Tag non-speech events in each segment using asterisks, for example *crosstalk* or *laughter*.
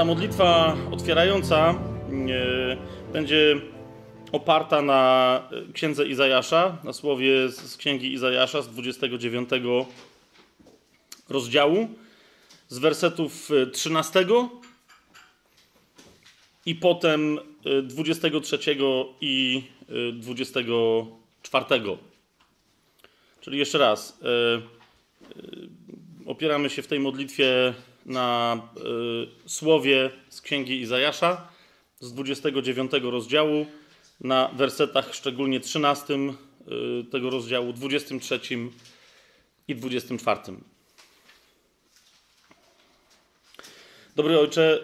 ta modlitwa otwierająca e, będzie oparta na księdze Izajasza, na słowie z księgi Izajasza z 29 rozdziału, z wersetów 13 i potem 23 i 24. Czyli jeszcze raz, opieramy się w tej modlitwie na y, słowie z księgi Izajasza z 29 rozdziału, na wersetach szczególnie 13 y, tego rozdziału, 23 i 24. Dobry ojcze,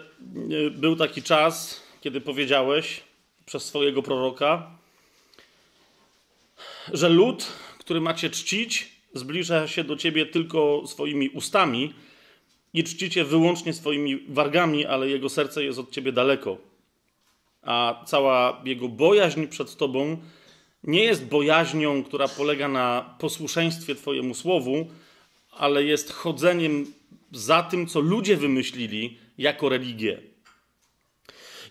y, był taki czas, kiedy powiedziałeś przez swojego proroka, że lud, który macie czcić, zbliża się do ciebie tylko swoimi ustami i czcicie wyłącznie swoimi wargami, ale jego serce jest od ciebie daleko. A cała jego bojaźń przed tobą nie jest bojaźnią, która polega na posłuszeństwie twojemu słowu, ale jest chodzeniem za tym, co ludzie wymyślili jako religię.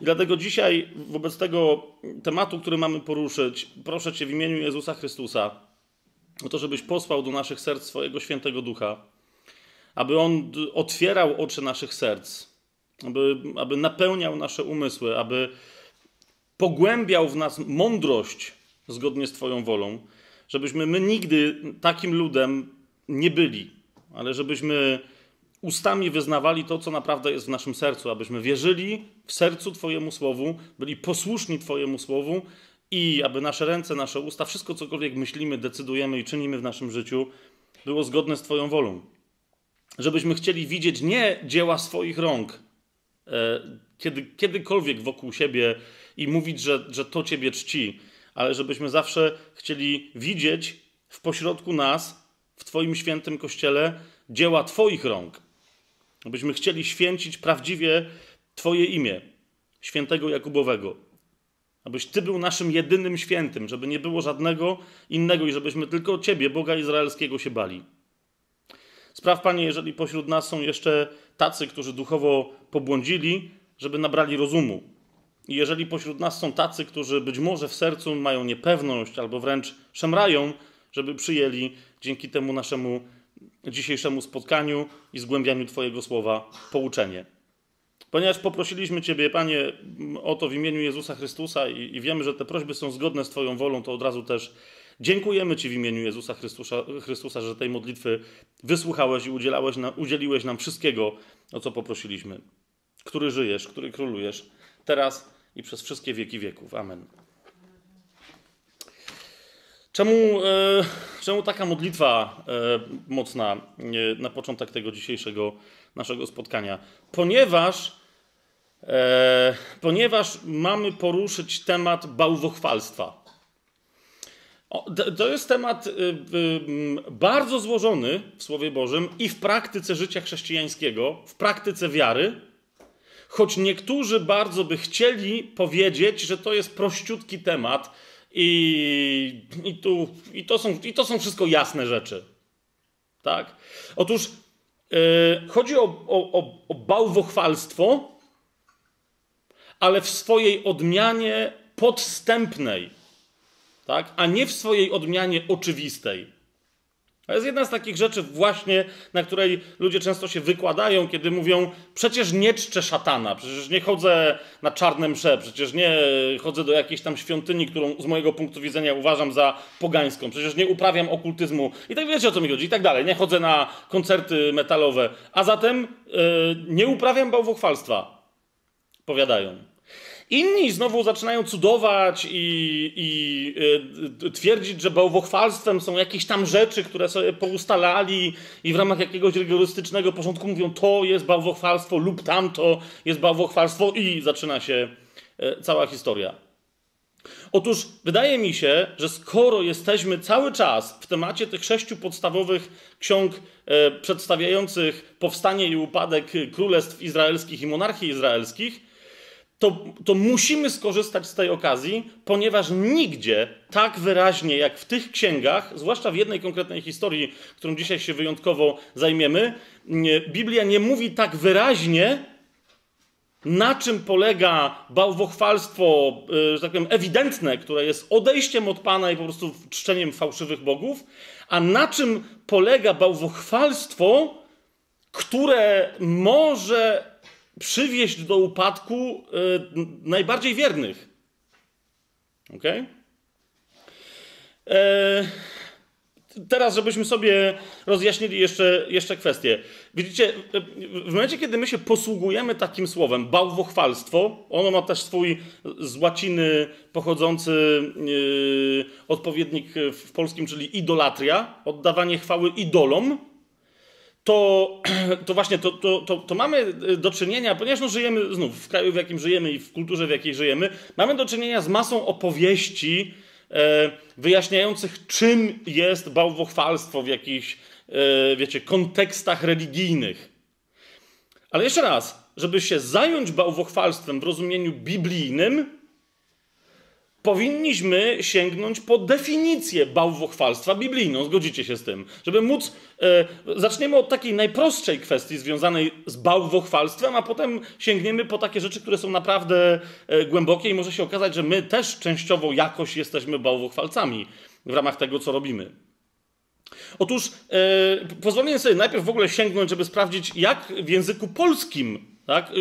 I dlatego dzisiaj, wobec tego tematu, który mamy poruszyć, proszę Cię w imieniu Jezusa Chrystusa o to, żebyś posłał do naszych serc swojego świętego ducha aby On otwierał oczy naszych serc, aby, aby napełniał nasze umysły, aby pogłębiał w nas mądrość zgodnie z Twoją wolą, żebyśmy my nigdy takim ludem nie byli, ale żebyśmy ustami wyznawali to, co naprawdę jest w naszym sercu, abyśmy wierzyli w sercu Twojemu Słowu, byli posłuszni Twojemu Słowu i aby nasze ręce, nasze usta, wszystko cokolwiek myślimy, decydujemy i czynimy w naszym życiu, było zgodne z Twoją wolą żebyśmy chcieli widzieć nie dzieła swoich rąk, e, kiedy, kiedykolwiek wokół siebie i mówić, że, że to Ciebie czci, ale żebyśmy zawsze chcieli widzieć w pośrodku nas, w Twoim świętym kościele, dzieła Twoich rąk. Abyśmy chcieli święcić prawdziwie Twoje imię, świętego Jakubowego. Abyś Ty był naszym jedynym świętym, żeby nie było żadnego innego i żebyśmy tylko Ciebie, Boga Izraelskiego, się bali. Spraw, Panie, jeżeli pośród nas są jeszcze tacy, którzy duchowo pobłądzili, żeby nabrali rozumu. I jeżeli pośród nas są tacy, którzy być może w sercu mają niepewność albo wręcz szemrają, żeby przyjęli dzięki temu naszemu dzisiejszemu spotkaniu i zgłębianiu Twojego słowa pouczenie. Ponieważ poprosiliśmy Ciebie, Panie, o to w imieniu Jezusa Chrystusa i, i wiemy, że te prośby są zgodne z Twoją wolą, to od razu też Dziękujemy Ci w imieniu Jezusa Chrystusa, Chrystusa że tej modlitwy wysłuchałeś i udzielałeś na, udzieliłeś nam wszystkiego, o co poprosiliśmy. Który żyjesz, który królujesz, teraz i przez wszystkie wieki wieków. Amen. Czemu, e, czemu taka modlitwa e, mocna e, na początek tego dzisiejszego naszego spotkania? Ponieważ, e, ponieważ mamy poruszyć temat bałwochwalstwa. To jest temat y, y, bardzo złożony w Słowie Bożym i w praktyce życia chrześcijańskiego, w praktyce wiary, choć niektórzy bardzo by chcieli powiedzieć, że to jest prościutki temat i, i, tu, i, to, są, i to są wszystko jasne rzeczy. Tak? Otóż yy, chodzi o, o, o bałwochwalstwo, ale w swojej odmianie podstępnej tak? a nie w swojej odmianie oczywistej. To jest jedna z takich rzeczy właśnie, na której ludzie często się wykładają, kiedy mówią, przecież nie czczę szatana, przecież nie chodzę na czarne msze, przecież nie chodzę do jakiejś tam świątyni, którą z mojego punktu widzenia uważam za pogańską, przecież nie uprawiam okultyzmu i tak wiecie o co mi chodzi i tak dalej, nie chodzę na koncerty metalowe, a zatem yy, nie uprawiam bałwochwalstwa, powiadają. Inni znowu zaczynają cudować i, i y, twierdzić, że bałwochwalstwem są jakieś tam rzeczy, które sobie poustalali i w ramach jakiegoś rygorystycznego porządku mówią, to jest bałwochwalstwo lub tamto jest bałwochwalstwo i zaczyna się y, cała historia. Otóż wydaje mi się, że skoro jesteśmy cały czas w temacie tych sześciu podstawowych ksiąg y, przedstawiających powstanie i upadek królestw izraelskich i monarchii izraelskich, to, to musimy skorzystać z tej okazji, ponieważ nigdzie tak wyraźnie jak w tych księgach, zwłaszcza w jednej konkretnej historii, którą dzisiaj się wyjątkowo zajmiemy, Biblia nie mówi tak wyraźnie na czym polega bałwochwalstwo, y, że tak powiem, ewidentne, które jest odejściem od Pana i po prostu czczeniem fałszywych bogów, a na czym polega bałwochwalstwo, które może przywieść do upadku y, najbardziej wiernych. Ok? Teraz, żebyśmy sobie rozjaśnili jeszcze, jeszcze kwestię. Widzicie, w momencie, kiedy my się posługujemy takim słowem, bałwochwalstwo, ono ma też swój z łaciny pochodzący yy, odpowiednik w polskim, czyli idolatria, oddawanie chwały idolom, to, *clears throat* to właśnie to, to, to, to, mamy do czynienia, ponieważ no żyjemy znów w kraju, w jakim żyjemy i w kulturze, w jakiej żyjemy, mamy do czynienia z masą opowieści e, wyjaśniających, czym jest bałwochwalstwo w jakichś, e, wiecie, kontekstach religijnych. Ale jeszcze raz, żeby się zająć bałwochwalstwem w rozumieniu biblijnym, powinniśmy sięgnąć po definicję bałwochwalstwa biblijną. Zgodzicie się z tym? Żeby móc. E, zaczniemy od takiej najprostszej kwestii związanej z bałwochwalstwem, a potem sięgniemy po takie rzeczy, które są naprawdę e, głębokie i może się okazać, że my też częściowo jakoś jesteśmy bałwochwalcami w ramach tego, co robimy. Otóż e, pozwolę sobie najpierw w ogóle sięgnąć, żeby sprawdzić, jak w języku polskim tak?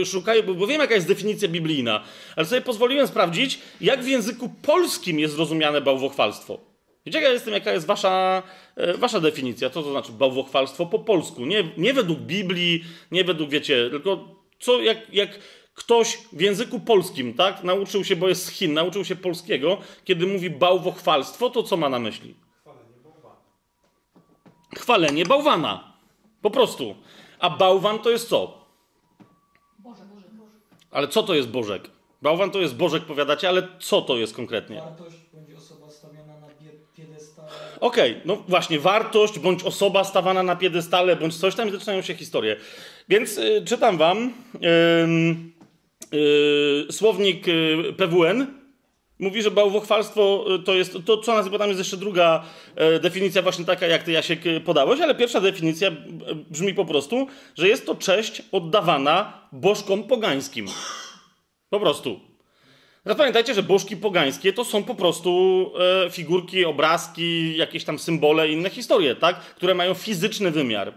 Bo wiem, jaka jest definicja biblijna, ale sobie pozwoliłem sprawdzić, jak w języku polskim jest zrozumiane bałwochwalstwo. Jaka jestem, jaka jest wasza, e, wasza definicja? Co to znaczy bałwochwalstwo po polsku? Nie, nie według Biblii, nie według, wiecie, tylko co, jak, jak ktoś w języku polskim, tak, nauczył się, bo jest z Chin, nauczył się polskiego, kiedy mówi bałwochwalstwo, to co ma na myśli? Chwalenie bałwana. Chwalenie bałwana. Po prostu. A bałwan to jest co? Ale co to jest Bożek? Bałwan to jest Bożek, powiadacie, ale co to jest konkretnie? Wartość bądź osoba stawiana na piedestale. Okej, okay, no właśnie, wartość bądź osoba stawana na piedestale, bądź coś tam i zaczynają się historie. Więc y, czytam wam y, y, słownik y, PWN. Mówi, że bałwochwalstwo y, to jest to, co nazywa tam jest jeszcze druga e, definicja, właśnie taka, jak ty Jasiek podałeś, ale pierwsza definicja brzmi po prostu, że jest to cześć oddawana bożkom pogańskim. Po prostu. Teraz pamiętajcie, że bożki pogańskie to są po prostu e, figurki, obrazki, jakieś tam symbole, inne historie, tak? które mają fizyczny wymiar.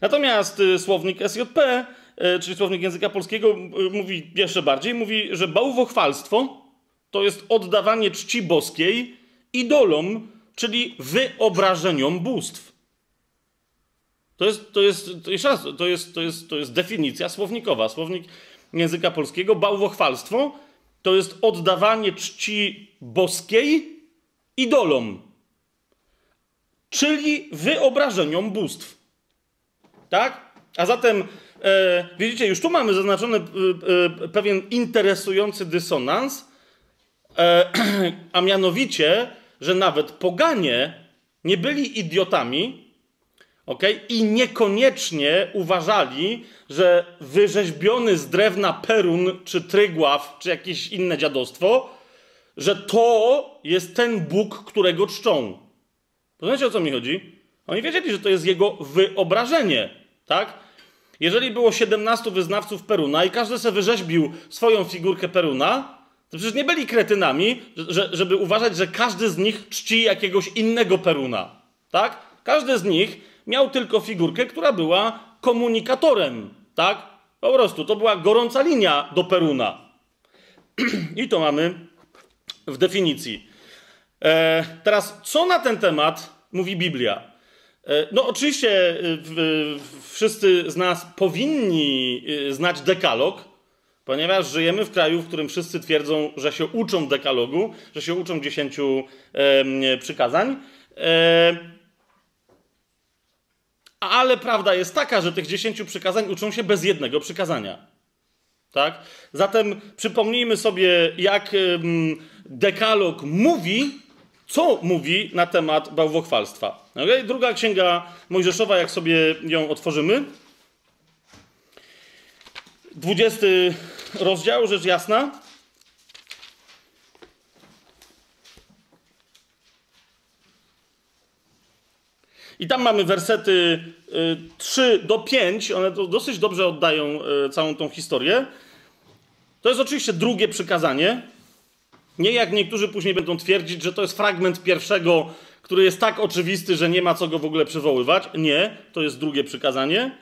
Natomiast y, słownik SJP, e, czyli słownik języka polskiego, mówi jeszcze bardziej, mówi, że bałwochwalstwo to jest oddawanie czci boskiej idolom, czyli wyobrażeniom bóstw. To jest, to jest, to jeszcze raz, to jest, to jest, to jest definicja słownikowa. Słownik języka polskiego, bałwochwalstwo to jest oddawanie czci boskiej idolom, czyli wyobrażeniom bóstw. Tak? A zatem, e, widzicie, już tu mamy zaznaczony e, e, pewien interesujący dysonans, *clears throat* a mianowicie, że nawet poganie nie byli idiotami, okay? i niekoniecznie uważali, że wyrzeźbiony z drewna perun, czy trygław, czy jakieś inne dziadostwo, że to jest ten Bóg, którego czczą. Rozumiecie, o co mi chodzi? Oni wiedzieli, że to jest jego wyobrażenie, tak? Jeżeli było 17 wyznawców Peruna i każdy sobie wyrzeźbił swoją figurkę Peruna, to przecież nie byli kretynami, że, żeby uważać, że każdy z nich czci jakiegoś innego Peruna. Tak? Każdy z nich miał tylko figurkę, która była komunikatorem. Tak? Po prostu to była gorąca linia do Peruna. *clears throat* I to mamy w definicji. E, teraz, co na ten temat mówi Biblia? E, no, oczywiście e, wszyscy z nas powinni e, znać dekalog, Ponieważ żyjemy w kraju, w którym wszyscy twierdzą, że się uczą dekalogu, że się uczą dziesięciu przykazań. E, ale prawda jest taka, że tych dziesięciu przykazań uczą się bez jednego przykazania. Tak? Zatem przypomnijmy sobie, jak dekalog mówi, co mówi na temat bałwochwalstwa. Okay? Druga księga Mojżeszowa, jak sobie ją otworzymy. 20 rozdział, rzecz jasna. I tam mamy wersety 3 y, do 5, one dosyć dobrze oddają y, całą tą historię. To jest oczywiście drugie przykazanie. Nie jak niektórzy później będą twierdzić, że to jest fragment pierwszego, który jest tak oczywisty, że nie ma co go w ogóle przywoływać. Nie, to jest drugie przykazanie.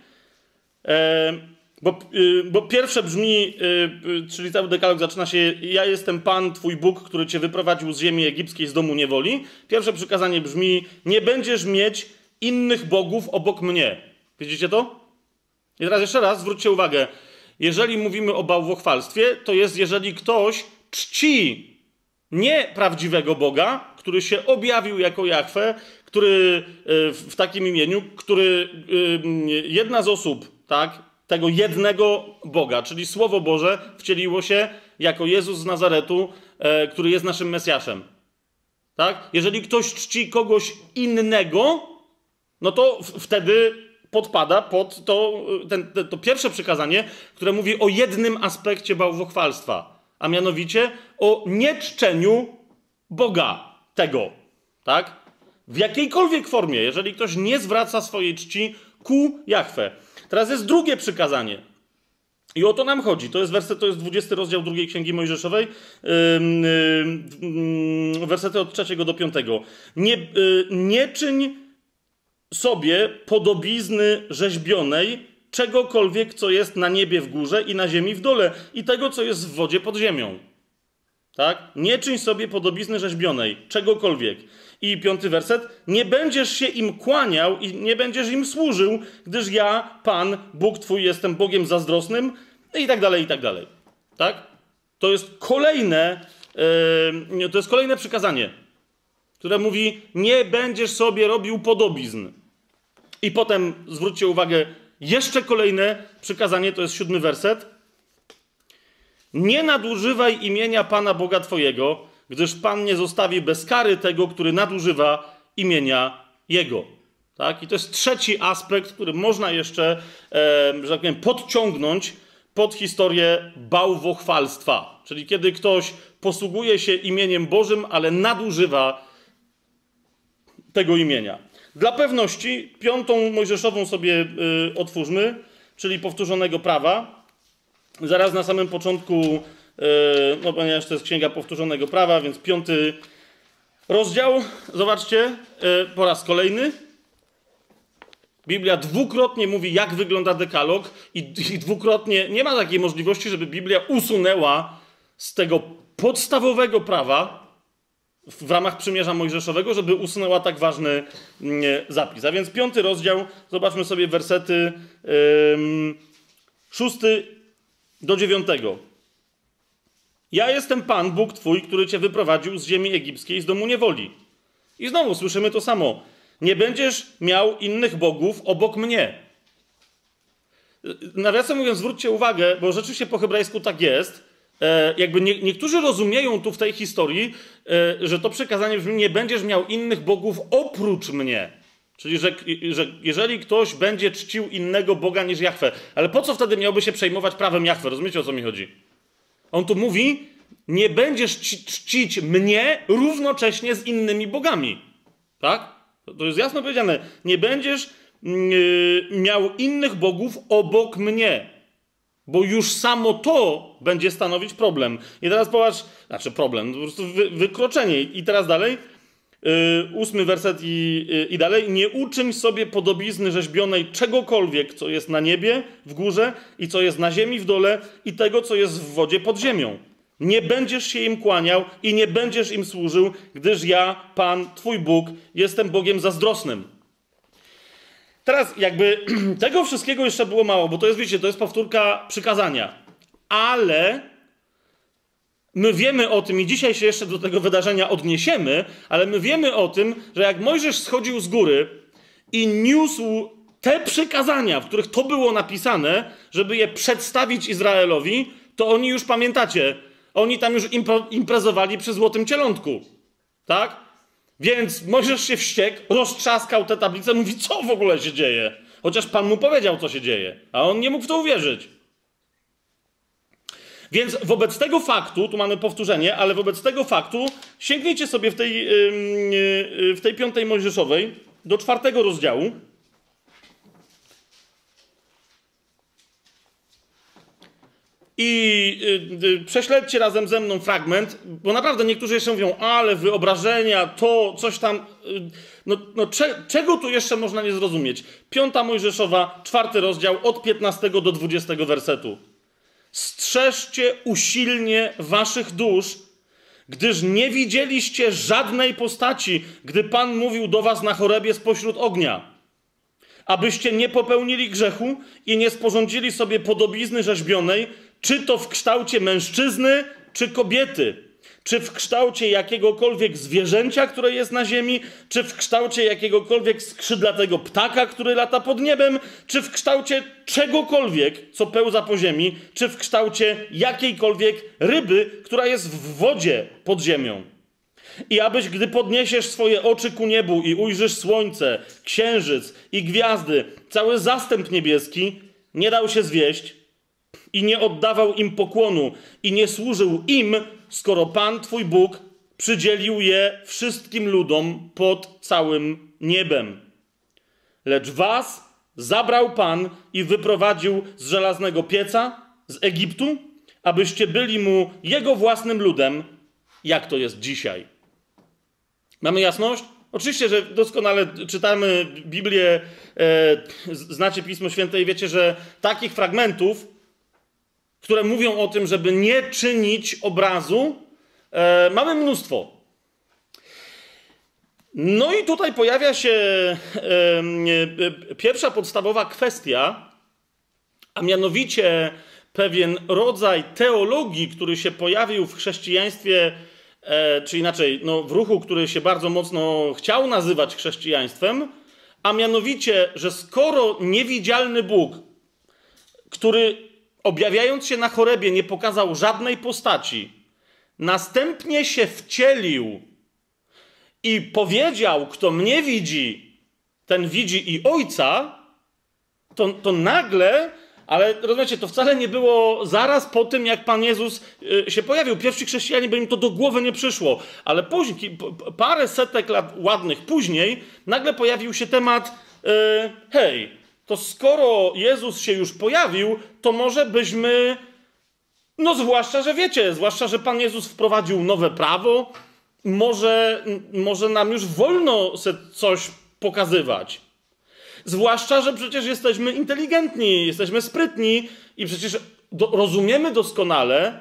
E, bo, y, bo pierwsze brzmi, y, y, czyli cały dekalog zaczyna się: Ja jestem Pan, Twój Bóg, który Cię wyprowadził z ziemi egipskiej, z domu niewoli. Pierwsze przykazanie brzmi: Nie będziesz mieć innych bogów obok mnie. Widzicie to? I teraz jeszcze raz zwróćcie uwagę. Jeżeli mówimy o bałwochwalstwie, to jest jeżeli ktoś czci nie prawdziwego Boga, który się objawił jako Jahwe, który w takim imieniu, który jedna z osób, tak, tego jednego Boga, czyli Słowo Boże wcieliło się jako Jezus z Nazaretu, e, który jest naszym Mesjaszem. Tak? Jeżeli ktoś czci kogoś innego, no to wtedy podpada pod to, ten, to pierwsze przykazanie, które mówi o jednym aspekcie bałwochwalstwa, a mianowicie o nieczczeniu Boga tego. Tak? W jakiejkolwiek formie, jeżeli ktoś nie zwraca swojej czci ku Jachwę. Teraz jest drugie przykazanie. I o to nam chodzi. To jest werset, to jest 20 rozdział drugiej Księgi Mojżeszowej, yy, yy, wersety od 3 do 5. Nie, yy, nie czyń sobie podobizny rzeźbionej czegokolwiek, co jest na niebie w górze i na ziemi w dole i tego, co jest w wodzie pod ziemią. Tak? Nie czyń sobie podobizny rzeźbionej czegokolwiek. I piąty werset. Nie będziesz się im kłaniał i nie będziesz im służył, gdyż ja, Pan, Bóg Twój, jestem Bogiem zazdrosnym i tak dalej, i tak dalej. Tak? To jest kolejne, yy, to jest kolejne przykazanie, które mówi, nie będziesz sobie robił podobizn. I potem, zwróćcie uwagę, jeszcze kolejne przykazanie, to jest siódmy werset. Nie nadużywaj imienia Pana Boga Twojego, gdyż Pan nie zostawi bez kary tego, który nadużywa imienia Jego. Tak? I to jest trzeci aspekt, który można jeszcze, e, że tak powiem, podciągnąć pod historię bałwochwalstwa. Czyli kiedy ktoś posługuje się imieniem Bożym, ale nadużywa tego imienia. Dla pewności piątą mojżeszową sobie y, otwórzmy, czyli powtórzonego prawa. Zaraz na samym początku no ponieważ to jest księga powtórzonego prawa, więc piąty rozdział. Zobaczcie, e, po raz kolejny. Biblia dwukrotnie mówi, jak wygląda dekalog, i, i dwukrotnie nie ma takiej możliwości, żeby Biblia usunęła z tego podstawowego prawa w ramach przymierza mojżeszowego, żeby usunęła tak ważny mm, zapis. A więc piąty rozdział, zobaczmy sobie wersety yy, szósty do dziewiątego. Ja jestem Pan, Bóg Twój, który Cię wyprowadził z ziemi egipskiej, z domu niewoli. I znowu słyszymy to samo. Nie będziesz miał innych bogów obok mnie. Nawiasem mówiąc, zwróćcie uwagę, bo rzeczywiście po hebrajsku tak jest. E, jakby nie, niektórzy rozumieją tu w tej historii, e, że to przekazanie brzmi: Nie będziesz miał innych bogów oprócz mnie. Czyli, że, że jeżeli ktoś będzie czcił innego Boga niż Jahwe, ale po co wtedy miałby się przejmować prawem Jahwe? Rozumiecie o co mi chodzi? On tu mówi, nie będziesz czcić mnie równocześnie z innymi bogami. Tak? To jest jasno powiedziane. Nie będziesz yy, miał innych bogów obok mnie. Bo już samo to będzie stanowić problem. I teraz popatrz, znaczy problem, po prostu wy, wykroczenie. I teraz dalej, ósmy werset i, yy, i dalej. Nie uczyń sobie podobizny rzeźbionej czegokolwiek, co jest na niebie, w górze i co jest na ziemi, w dole i tego, co jest w wodzie pod ziemią. Nie będziesz się im kłaniał i nie będziesz im służył, gdyż ja, Pan, Twój Bóg, jestem Bogiem zazdrosnym. Teraz jakby *clears throat* tego wszystkiego jeszcze było mało, bo to jest, wiecie, to jest powtórka przykazania. Ale my wiemy o tym i dzisiaj się jeszcze do tego wydarzenia odniesiemy, ale my wiemy o tym, że jak Mojżesz schodził z góry i niósł te przykazania, w których to było napisane, żeby je przedstawić Izraelowi, to oni już pamiętacie, oni tam już imprezowali przy Złotym Cielątku. Tak? Więc Mojżesz się wściekł, roztrzaskał tę tablicę, mówi, co w ogóle się dzieje? Chociaż Pan mu powiedział, co się dzieje, a on nie mógł w to uwierzyć. Więc wobec tego faktu, tu mamy powtórzenie, ale wobec tego faktu sięgnijcie sobie w tej, yy, w tej piątej Mojżeszowej do czwartego rozdziału. I y, y, prześledźcie razem ze mną fragment, bo naprawdę niektórzy jeszcze mówią, ale wyobrażenia, to, coś tam. Y, no, no cze, czego tu jeszcze można nie zrozumieć? Piąta Mojżeszowa, czwarty rozdział, od 15 do 20 wersetu. Strzeżcie usilnie waszych dusz, gdyż nie widzieliście żadnej postaci, gdy Pan mówił do was na chorebie spośród ognia. Abyście nie popełnili grzechu i nie sporządzili sobie podobizny rzeźbionej, czy to w kształcie mężczyzny, czy kobiety, czy w kształcie jakiegokolwiek zwierzęcia, które jest na ziemi, czy w kształcie jakiegokolwiek skrzydlatego ptaka, który lata pod niebem, czy w kształcie czegokolwiek, co pełza po ziemi, czy w kształcie jakiejkolwiek ryby, która jest w wodzie pod ziemią. I abyś, gdy podniesiesz swoje oczy ku niebu i ujrzysz słońce, księżyc i gwiazdy, cały zastęp niebieski, nie dał się zwieść i nie oddawał im pokłonu i nie służył im, skoro Pan Twój Bóg przydzielił je wszystkim ludom pod całym niebem. Lecz was zabrał Pan i wyprowadził z żelaznego pieca z Egiptu, abyście byli mu jego własnym ludem, jak to jest dzisiaj. Mamy jasność? Oczywiście, że doskonale czytamy Biblię, e, znacie Pismo Święte i wiecie, że takich fragmentów, które mówią o tym, żeby nie czynić obrazu, e, mamy mnóstwo. No i tutaj pojawia się e, e pierwsza podstawowa kwestia, a mianowicie pewien rodzaj teologii, który się pojawił w chrześcijaństwie e, czy inaczej, no, w ruchu, który się bardzo mocno chciał nazywać chrześcijaństwem, a mianowicie, że skoro niewidzialny Bóg, który objawiając się na chorebie nie pokazał żadnej postaci, następnie się wcielił i powiedział, kto mnie widzi, ten widzi i ojca, to, to nagle ale rozumiecie, to wcale nie było zaraz po tym, jak Pan Jezus y, się pojawił. Pierwsi chrześcijanie, by im to do głowy nie przyszło. Ale później, parę setek lat ładnych później, nagle pojawił się temat, yy, hej, to skoro Jezus się już pojawił, to może byśmy, no zwłaszcza, że wiecie, zwłaszcza, że Pan Jezus wprowadził nowe prawo, może, może nam już wolno se coś pokazywać. Zwłaszcza, że przecież jesteśmy inteligentni, jesteśmy sprytni i przecież do, rozumiemy doskonale,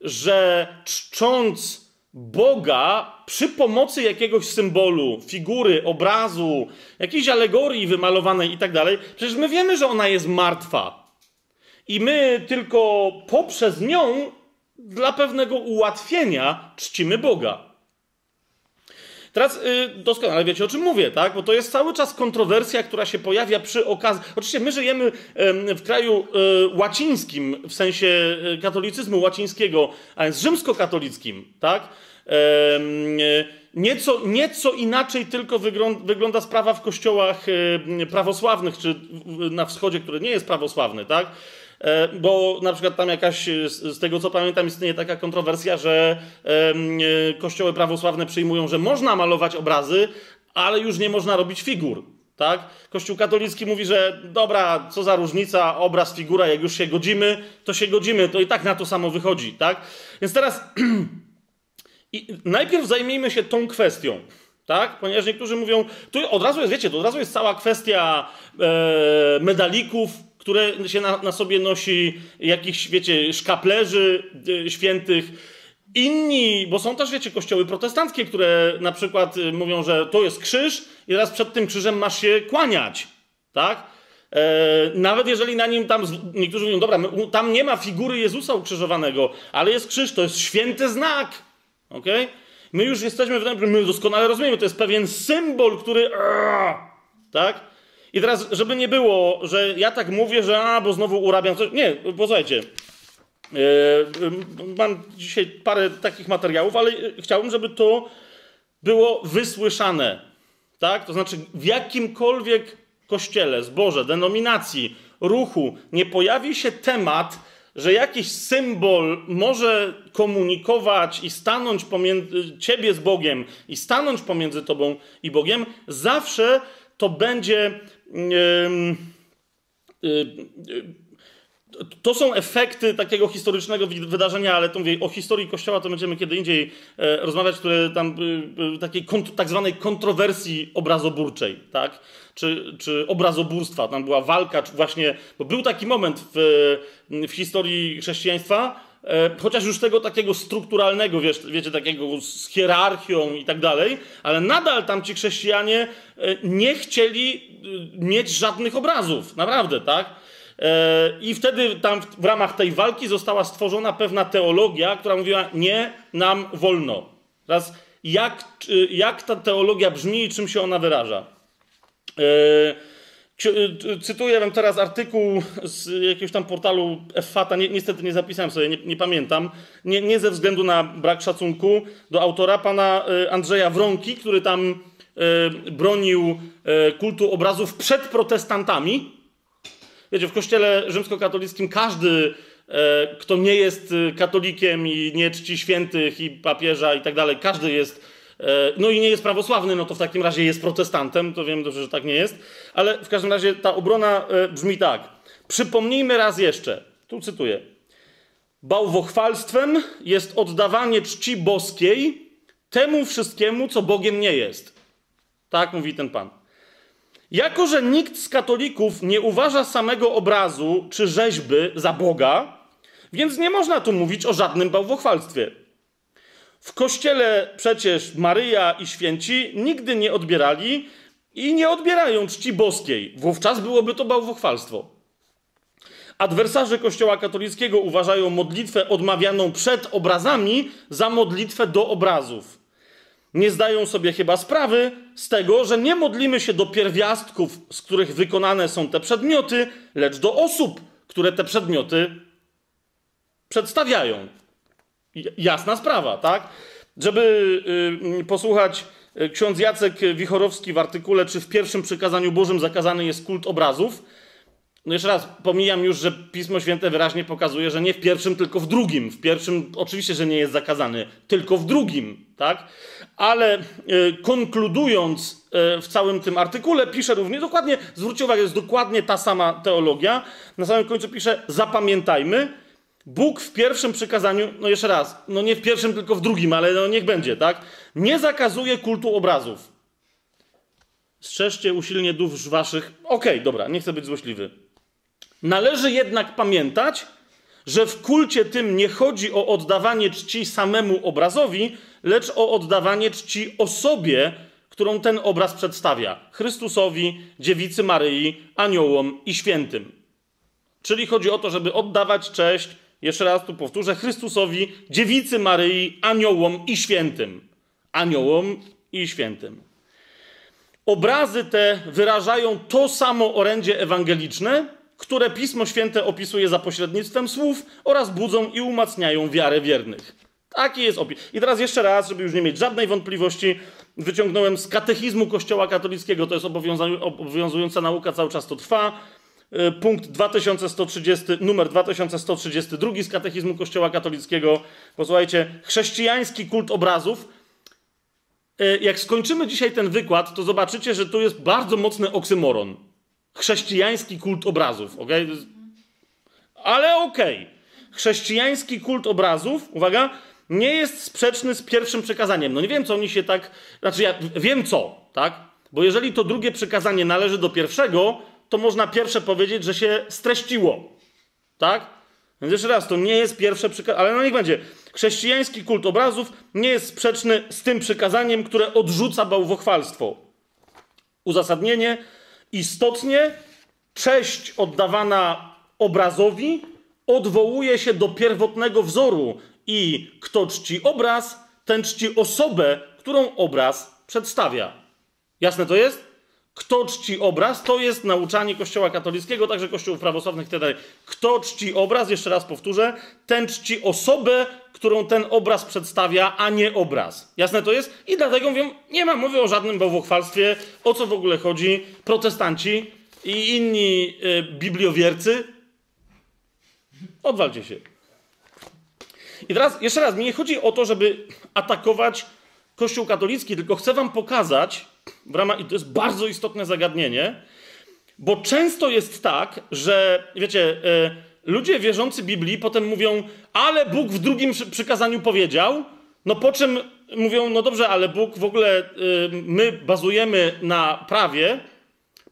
że czcząc Boga przy pomocy jakiegoś symbolu, figury, obrazu, jakiejś alegorii wymalowanej i tak dalej, przecież my wiemy, że ona jest martwa. I my tylko poprzez nią dla pewnego ułatwienia czcimy Boga. Teraz y, doskonale wiecie, o czym mówię, tak? Bo to jest cały czas kontrowersja, która się pojawia przy okazji. Oczywiście my żyjemy w kraju y, łacińskim, w sensie y, katolicyzmu łacińskiego, a więc rzymskokatolickim, tak? Y, nieco, nieco inaczej tylko wygląda, sprawa w kościołach prawosławnych, czy na wschodzie, który nie jest prawosławny, tak? E, bo na przykład tam jakaś, e, z tego co pamiętam, istnieje taka kontrowersja, że e, kościoły prawosławne przyjmują, że można malować obrazy, ale już nie można robić figur. Tak? Kościół katolicki mówi, że dobra, co za różnica, obraz, figura, jak już się godzimy, to się godzimy, to i tak na to samo wychodzi. Tak? Więc teraz *clears throat* najpierw zajmijmy się tą kwestią. Tak? Ponieważ niektórzy mówią, tu od razu jest, wiecie, to od razu jest cała kwestia e, medalików, które się na, na sobie nosi jakichś, wiecie, szkaplerzy y, świętych. Inni, bo są też, wiecie, kościoły protestanckie, które na przykład y, mówią, że to jest krzyż i teraz przed tym krzyżem masz się kłaniać, tak? E, nawet jeżeli na nim tam, niektórzy mówią, dobra, tam nie ma figury Jezusa ukrzyżowanego, ale jest krzyż, to jest święty znak? Okay? My już jesteśmy, my doskonale rozumiemy, to jest pewien symbol, który, tak? I teraz, żeby nie było, że ja tak mówię, że a, bo znowu urabiam coś. Nie, posłuchajcie. Yy, mam dzisiaj parę takich materiałów, ale chciałbym, żeby to było wysłyszane. Tak? To znaczy, w jakimkolwiek kościele, zborze, denominacji, ruchu nie pojawi się temat, że jakiś symbol może komunikować i stanąć pomiędzy ciebie z Bogiem i stanąć pomiędzy tobą i Bogiem, zawsze to będzie to są efekty takiego historycznego wydarzenia, ale to mówię, o historii Kościoła to będziemy kiedy indziej e, rozmawiać, które tam e, takiej tak zwanej kontrowersji obrazoburczej, tak? Czy, czy obrazoburstwa. Tam była walka, czy właśnie, bo był taki moment w, w historii chrześcijaństwa, e, chociaż już tego takiego strukturalnego, wiesz, wiecie, takiego z hierarchią i tak dalej, ale nadal tam ci chrześcijanie e, nie chcieli mieć żadnych obrazów, naprawdę, tak? E, I wtedy tam w ramach tej walki została stworzona pewna teologia, która mówiła: Nie, nam wolno. Teraz, jak, jak ta teologia brzmi i czym się ona wyraża? E, e, cytuję wam teraz artykuł z jakiegoś tam portalu FFATA, ni niestety nie zapisałem sobie, nie, nie pamiętam, nie, nie, ze względu na brak szacunku do autora, pana Andrzeja Wronki, który tam bronił kultu obrazów przed protestantami, Wiecie, w kościele rzymskokatolickim każdy, e, kto nie jest katolikiem i nie czci świętych i papieża i tak dalej, każdy jest, no i nie jest prawosławny, no to w takim razie jest protestantem, to wiem dobrze, że tak nie jest, ale w każdym razie ta obrona brzmi tak. Przypomnijmy raz jeszcze, tu cytuję. Bałwochwalstwem jest oddawanie czci boskiej temu wszystkiemu, co Bogiem nie jest. Tak mówi ten pan. Jako, że nikt z katolików nie uważa samego obrazu czy rzeźby za Boga, więc nie można tu mówić o żadnym bałwochwalstwie. W kościele przecież Maryja i święci nigdy nie odbierali i nie odbierają czci boskiej. Wówczas byłoby to bałwochwalstwo. Adwersarze Kościoła katolickiego uważają modlitwę odmawianą przed obrazami za modlitwę do obrazów nie zdają sobie chyba sprawy z tego, że nie modlimy się do pierwiastków, z których wykonane są te przedmioty, lecz do osób, które te przedmioty przedstawiają. Jasna sprawa, tak? Żeby yy, posłuchać y, ksiądz Jacek Wichorowski w artykule, czy w pierwszym przykazaniu Bożym zakazany jest kult obrazów, no jeszcze raz, pomijam już, że Pismo Święte wyraźnie pokazuje, że nie w pierwszym, tylko w drugim. W pierwszym oczywiście, że nie jest zakazany, tylko w drugim, tak? Ale y, konkludując y, w całym tym artykule, pisze również dokładnie, zwróćcie uwagę, jest dokładnie ta sama teologia. Na samym końcu pisze, zapamiętajmy, Bóg w pierwszym przykazaniu, no jeszcze raz, no nie w pierwszym, tylko w drugim, ale no niech będzie, tak? Nie zakazuje kultu obrazów. Strzeżcie usilnie dusz waszych. Okej, okay, dobra, nie chcę być złośliwy. Należy jednak pamiętać, że w kulcie tym nie chodzi o oddawanie czci samemu obrazowi, lecz o oddawanie czci osobie, którą ten obraz przedstawia Chrystusowi, dziewicy Maryi, aniołom i świętym. Czyli chodzi o to, żeby oddawać cześć, jeszcze raz tu powtórzę, Chrystusowi, dziewicy Maryi, aniołom i świętym. Aniołom i świętym. Obrazy te wyrażają to samo orędzie ewangeliczne, które Pismo Święte opisuje za pośrednictwem słów oraz budzą i umacniają wiarę wiernych. Taki jest opis. I teraz jeszcze raz, żeby już nie mieć żadnej wątpliwości, wyciągnąłem z katechizmu Kościoła katolickiego, to jest obowiązująca nauka, cały czas to trwa. Y, punkt 2130, numer 2132 z katechizmu Kościoła katolickiego. Posłuchajcie, chrześcijański kult obrazów. Y, jak skończymy dzisiaj ten wykład, to zobaczycie, że tu jest bardzo mocny oksymoron chrześcijański kult obrazów, ok? Ale okej. Okay. Chrześcijański kult obrazów, uwaga, nie jest sprzeczny z pierwszym przekazaniem. No nie wiem, co oni się tak. Znaczy, ja wiem co, tak? Bo jeżeli to drugie przekazanie należy do pierwszego, to można pierwsze powiedzieć, że się streściło. Tak? Więc jeszcze raz, to nie jest pierwsze przykazanie, ale no niech będzie. Chrześcijański kult obrazów nie jest sprzeczny z tym przykazaniem, które odrzuca bałwochwalstwo. Uzasadnienie Istotnie cześć oddawana obrazowi odwołuje się do pierwotnego wzoru i kto czci obraz, ten czci osobę, którą obraz przedstawia. Jasne to jest? Kto czci obraz, to jest nauczanie Kościoła katolickiego, także Kościołów prawosławnych itd. Kto czci obraz, jeszcze raz powtórzę, ten czci osobę, którą ten obraz przedstawia, a nie obraz. Jasne to jest? I dlatego mówią, nie ma mowy o żadnym bałwochwalstwie, o co w ogóle chodzi. Protestanci i inni y, bibliowiercy, odwalcie się. I teraz jeszcze raz, mi nie chodzi o to, żeby atakować Kościół katolicki, tylko chcę wam pokazać, w ramach, i to jest bardzo istotne zagadnienie, bo często jest tak, że wiecie, ludzie wierzący Biblii potem mówią, ale Bóg w drugim przykazaniu powiedział, no po czym mówią, no dobrze, ale Bóg w ogóle, y, my bazujemy na prawie,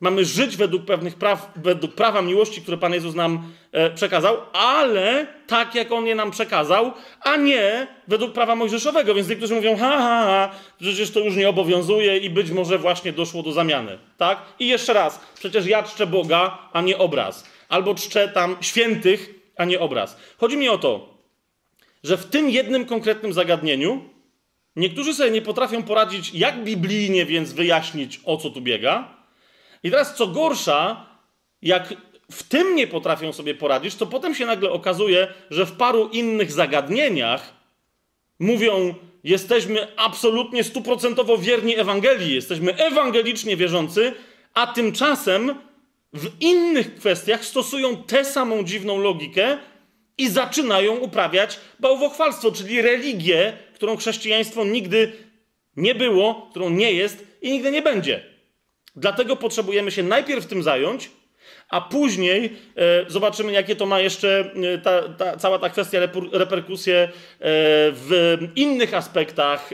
mamy żyć według pewnych praw, według prawa miłości, które Pan Jezus nam e, przekazał, ale tak, jak On je nam przekazał, a nie według prawa mojżeszowego. Więc niektórzy mówią, ha, ha, ha, przecież to już nie obowiązuje i być może właśnie doszło do zamiany. Tak? I jeszcze raz, przecież ja czczę Boga, a nie obraz. Albo czczę tam świętych, a nie obraz. Chodzi mi o to, że w tym jednym konkretnym zagadnieniu niektórzy sobie nie potrafią poradzić, jak biblijnie więc wyjaśnić, o co tu biega, i teraz co gorsza, jak w tym nie potrafią sobie poradzić, to potem się nagle okazuje, że w paru innych zagadnieniach mówią, jesteśmy absolutnie stuprocentowo wierni Ewangelii, jesteśmy ewangelicznie wierzący, a tymczasem w innych kwestiach stosują tę samą dziwną logikę i zaczynają uprawiać bałwochwalstwo, czyli religię, którą chrześcijaństwo nigdy nie było, którą nie jest i nigdy nie będzie. Dlatego potrzebujemy się najpierw tym zająć, a później e, zobaczymy, jakie to ma jeszcze e, ta, ta, cała ta kwestia reperkusje e, w innych aspektach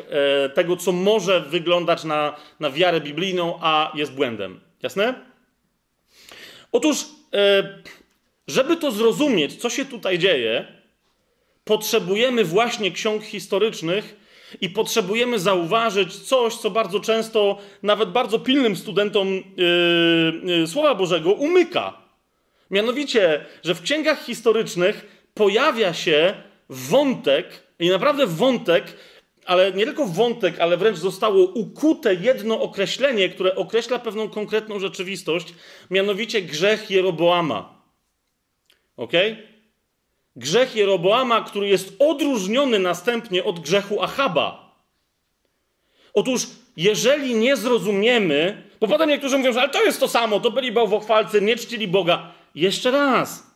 tego, co może wyglądać na, na wiarę biblijną, a jest błędem. Jasne? Otóż, żeby to zrozumieć, co się tutaj dzieje, potrzebujemy właśnie ksiąg historycznych i potrzebujemy zauważyć coś, co bardzo często, nawet bardzo pilnym studentom yy, yy, Słowa Bożego umyka. Mianowicie, że w księgach historycznych pojawia się wątek, i naprawdę wątek, ale nie tylko wątek, ale wręcz zostało ukute jedno określenie, które określa pewną konkretną rzeczywistość, mianowicie grzech Jeroboama. Ok? Grzech Jeroboama, który jest odróżniony następnie od grzechu Achaba. Otóż, jeżeli nie zrozumiemy, bo potem niektórzy mówią, że ale to jest to samo, to byli bałwochwalcy, nie czcili Boga. Jeszcze raz.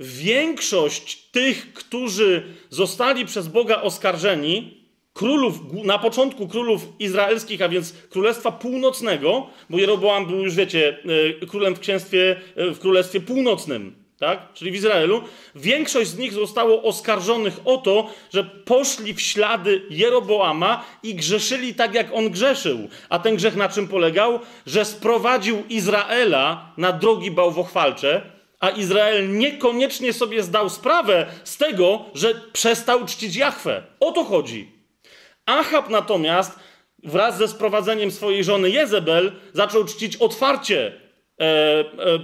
Większość tych, którzy zostali przez Boga oskarżeni, królów, na początku królów izraelskich, a więc Królestwa Północnego, bo Jeroboam był już, wiecie, e, królem w księstwie, e, w Królestwie Północnym, tak? czyli w Izraelu, większość z nich zostało oskarżonych o to, że poszli w ślady Jeroboama i grzeszyli tak, jak on grzeszył. A ten grzech na czym polegał? Że sprowadził Izraela na drogi bałwochwalcze, a Izrael niekoniecznie sobie zdał sprawę z tego, że przestał czcić Jachwę. O to chodzi. Achab natomiast wraz ze sprowadzeniem swojej żony Jezebel zaczął czcić otwarcie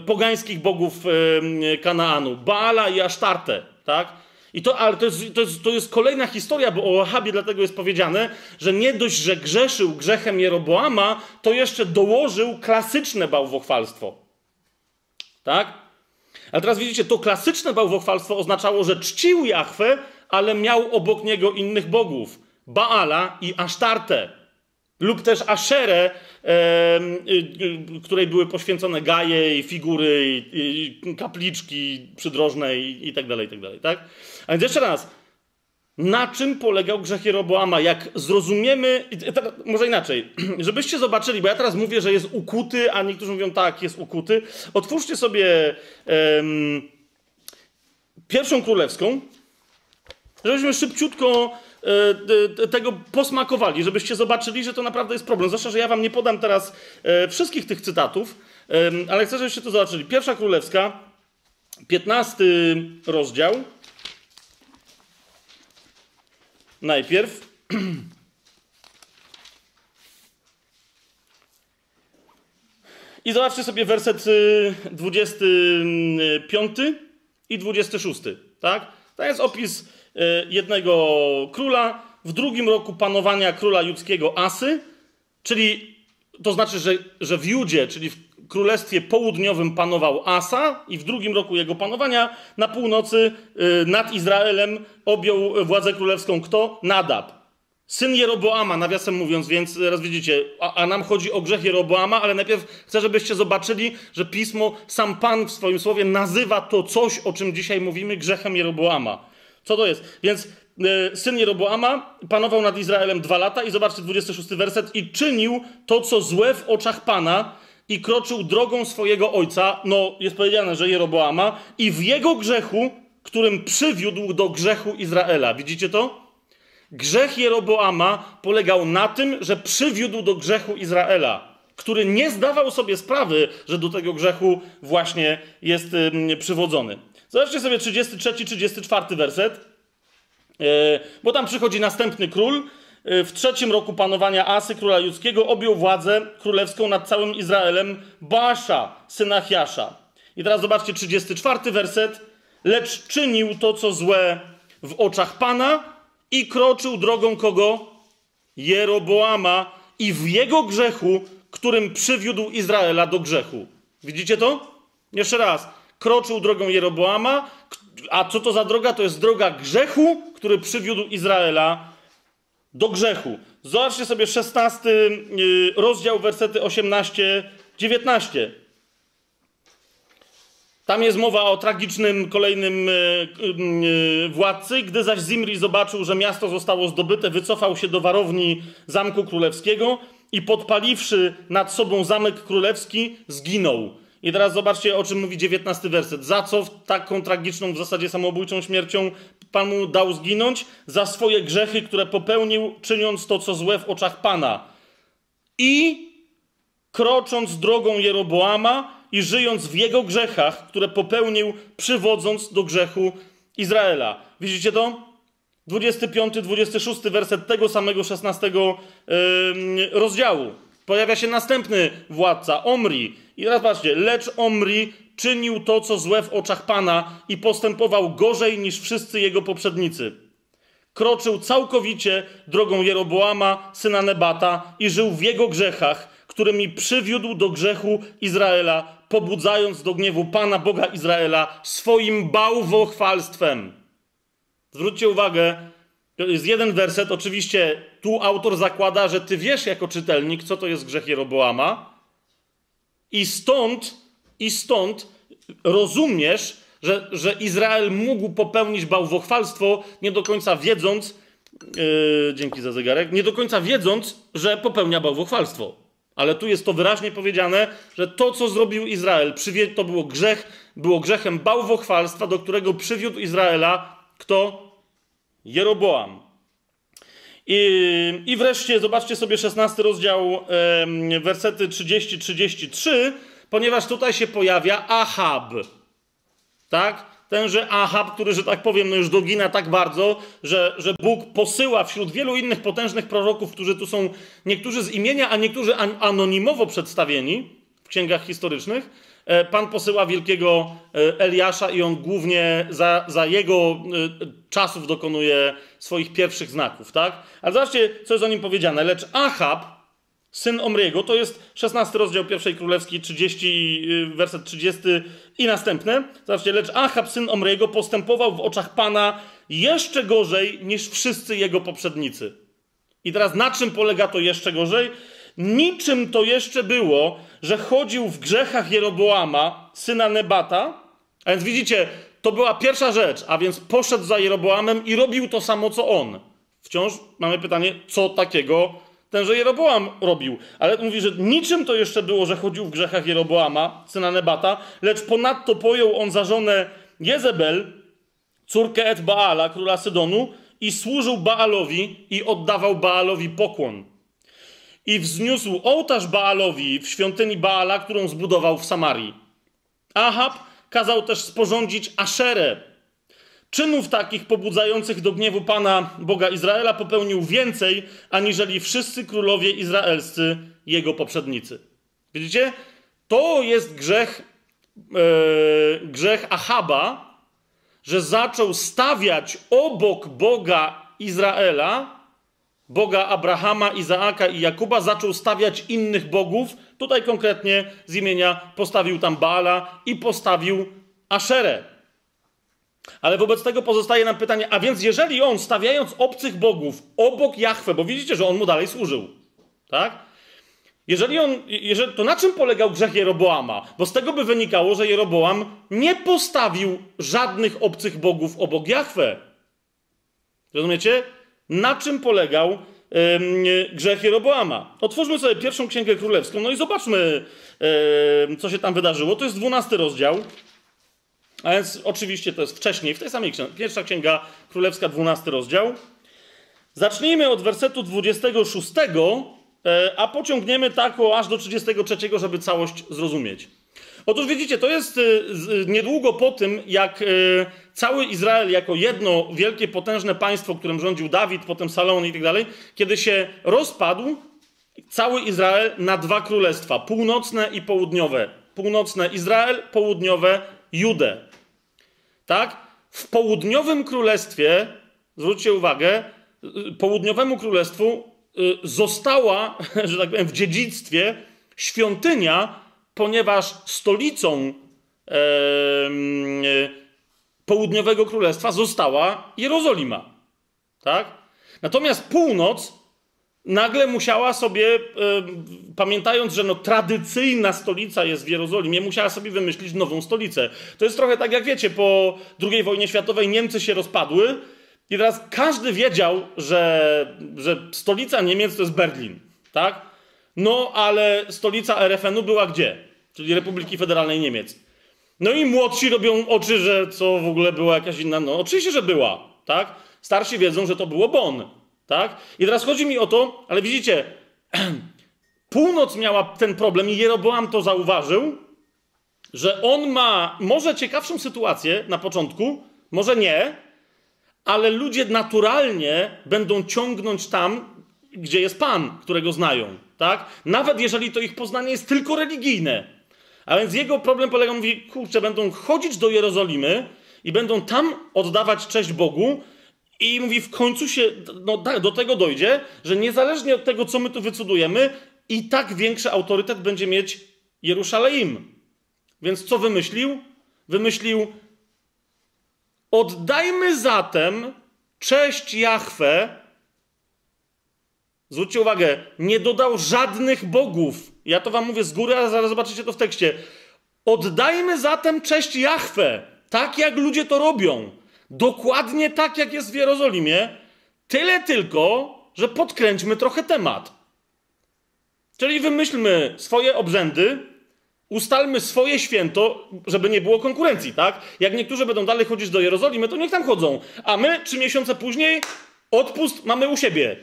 pogańskich bogów e, Kanaanu, Baala i Asztartę, tak? I to, ale to jest, to, jest, to jest kolejna historia, bo o Ahabie dlatego jest powiedziane, że nie dość, że grzeszył grzechem Jeroboama, to jeszcze dołożył klasyczne bałwochwalstwo. Tak? A teraz widzicie, to klasyczne bałwochwalstwo oznaczało, że czcił Jachwę, ale miał obok niego innych bogów. Baala i Asztartę lub też Aszerę, e, której były poświęcone gaje i figury, i, kapliczki przydrożne i, tak dalej, i tak dalej, tak? A więc jeszcze raz, na czym polegał grzech Jeroboama? Jak zrozumiemy, może inaczej, *clears throat* żebyście zobaczyli, bo ja teraz mówię, że jest ukuty, a niektórzy mówią tak, jest ukuty. Otwórzcie sobie pierwszą królewską, żebyśmy szybciutko tego posmakowali, żebyście zobaczyli, że to naprawdę jest problem. Zwłaszcza, że ja wam nie podam teraz e, wszystkich tych cytatów, ale chcę, żebyście to zobaczyli. Pierwsza Królewska, 15 rozdział. Najpierw. *clears throat* I zobaczcie sobie werset 25 y, i 26. Tak? To jest opis E, jednego króla, w drugim roku panowania króla judzkiego Asy, czyli to znaczy, że, że w Judzie, czyli w królestwie południowym panował Asa i w drugim roku jego panowania na północy e, nad Izraelem objął władzę królewską kto? Nadab. Syn Jeroboama, nawiasem mówiąc, więc raz widzicie, a, a, nam chodzi o grzech Jeroboama, ale najpierw chcę, żebyście zobaczyli, że pismo, sam Pan w swoim słowie nazywa to coś, o czym dzisiaj mówimy, grzechem Jeroboama. Co to jest? Więc y, syn Jeroboama panował nad Izraelem dwa lata i zobaczcie 26 werset i czynił to, co złe w oczach Pana i kroczył drogą swojego ojca, no jest powiedziane, że Jeroboama, i w jego grzechu, którym przywiódł do grzechu Izraela. Widzicie to? Grzech Jeroboama polegał na tym, że przywiódł do grzechu Izraela, który nie zdawał sobie sprawy, że do tego grzechu właśnie jest przywodzony. Zobaczcie sobie 33-34 werset, e, bo tam przychodzi następny król. E, w trzecim roku panowania Asy, króla judzkiego, objął władzę królewską nad całym Izraelem Baasza, syna Chiasza. I teraz zobaczcie 34 werset. Lecz czynił to, co złe w oczach Pana i kroczył drogą kogo? Jeroboama i w jego grzechu, którym przywiódł Izraela do grzechu. Widzicie to? Jeszcze raz. Kroczył drogą Jeroboama, a co to za droga? To jest droga grzechu, który przywiódł Izraela do grzechu. Zobaczcie sobie 16 y, rozdział, wersety 18-19. Tam jest mowa o tragicznym kolejnym e, e, władcy. Gdy zaś Zimri zobaczył, że miasto zostało zdobyte, wycofał się do warowni Zamku Królewskiego i podpaliwszy nad sobą Zamek Królewski, zginął. I teraz zobaczcie, o czym mówi dziewiętnasty werset. Za co taką tragiczną, w zasadzie samobójczą śmiercią Pan mu dał zginąć? Za swoje grzechy, które popełnił, czyniąc to, co złe w oczach Pana. I krocząc drogą Jeroboama, i żyjąc w jego grzechach, które popełnił, przywodząc do grzechu Izraela. Widzicie to? 25, 26 werset tego samego 16 rozdziału. Pojawia się następny władca, Omri. I teraz patrzcie, lecz Omri czynił to, co złe w oczach Pana i postępował gorzej niż wszyscy jego poprzednicy. Kroczył całkowicie drogą Jeroboama, syna Nebata i żył w jego grzechach, którymi przywiódł do grzechu Izraela, pobudzając do gniewu Pana Boga Izraela swoim bałwochwalstwem. Zwróćcie uwagę, to jest jeden werset. Oczywiście tu autor zakłada, że ty wiesz jako czytelnik, co to jest grzech Jeroboama. I stąd, i stąd rozumiesz, że, że Izrael mógł popełnić bałwochwalstwo, nie do końca wiedząc, yy, dzięki za zegarek, nie do końca wiedząc, że popełnia bałwochwalstwo. Ale tu jest to wyraźnie powiedziane, że to, co zrobił Izrael, to było grzech, było grzechem bałwochwalstwa, do którego przywiódł Izraela kto? Jeroboam. I, I wreszcie zobaczcie sobie 16 rozdział, wersety 30-33, ponieważ tutaj się pojawia Ahab. Tak? tenże Ahab, który, że tak powiem, no już dogina tak bardzo, że, że Bóg posyła wśród wielu innych potężnych proroków, którzy tu są niektórzy z imienia, a niektórzy an anonimowo przedstawieni w księgach historycznych. E, Pan posyła wielkiego e, Eliasza i on głównie za, za jego e, czasów dokonuje swoich pierwszych znaków, tak? Ale zobaczcie, co jest o nim powiedziane. Lecz Ahab, syn Omriego, to jest 16 rozdział pierwszej królewskiej, 30, y, werset 30 i następne. Zobaczcie, lecz Achab, syn Omriego, postępował w oczach Pana jeszcze gorzej niż wszyscy jego poprzednicy. I teraz na czym polega to jeszcze gorzej? Niczym to jeszcze było, że chodził w grzechach Jeroboama, syna Nebata. A więc widzicie, to była pierwsza rzecz, a więc poszedł za Jeroboamem i robił to samo, co on. Wciąż mamy pytanie, co takiego tenże Jeroboam robił. Ale mówi, że niczym to jeszcze było, że chodził w grzechach Jeroboama, syna Nebata, lecz ponadto pojął on za żonę Jezebel, córkę Et Baala, króla Sydonu, i służył Baalowi i oddawał Baalowi pokłon. I wzniósł ołtarz Baalowi w świątyni Baala, którą zbudował w Samarii. Ahab kazał też sporządzić Aszerę, Czynów takich pobudzających do gniewu Pana Boga Izraela popełnił więcej, aniżeli wszyscy królowie izraelscy, jego poprzednicy. Widzicie? To jest grzech, e, grzech Ahaba, że zaczął stawiać obok Boga Izraela, Boga Abrahama, Izaaka i Jakuba, zaczął stawiać innych bogów. Tutaj konkretnie z imienia postawił tam Baala i postawił Aszerę. Ale wobec tego pozostaje nam pytanie, a więc jeżeli on stawiając obcych bogów obok Jahwe, bo widzicie, że on mu dalej służył, tak? Jeżeli on, jeżeli, to na czym polegał grzech Jeroboama? Bo z tego by wynikało, że Jeroboam nie postawił żadnych obcych bogów obok Jahwe. Rozumiecie? Na czym polegał grzech Jeroboama. Otwórzmy sobie pierwszą księgę królewską, no i zobaczmy, co się tam wydarzyło. To jest dwunasty rozdział. A więc oczywiście to jest wcześniej, w tej samej księdze. Pierwsza księga królewska, dwunasty rozdział. Zacznijmy od wersetu 26, e, a pociągniemy tak aż do 33, żeby całość zrozumieć. Otóż widzicie, to jest e, niedługo po tym, jak e, cały Izrael jako jedno wielkie, potężne państwo, którym rządził Dawid, potem Salomon i tak dalej, kiedy się rozpadł cały Izrael na dwa królestwa, północne i południowe. Północne Izrael, południowe Judę. Tak? W południowym królestwie, zwróćcie uwagę, południowemu królestwu y, została, *laughs* że tak powiem, w dziedzictwie świątynia, ponieważ stolicą e, południowego królestwa została Jerozolima. Tak? Natomiast północ nagle musiała sobie, e, pamiętając, że no, tradycyjna stolica jest w Jerozolimie, musiała sobie wymyślić nową stolicę. To jest trochę tak, jak wiecie, po II wojnie światowej Niemcy się rozpadły i teraz każdy wiedział, że, że stolica Niemiec to jest Berlin, tak? No, ale stolica RFN-u była gdzie? Czyli Republiki Federalnej Niemiec. No i młodsi robią oczy, że co w ogóle była jakaś inna. No, oczywiście, że była, tak? Starsi wiedzą, że to było Bonn, tak? I teraz chodzi mi o to, ale widzicie, *clears throat* północ miała ten problem i Jeroboam to zauważył, że on ma może ciekawszą sytuację na początku, może nie, ale ludzie naturalnie będą ciągnąć tam, gdzie jest Pan, którego znają, tak? Nawet jeżeli to ich poznanie jest tylko religijne. A więc jego problem polega, mówi, kurczę, będą chodzić do Jerozolimy i będą tam oddawać cześć Bogu i mówi, w końcu się no, do tego dojdzie, że niezależnie od tego, co my tu wycudujemy, i tak większy autorytet będzie mieć Jerusalem. Więc co wymyślił? Wymyślił, Oddajmy zatem cześć Jahwe. Zwróćcie uwagę, nie dodał żadnych bogów. Ja to wam mówię z góry, a zaraz zobaczycie to w tekście. Oddajmy zatem cześć Jahwe, tak jak ludzie to robią. Dokładnie tak, jak jest w Jerozolimie. Tyle tylko, że podkręćmy trochę temat. Czyli wymyślmy swoje obrzędy, ustalmy swoje święto, żeby nie było konkurencji, tak? Jak niektórzy będą dalej chodzić do Jerozolimy, to niech tam chodzą. A my trzy miesiące później odpust mamy u siebie.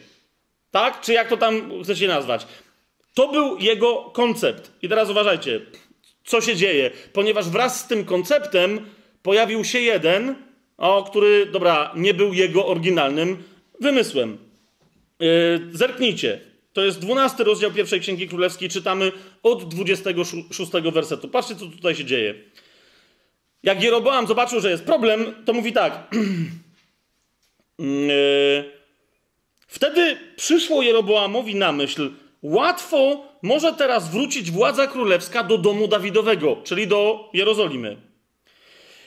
Tak? Czy jak to tam chcecie nazwać? To był jego koncept. I teraz uważajcie, co się dzieje. Ponieważ wraz z tym konceptem pojawił się jeden, o, który, dobra, nie był jego oryginalnym wymysłem. Yy, zerknijcie. To jest 12 rozdział pierwszej Księgi Królewskiej, czytamy od 26 wersetu. Patrzcie, co tutaj się dzieje. Jak Jeroboam zobaczył, że jest problem, to mówi tak. *clears throat* Yy, wtedy przyszło Jeroboamowi na myśl, łatwo może teraz wrócić władza królewska do domu Dawidowego, czyli do Jerozolimy.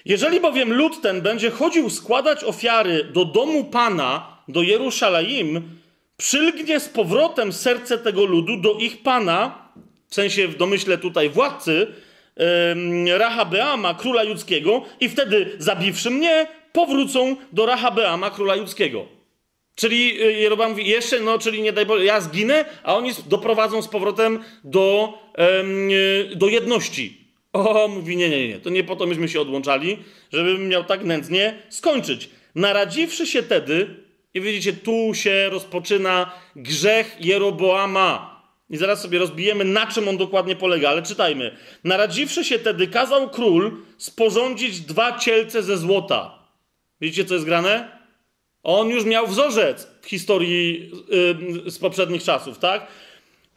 Jeżeli bowiem lud ten będzie chodził składać ofiary do domu Pana, do Jerusalem, przylgnie z powrotem serce tego ludu do ich pana, w sensie w domyśle tutaj władcy, Rahabeama, króla judzkiego, i wtedy, zabiwszy mnie, powrócą do Rahabeama, króla judzkiego. Czyli y, Jerobam mówi, jeszcze, no, czyli nie daj Boże, ja zginę, a oni doprowadzą z powrotem do, y, do jedności. O, mówi, nie, nie, nie, to nie po to myśmy się odłączali, żebym miał tak nędznie skończyć. Naradziwszy się tedy, i widzicie, tu się rozpoczyna grzech Jeroboama. I zaraz sobie rozbijemy, na czym on dokładnie polega, ale czytajmy. Naradziwszy się tedy, kazał król sporządzić dwa cielce ze złota. Widzicie, co jest grane? On już miał wzorzec w historii yy, z poprzednich czasów, tak?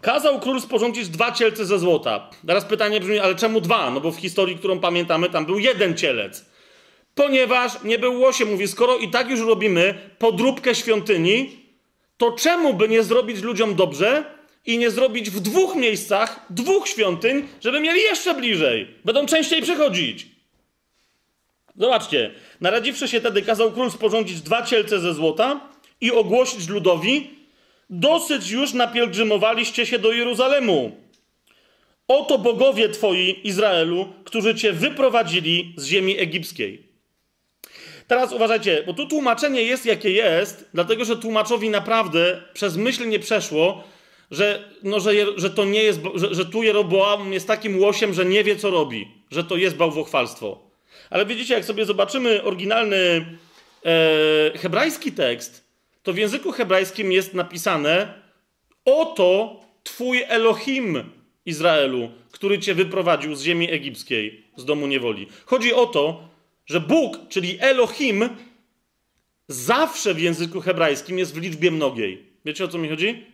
Kazał król sporządzić dwa cielce ze złota. Teraz pytanie brzmi, ale czemu dwa? No bo w historii, którą pamiętamy, tam był jeden cielec. Ponieważ nie był łosie, mówi, skoro i tak już robimy podróbkę świątyni, to czemu by nie zrobić ludziom dobrze i nie zrobić w dwóch miejscach dwóch świątyń, żeby mieli jeszcze bliżej? Będą częściej przychodzić. Zobaczcie, naradziwszy się tedy, kazał król sporządzić dwa cielce ze złota i ogłosić ludowi: Dosyć już napielgrzymowaliście się do Jeruzalemu. Oto bogowie twoi, Izraelu, którzy cię wyprowadzili z ziemi egipskiej. Teraz uważajcie, bo tu tłumaczenie jest jakie jest, dlatego że tłumaczowi naprawdę przez myśl nie przeszło, że, no, że, że to nie jest, że, że tu Jeroboam jest takim łosiem, że nie wie co robi, że to jest bałwochwalstwo. Ale widzicie, jak sobie zobaczymy oryginalny e, hebrajski tekst, to w języku hebrajskim jest napisane: Oto Twój Elohim, Izraelu, który cię wyprowadził z ziemi egipskiej, z domu niewoli. Chodzi o to, że Bóg, czyli Elohim, zawsze w języku hebrajskim jest w liczbie mnogiej. Wiecie o co mi chodzi?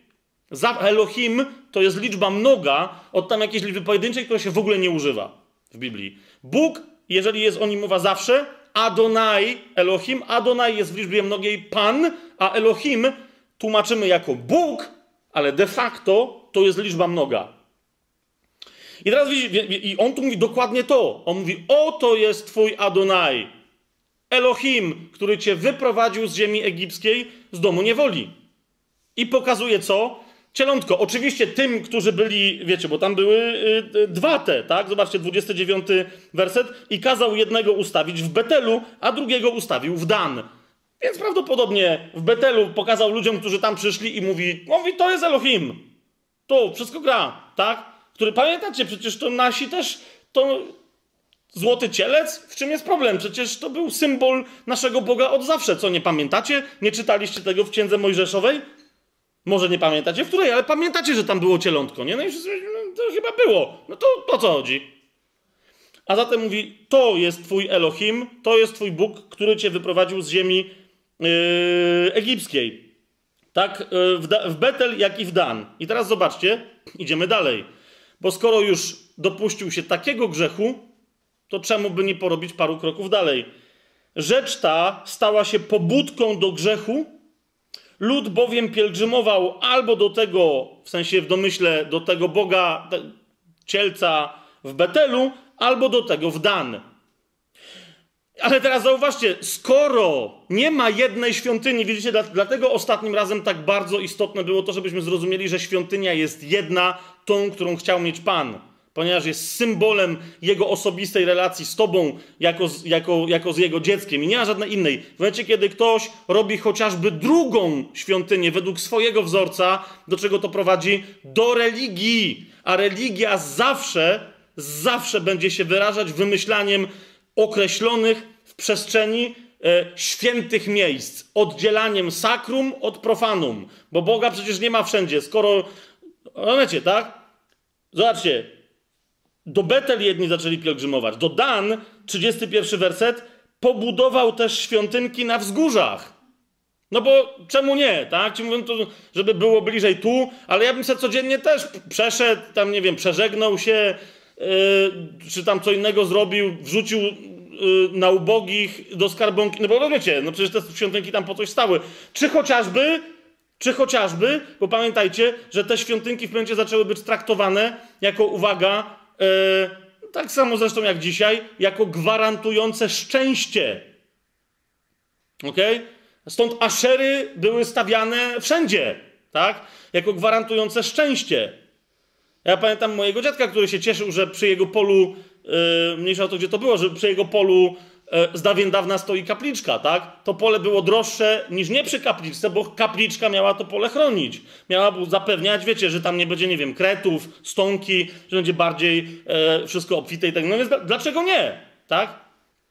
Elohim to jest liczba mnoga od tam jakiejś liczby pojedynczej, która się w ogóle nie używa w Biblii. Bóg, jeżeli jest o nim mowa zawsze, Adonai, Elohim, Adonai jest w liczbie mnogiej Pan, a Elohim tłumaczymy jako Bóg, ale de facto to jest liczba mnoga. I teraz i on tu mówi dokładnie to. On mówi: Oto jest twój Adonai, Elohim, który cię wyprowadził z ziemi egipskiej, z domu niewoli. I pokazuje co? Cielątko. Oczywiście tym, którzy byli, wiecie, bo tam były y, y, dwa te, tak? Zobaczcie, 29 werset. I kazał jednego ustawić w Betelu, a drugiego ustawił w Dan. Więc prawdopodobnie w Betelu pokazał ludziom, którzy tam przyszli i mówi, mówi, to jest Elohim. To wszystko gra, tak? Który, pamiętacie, przecież to nasi też, to złoty cielec? W czym jest problem? Przecież to był symbol naszego Boga od zawsze. Co, nie pamiętacie? Nie czytaliście tego w Księdze Mojżeszowej? Może nie pamiętacie w której, ale pamiętacie, że tam było cielątko, nie? No i wszyscy, no, to chyba było. No to o co chodzi? A zatem mówi, to jest twój Elohim, to jest twój Bóg, który cię wyprowadził z ziemi yy, egipskiej. Tak, yy, w, w Betel, jak i w Dan. I teraz zobaczcie, *clears throat* idziemy dalej. Bo skoro już dopuścił się takiego grzechu, to czemu by nie porobić paru kroków dalej? Rzecz ta stała się pobudką do grzechu, Lud bowiem pielgrzymował albo do tego, w sensie w domyśle do tego Boga, cielca w Betelu, albo do tego w Dan. Ale teraz zauważcie, skoro nie ma jednej świątyni, widzicie, dlatego ostatnim razem tak bardzo istotne było to, żebyśmy zrozumieli, że świątynia jest jedna, tą, którą chciał mieć Pan ponieważ jest symbolem jego osobistej relacji z tobą jako z, jako, jako z jego dzieckiem i nie ma żadnej innej. W momencie, kiedy ktoś robi chociażby drugą świątynię według swojego wzorca, do czego to prowadzi? Do religii. A religia zawsze, zawsze będzie się wyrażać wymyślaniem określonych w przestrzeni e, świętych miejsc, oddzielaniem sakrum od profanum, bo Boga przecież nie ma wszędzie. Skoro, rozumiecie, tak? Zobaczcie, do Betel jedni zaczęli pielgrzymować. Do Dan, 31 werset, pobudował też świątynki na wzgórzach. No bo czemu nie, tak? Ci mówią to, żeby było bliżej tu, ale ja bym sobie codziennie też przeszedł, tam nie wiem, przeżegnał się, yy, czy tam co innego zrobił, wrzucił yy, na ubogich do skarbonki. No bo wiecie, no przecież te świątynki tam po coś stały. Czy chociażby, czy chociażby, bo pamiętajcie, że te świątynki w pewnym zaczęły być traktowane jako, uwaga, tak samo zresztą jak dzisiaj, jako gwarantujące szczęście. Ok? Stąd aszery były stawiane wszędzie, tak? Jako gwarantujące szczęście. Ja pamiętam mojego dziadka, który się cieszył, że przy jego polu, yy, mniejsza o to, gdzie to było, że przy jego polu E, z dawien dawna stoi kapliczka, tak? To pole było droższe niż nie przy kapliczce, bo kapliczka miała to pole chronić. Miała zapewniać, wiecie, że tam nie będzie, nie wiem, kretów, stonki, że będzie bardziej e, wszystko obfite i tak. No więc dlaczego nie, tak?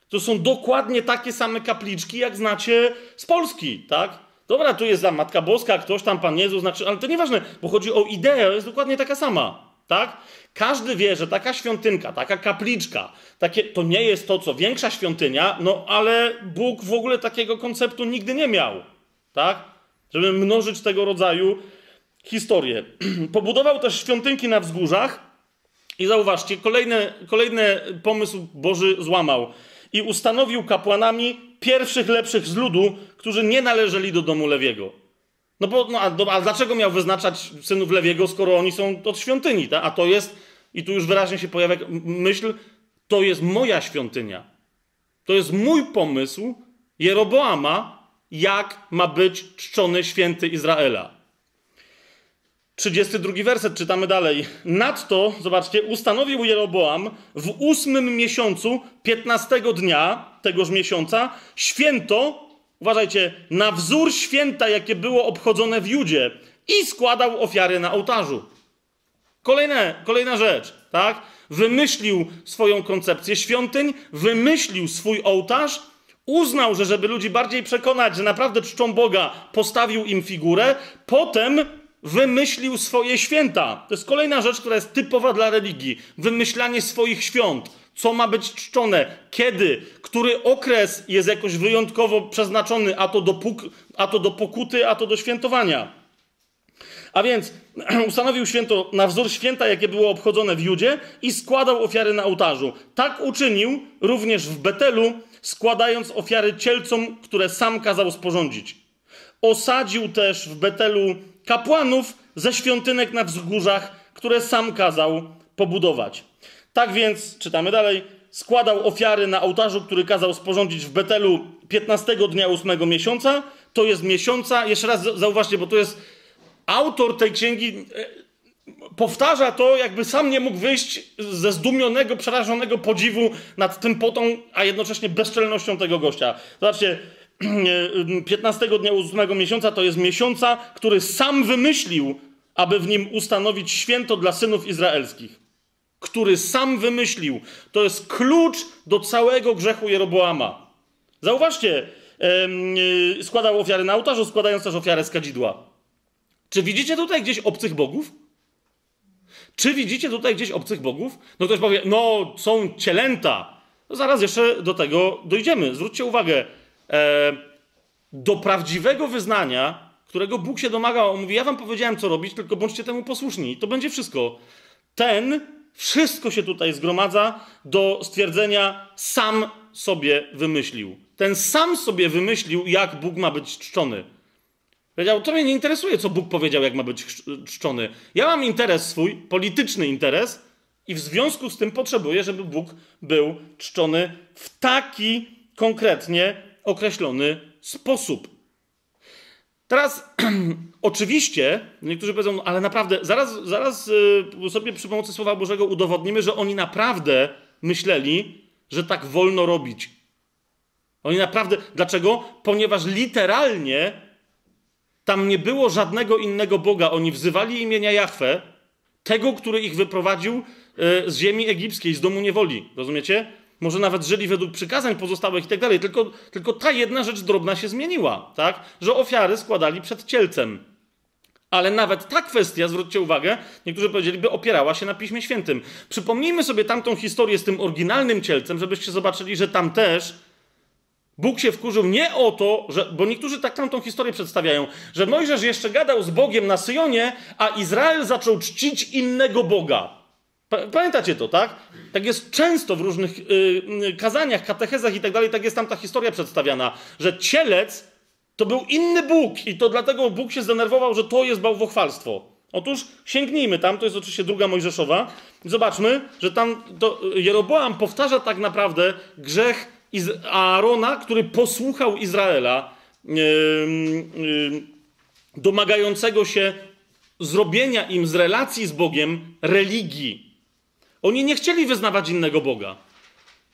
To są dokładnie takie same kapliczki, jak znacie z Polski, tak? Dobra, tu jest za Matka Boska, ktoś tam, Pan Jezus, znaczy, ale to nieważne, bo chodzi o ideę, jest dokładnie taka sama, tak? Każdy wie, że taka świątynka, taka kapliczka, takie, to nie jest to, co większa świątynia, no ale Bóg w ogóle takiego konceptu nigdy nie miał. Tak? Żeby mnożyć tego rodzaju historie. *clears throat* Pobudował też świątynki na wzgórzach i zauważcie, kolejny, kolejny pomysł Boży złamał. I ustanowił kapłanami pierwszych lepszych z ludu, którzy nie należeli do domu Lewiego. No bo, no, a, a dlaczego miał wyznaczać synów Lewiego, skoro oni są od świątyni? Ta? A to jest i tu już wyraźnie się pojawia myśl, to jest moja świątynia. To jest mój pomysł Jeroboama, jak ma być czczony święty Izraela. 32 werset czytamy dalej. Nadto, zobaczcie, ustanowił Jeroboam w ósmym miesiącu, 15 dnia tegoż miesiąca, święto, uważajcie, na wzór święta, jakie było obchodzone w Judzie i składał ofiary na ołtarzu. Kolejne, kolejna rzecz, tak? Wymyślił swoją koncepcję świątyń, wymyślił swój ołtarz, uznał, że żeby ludzi bardziej przekonać, że naprawdę czczą Boga, postawił im figurę, potem wymyślił swoje święta. To jest kolejna rzecz, która jest typowa dla religii. Wymyślanie swoich świąt. Co ma być czczone, kiedy, który okres jest jakoś wyjątkowo przeznaczony, a to do, puk- a to do pokuty, a to do świętowania. A więc *clears throat* ustanowił święto na wzór święta, jakie było obchodzone w Judzie i składał ofiary na ołtarzu. Tak uczynił również w Betelu, składając ofiary cielcom, które sam kazał sporządzić. Osadził też w Betelu kapłanów ze świątynek na wzgórzach, które sam kazał pobudować. Tak więc, czytamy dalej, składał ofiary na ołtarzu, który kazał sporządzić w Betelu 15 dnia 8 miesiąca. To jest miesiąca, jeszcze raz zauważcie, bo to jest autor tej księgi e, powtarza to, jakby sam nie mógł wyjść ze zdumionego, przerażonego podziwu nad tym potą, a jednocześnie bezczelnością tego gościa. Zobaczcie, *clears throat* 15 dnia 8 miesiąca to jest miesiąca, który sam wymyślił, aby w nim ustanowić święto dla synów izraelskich. Który sam wymyślił. To jest klucz do całego grzechu Jeroboama. Zauważcie, yy, składał ofiary na ołtarzu, składając też ofiarę z kadzidła. Czy widzicie tutaj gdzieś obcych bogów? Czy widzicie tutaj gdzieś obcych bogów? No ktoś powie, no są cielęta. No zaraz jeszcze do tego dojdziemy. Zwróćcie uwagę, e, do prawdziwego wyznania, którego Bóg się domagał, on mówi, ja wam powiedziałem, co robić, tylko bądźcie temu posłuszni. To będzie wszystko. Ten, wszystko się tutaj zgromadza do stwierdzenia, sam sobie wymyślił. Ten sam sobie wymyślił, jak Bóg ma być czczony. Powiedział, to mnie nie interesuje, co Bóg powiedział, jak ma być czczony. Ja mam interes swój, polityczny interes i w związku z tym potrzebuję, żeby Bóg był czczony w taki konkretnie określony sposób. Teraz, *clears throat* oczywiście, niektórzy powiedzą, no, ale naprawdę, zaraz, zaraz y, sobie przy pomocy Słowa Bożego udowodnimy, że oni naprawdę myśleli, że tak wolno robić. Oni naprawdę, dlaczego? Ponieważ literalnie tam nie było żadnego innego Boga. Oni wzywali imienia Jahwe, tego, który ich wyprowadził e, z ziemi egipskiej, z domu niewoli. Rozumiecie? Może nawet żyli według przykazań pozostałych i tak dalej. Tylko, tylko ta jedna rzecz drobna się zmieniła, tak? Że ofiary składali przed cielcem. Ale nawet ta kwestia, zwróćcie uwagę, niektórzy powiedzieliby, opierała się na Piśmie Świętym. Przypomnijmy sobie tamtą historię z tym oryginalnym cielcem, żebyście zobaczyli, że tam też Bóg się wkurzył nie o to, że, bo niektórzy tak tam tą historię przedstawiają, że Mojżesz jeszcze gadał z Bogiem na Syjonie, a Izrael zaczął czcić innego Boga. Pamiętacie to, tak? Tak jest często w różnych yy, kazaniach, katechezach i tak dalej, tak jest tam ta historia przedstawiana, że cielec to był inny Bóg i to dlatego Bóg się zdenerwował, że to jest bałwochwalstwo. Otóż sięgnijmy tam, to jest oczywiście druga Mojżeszowa, zobaczmy, że tam to Jeroboam powtarza tak naprawdę grzech Aarona, który posłuchał Izraela, domagającego się zrobienia im z relacji z Bogiem religii. Oni nie chcieli wyznawać innego Boga.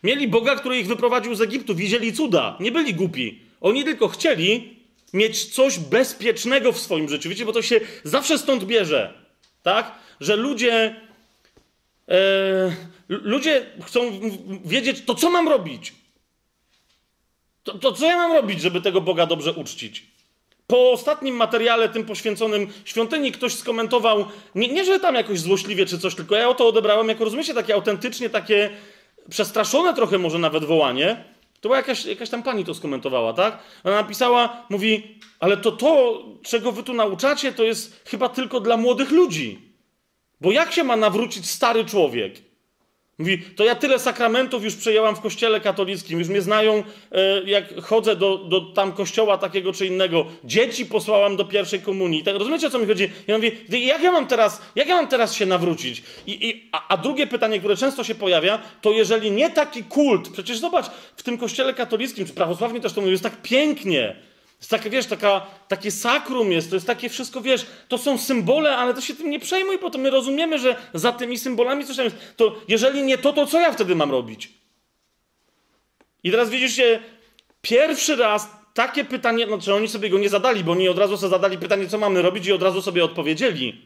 Mieli Boga, który ich wyprowadził z Egiptu, widzieli cuda, nie byli głupi. Oni tylko chcieli mieć coś bezpiecznego w swoim życiu. Wiecie, bo to się zawsze stąd bierze, tak? Że ludzie, e, ludzie chcą wiedzieć, to co mam robić? To, to co ja mam robić, żeby tego Boga dobrze uczcić? Po ostatnim materiale, tym poświęconym świątyni, ktoś skomentował, nie, nie że tam jakoś złośliwie czy coś, tylko ja o to odebrałem jako, rozumiecie, takie autentycznie, takie przestraszone trochę może nawet wołanie. To była jakaś, jakaś tam pani to skomentowała, tak? Ona napisała, mówi, ale to to, czego wy tu nauczacie, to jest chyba tylko dla młodych ludzi. Bo jak się ma nawrócić stary człowiek? Mówi, to ja tyle sakramentów już przejęłam w kościele katolickim, już mnie znają, e, jak chodzę do, do tam kościoła takiego czy innego. Dzieci posłałam do pierwszej komunii. Tak, rozumiecie, o co mi chodzi? Ja mówię, jak ja mam teraz, jak ja mam teraz się nawrócić? I, i, a, a drugie pytanie, które często się pojawia, to jeżeli nie taki kult, przecież zobacz, w tym kościele katolickim, czy prawosławnie też to mówię, jest tak pięknie, jest takie, wiesz, taka, takie sakrum jest, to jest takie wszystko, wiesz, to są symbole, ale to się tym nie przejmuj, bo to my rozumiemy, że za tymi symbolami coś tam jest. To jeżeli nie to, to co ja wtedy mam robić? I teraz widzicie, pierwszy raz takie pytanie, no czy oni sobie go nie zadali, bo oni od razu sobie zadali pytanie, co mamy robić i od razu sobie odpowiedzieli,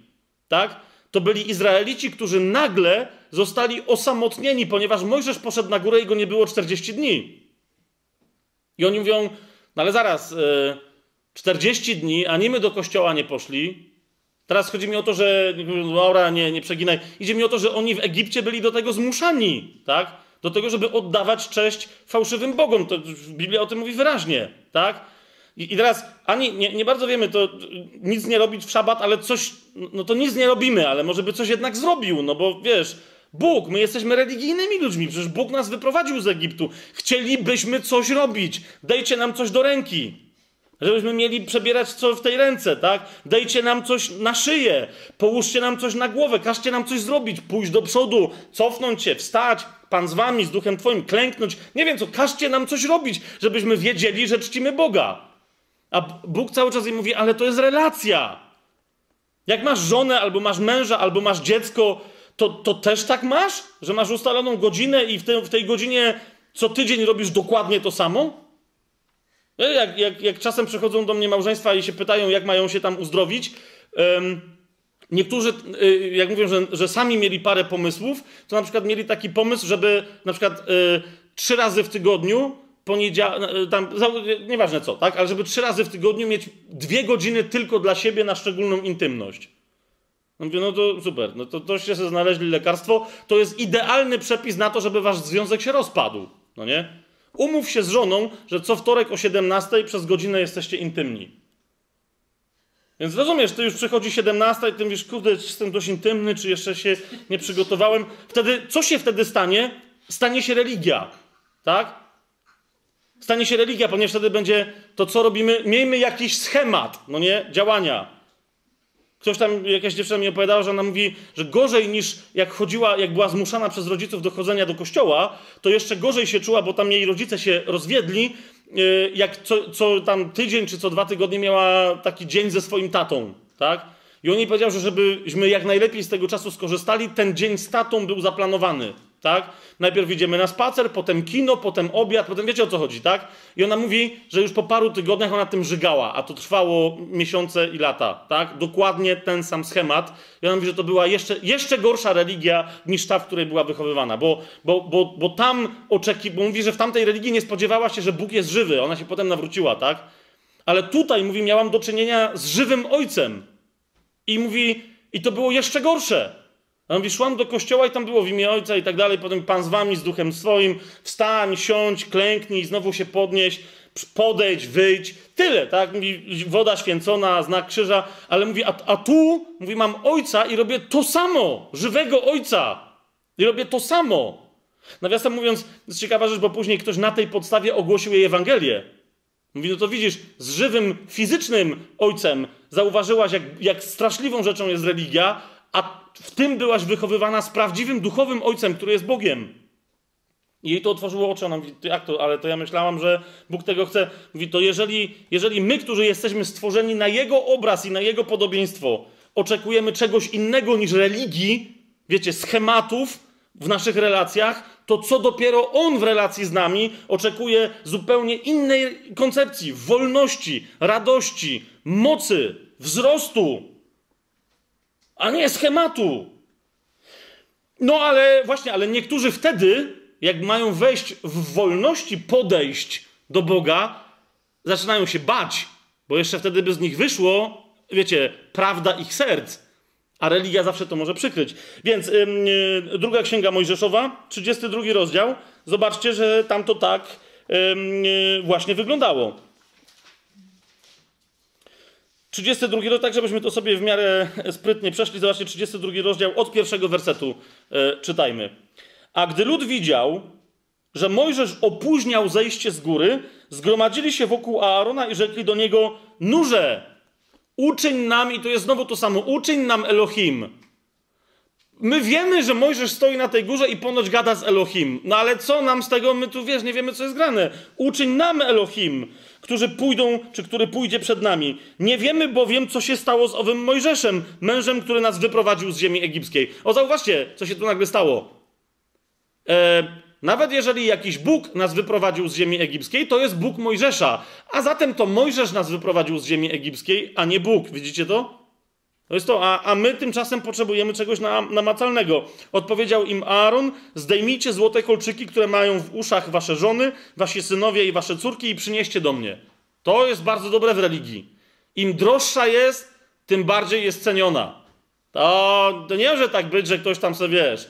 tak? To byli Izraelici, którzy nagle zostali osamotnieni, ponieważ Mojżesz poszedł na górę i go nie było 40 dni. I oni mówią, no ale zaraz, 40 e, dni, a nie my do kościoła nie poszli. Teraz chodzi mi o to, że, Laura, nie, nie przeginaj, idzie mi o to, że oni w Egipcie byli do tego zmuszani, tak? Do tego, żeby oddawać cześć fałszywym bogom. To Biblia o tym mówi wyraźnie, tak? I, i teraz ani nie, nie, bardzo wiemy, to nic nie robić w szabat, ale coś, no to nic nie robimy, ale może by coś jednak zrobił, no bo wiesz, Bóg, my jesteśmy religijnymi ludźmi, przecież Bóg nas wyprowadził z Egiptu. Chcielibyśmy coś robić. Dajcie nam coś do ręki. Żebyśmy mieli przebierać co w tej ręce, tak? Dajcie nam coś na szyję, połóżcie nam coś na głowę, każcie nam coś zrobić, pójść do przodu, cofnąć się, wstać, Pan z wami, z duchem Twoim, klęknąć. Nie wiem co, każcie nam coś robić, żebyśmy wiedzieli, że czcimy Boga. A Bóg cały czas im mówi, ale to jest relacja. Jak masz żonę, albo masz męża, albo masz dziecko, to, to też tak masz? Że masz ustaloną godzinę i w, te, w tej godzinie co tydzień robisz dokładnie to samo? Jak, jak, jak czasem przychodzą do mnie małżeństwa i się pytają, jak mają się tam uzdrowić, um, niektórzy, y, jak mówią, że, że, sami mieli parę pomysłów, to na przykład mieli taki pomysł, żeby na przykład y, trzy razy w tygodniu, poniedziałek, tam, nieważne co, tak, ale żeby trzy razy w tygodniu mieć dwie godziny tylko dla siebie na szczególną intymność. No mówię, no to super, no to toście sobie znaleźli lekarstwo, to jest idealny przepis na to, żeby wasz związek się rozpadł, no nie? Umów się z żoną, że co wtorek o 17 przez godzinę jesteście intymni. Więc rozumiesz, ty już przychodzi 17 i ty mówisz, kurde, czy jestem dość intymny, czy jeszcze się nie przygotowałem. Wtedy, co się wtedy stanie? Stanie się religia, tak? Stanie się religia, ponieważ wtedy będzie to, co robimy, miejmy jakiś schemat, no nie, działania. Ktoś tam, jakaś dziewczyna mi opowiadała, że ona mówi, że gorzej niż jak chodziła, jak była zmuszana przez rodziców do chodzenia do kościoła, to jeszcze gorzej się czuła, bo tam jej rodzice się rozwiedli, y, jak co, co tam tydzień czy co dwa tygodnie miała taki dzień ze swoim tatą, tak? I on jej powiedział, że żebyśmy jak najlepiej z tego czasu skorzystali, ten dzień z tatą był zaplanowany tak? Najpierw idziemy na spacer, potem kino, potem obiad, potem wiecie o co chodzi, tak? I ona mówi, że już po paru tygodniach ona tym żygała, a to trwało miesiące i lata, tak? Dokładnie ten sam schemat. I ona mówi, że to była jeszcze, jeszcze gorsza religia niż ta, w której była wychowywana, bo, bo, bo, bo tam oczeki, bo mówi, że w tamtej religii nie spodziewała się, że Bóg jest żywy, ona się potem nawróciła, tak? Ale tutaj, mówi, miałam do czynienia z żywym ojcem. I mówi, i to było jeszcze gorsze. A on mówi, szłam do kościoła i tam było w imię Ojca i tak dalej, potem Pan z wami, z duchem swoim, wstań, siądź, klęknij, znowu się podnieść, podejdź, wyjdź. Tyle, tak? Mówi, woda święcona, znak krzyża, ale mówi, a, a tu, mówi, mam Ojca i robię to samo, żywego Ojca. I robię to samo. Nawiasem mówiąc, jest ciekawa rzecz, bo później ktoś na tej podstawie ogłosił jej Ewangelię. Mówi, no to widzisz, z żywym, fizycznym Ojcem zauważyłaś, jak, jak straszliwą rzeczą jest religia, a w tym byłaś wychowywana z prawdziwym duchowym ojcem, który jest Bogiem. I jej to otworzyło oczy. Ona mówi, jak to? Ale to ja myślałam, że Bóg tego chce. Mówi, to jeżeli, jeżeli my, którzy jesteśmy stworzeni na Jego obraz i na Jego podobieństwo, oczekujemy czegoś innego niż religii, wiecie, schematów w naszych relacjach, to co dopiero On w relacji z nami oczekuje zupełnie innej koncepcji, wolności, radości, mocy, wzrostu, a nie schematu. No ale właśnie, ale niektórzy wtedy, jak mają wejść w wolności podejść do Boga, zaczynają się bać, bo jeszcze wtedy by z nich wyszło, wiecie, prawda ich serc. A religia zawsze to może przykryć. Więc yy, druga księga Mojżeszowa, 32 rozdział. Zobaczcie, że tam to tak yy, właśnie wyglądało. 32 rozdział, tak żebyśmy to sobie w miarę sprytnie przeszli. Zobaczcie, 32 rozdział od pierwszego wersetu e, czytajmy. A gdy lud widział, że Mojżesz opóźniał zejście z góry, zgromadzili się wokół Aarona i rzekli do niego: Nurze, uczyń nam, i to jest znowu to samo, uczyń nam Elohim. My wiemy, że Mojżesz stoi na tej górze i ponoć gada z Elohim. No ale co nam z tego? My tu wiesz, nie wiemy, co jest grane. Uczyń nam Elohim, którzy pójdą, czy który pójdzie przed nami. Nie wiemy bowiem, co się stało z owym Mojżeszem, mężem, który nas wyprowadził z ziemi egipskiej. O, zauważcie, co się tu nagle stało. E, nawet jeżeli jakiś Bóg nas wyprowadził z ziemi egipskiej, to jest Bóg Mojżesza. A zatem to Mojżesz nas wyprowadził z ziemi egipskiej, a nie Bóg. Widzicie to? To jest to, a, a my tymczasem potrzebujemy czegoś na, namacalnego. Odpowiedział im Aaron: Zdejmijcie złote kolczyki, które mają w uszach wasze żony, wasi synowie i wasze córki, i przynieście do mnie. To jest bardzo dobre w religii. Im droższa jest, tym bardziej jest ceniona. To, to nie może tak być, że ktoś tam sobie wiesz,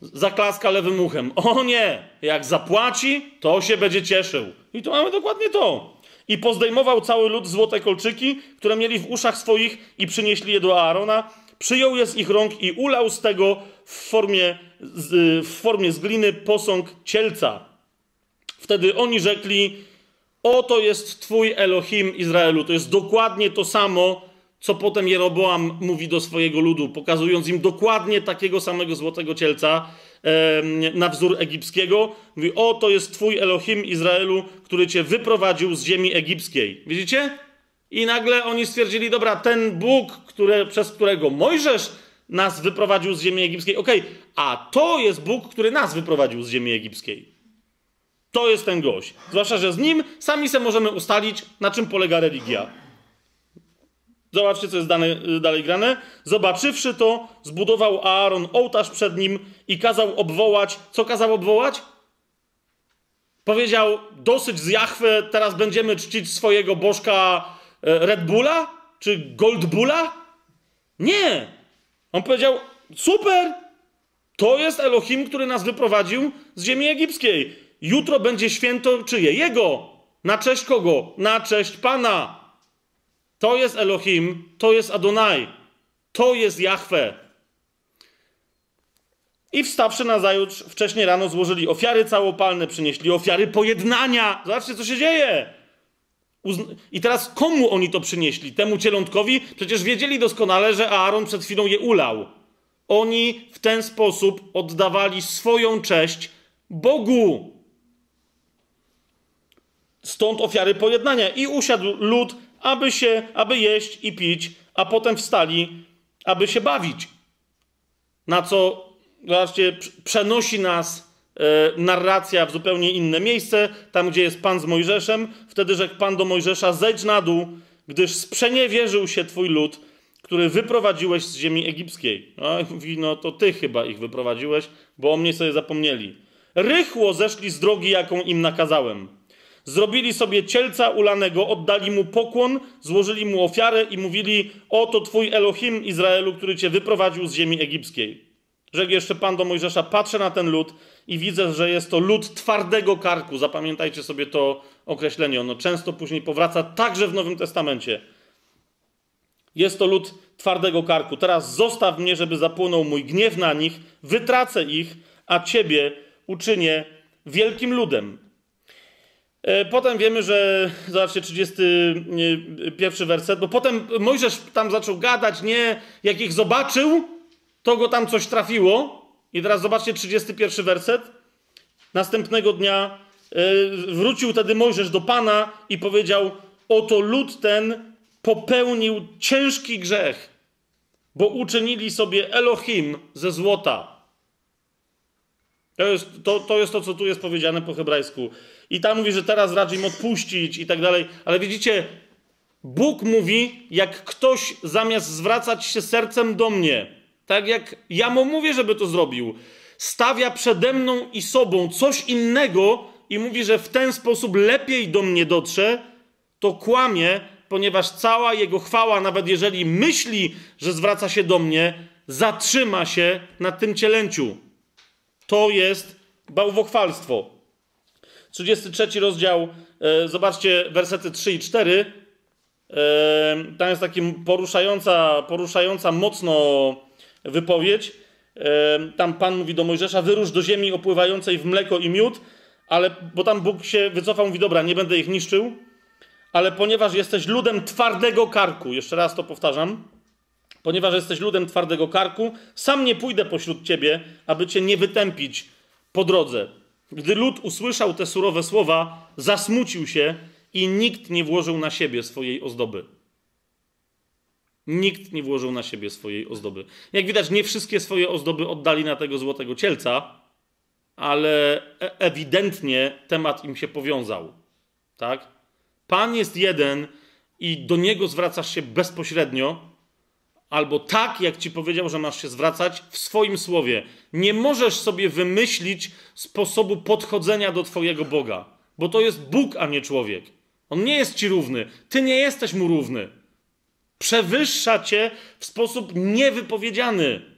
zaklaska lewym uchem. O nie! Jak zapłaci, to się będzie cieszył. I tu mamy dokładnie to. I pozdejmował cały lud złote kolczyki, które mieli w uszach swoich i przynieśli je do Aarona. Przyjął je z ich rąk i ulał z tego w formie w formie z gliny posąg cielca. Wtedy oni rzekli: Oto jest Twój Elohim Izraelu. To jest dokładnie to samo, co potem Jeroboam mówi do swojego ludu, pokazując im dokładnie takiego samego złotego cielca na wzór egipskiego. Mówi, o to jest twój Elohim Izraelu, który cię wyprowadził z ziemi egipskiej. Widzicie? I nagle oni stwierdzili, dobra, ten Bóg, który, przez którego Mojżesz nas wyprowadził z ziemi egipskiej, okej, okay, a to jest Bóg, który nas wyprowadził z ziemi egipskiej. To jest ten gość. Zwłaszcza, że z nim sami sobie możemy ustalić, na czym polega religia. Zobaczcie, co jest dane, dalej grane. Zobaczywszy to, zbudował Aaron ołtarz przed nim i kazał obwołać. Co kazał obwołać? Powiedział: Dosyć z Jachwy, teraz będziemy czcić swojego bożka e, Red Bulla czy Gold Bulla? Nie! On powiedział: Super! To jest Elohim, który nas wyprowadził z ziemi egipskiej. Jutro będzie święto czyje? Jego! Na cześć kogo? Na cześć Pana! To jest Elohim, to jest Adonai, to jest Jahwe. I wstawszy na zajutrz, wcześniej rano złożyli ofiary całopalne, przynieśli ofiary pojednania. Zobaczcie, co się dzieje. I teraz komu oni to przynieśli? Temu cielątkowi? Przecież wiedzieli doskonale, że Aaron przed chwilą je ulał. Oni w ten sposób oddawali swoją cześć Bogu. Stąd ofiary pojednania. I usiadł lud aby się, aby jeść i pić, a potem wstali, aby się bawić. Na co, zobaczcie, przenosi nas e, narracja w zupełnie inne miejsce, tam gdzie jest Pan z Mojżeszem. Wtedy rzekł Pan do Mojżesza, zejdź na dół, gdyż sprzeniewierzył się Twój lud, który wyprowadziłeś z ziemi egipskiej. No, mówi, no to Ty chyba ich wyprowadziłeś, bo o mnie sobie zapomnieli. Rychło zeszli z drogi, jaką im nakazałem. Zrobili sobie cielca ulanego, oddali mu pokłon, złożyli mu ofiarę i mówili: Oto twój Elohim Izraelu, który cię wyprowadził z ziemi egipskiej. Rzekł jeszcze Pan do Mojżesza: Patrzę na ten lud i widzę, że jest to lud twardego karku. Zapamiętajcie sobie to określenie. Ono często później powraca także w Nowym Testamencie. Jest to lud twardego karku. Teraz zostaw mnie, żeby zapłonął mój gniew na nich, wytracę ich, a ciebie uczynię wielkim ludem. E, potem wiemy, że, zobaczcie, 31 werset, bo potem Mojżesz tam zaczął gadać, nie, jak ich zobaczył, to go tam coś trafiło. I teraz zobaczcie 31 werset. Następnego dnia e, wrócił wtedy Mojżesz do Pana i powiedział: Oto lud ten popełnił ciężki grzech, bo uczynili sobie Elohim ze złota to jest to, to jest to, co tu jest powiedziane po hebrajsku. I tam mówi, że teraz raczej im odpuścić i tak dalej. Ale widzicie, Bóg mówi, jak ktoś zamiast zwracać się sercem do mnie, tak jak ja mu mówię, żeby to zrobił, stawia przede mną i sobą coś innego i mówi, że w ten sposób lepiej do mnie dotrze, to kłamie, ponieważ cała jego chwała, nawet jeżeli myśli, że zwraca się do mnie, zatrzyma się na tym cielęciu. To jest bałwochwalstwo. 33 rozdział, e, zobaczcie wersety 3 i 4. E, tam jest taka poruszająca, poruszająca mocno wypowiedź. E, tam Pan mówi do Mojżesza: Wyrusz do ziemi opływającej w mleko i miód, ale, bo tam Bóg się wycofał, mówi: Dobra, nie będę ich niszczył, ale ponieważ jesteś ludem twardego karku, jeszcze raz to powtarzam, Ponieważ jesteś ludem twardego karku, sam nie pójdę pośród ciebie, aby cię nie wytępić po drodze. Gdy lud usłyszał te surowe słowa, zasmucił się i nikt nie włożył na siebie swojej ozdoby. Nikt nie włożył na siebie swojej ozdoby. Jak widać, nie wszystkie swoje ozdoby oddali na tego złotego cielca, ale e- ewidentnie temat im się powiązał. Tak? Pan jest jeden i do niego zwracasz się bezpośrednio, albo tak, jak ci powiedział, że masz się zwracać w swoim słowie. Nie możesz sobie wymyślić sposobu podchodzenia do Twojego Boga, bo to jest Bóg, a nie człowiek. On nie jest ci równy, ty nie jesteś mu równy. Przewyższa cię w sposób niewypowiedziany.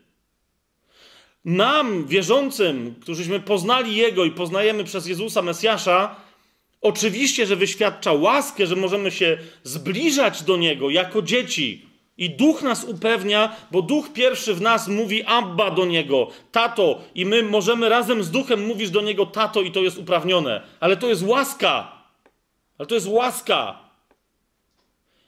Nam, wierzącym, którzyśmy poznali Jego i poznajemy przez Jezusa Mesjasza, oczywiście, że wyświadcza łaskę, że możemy się zbliżać do Niego jako dzieci. I duch nas upewnia, bo duch pierwszy w nas mówi Abba do niego, tato, i my możemy razem z duchem mówić do niego tato, i to jest uprawnione. Ale to jest łaska. Ale to jest łaska.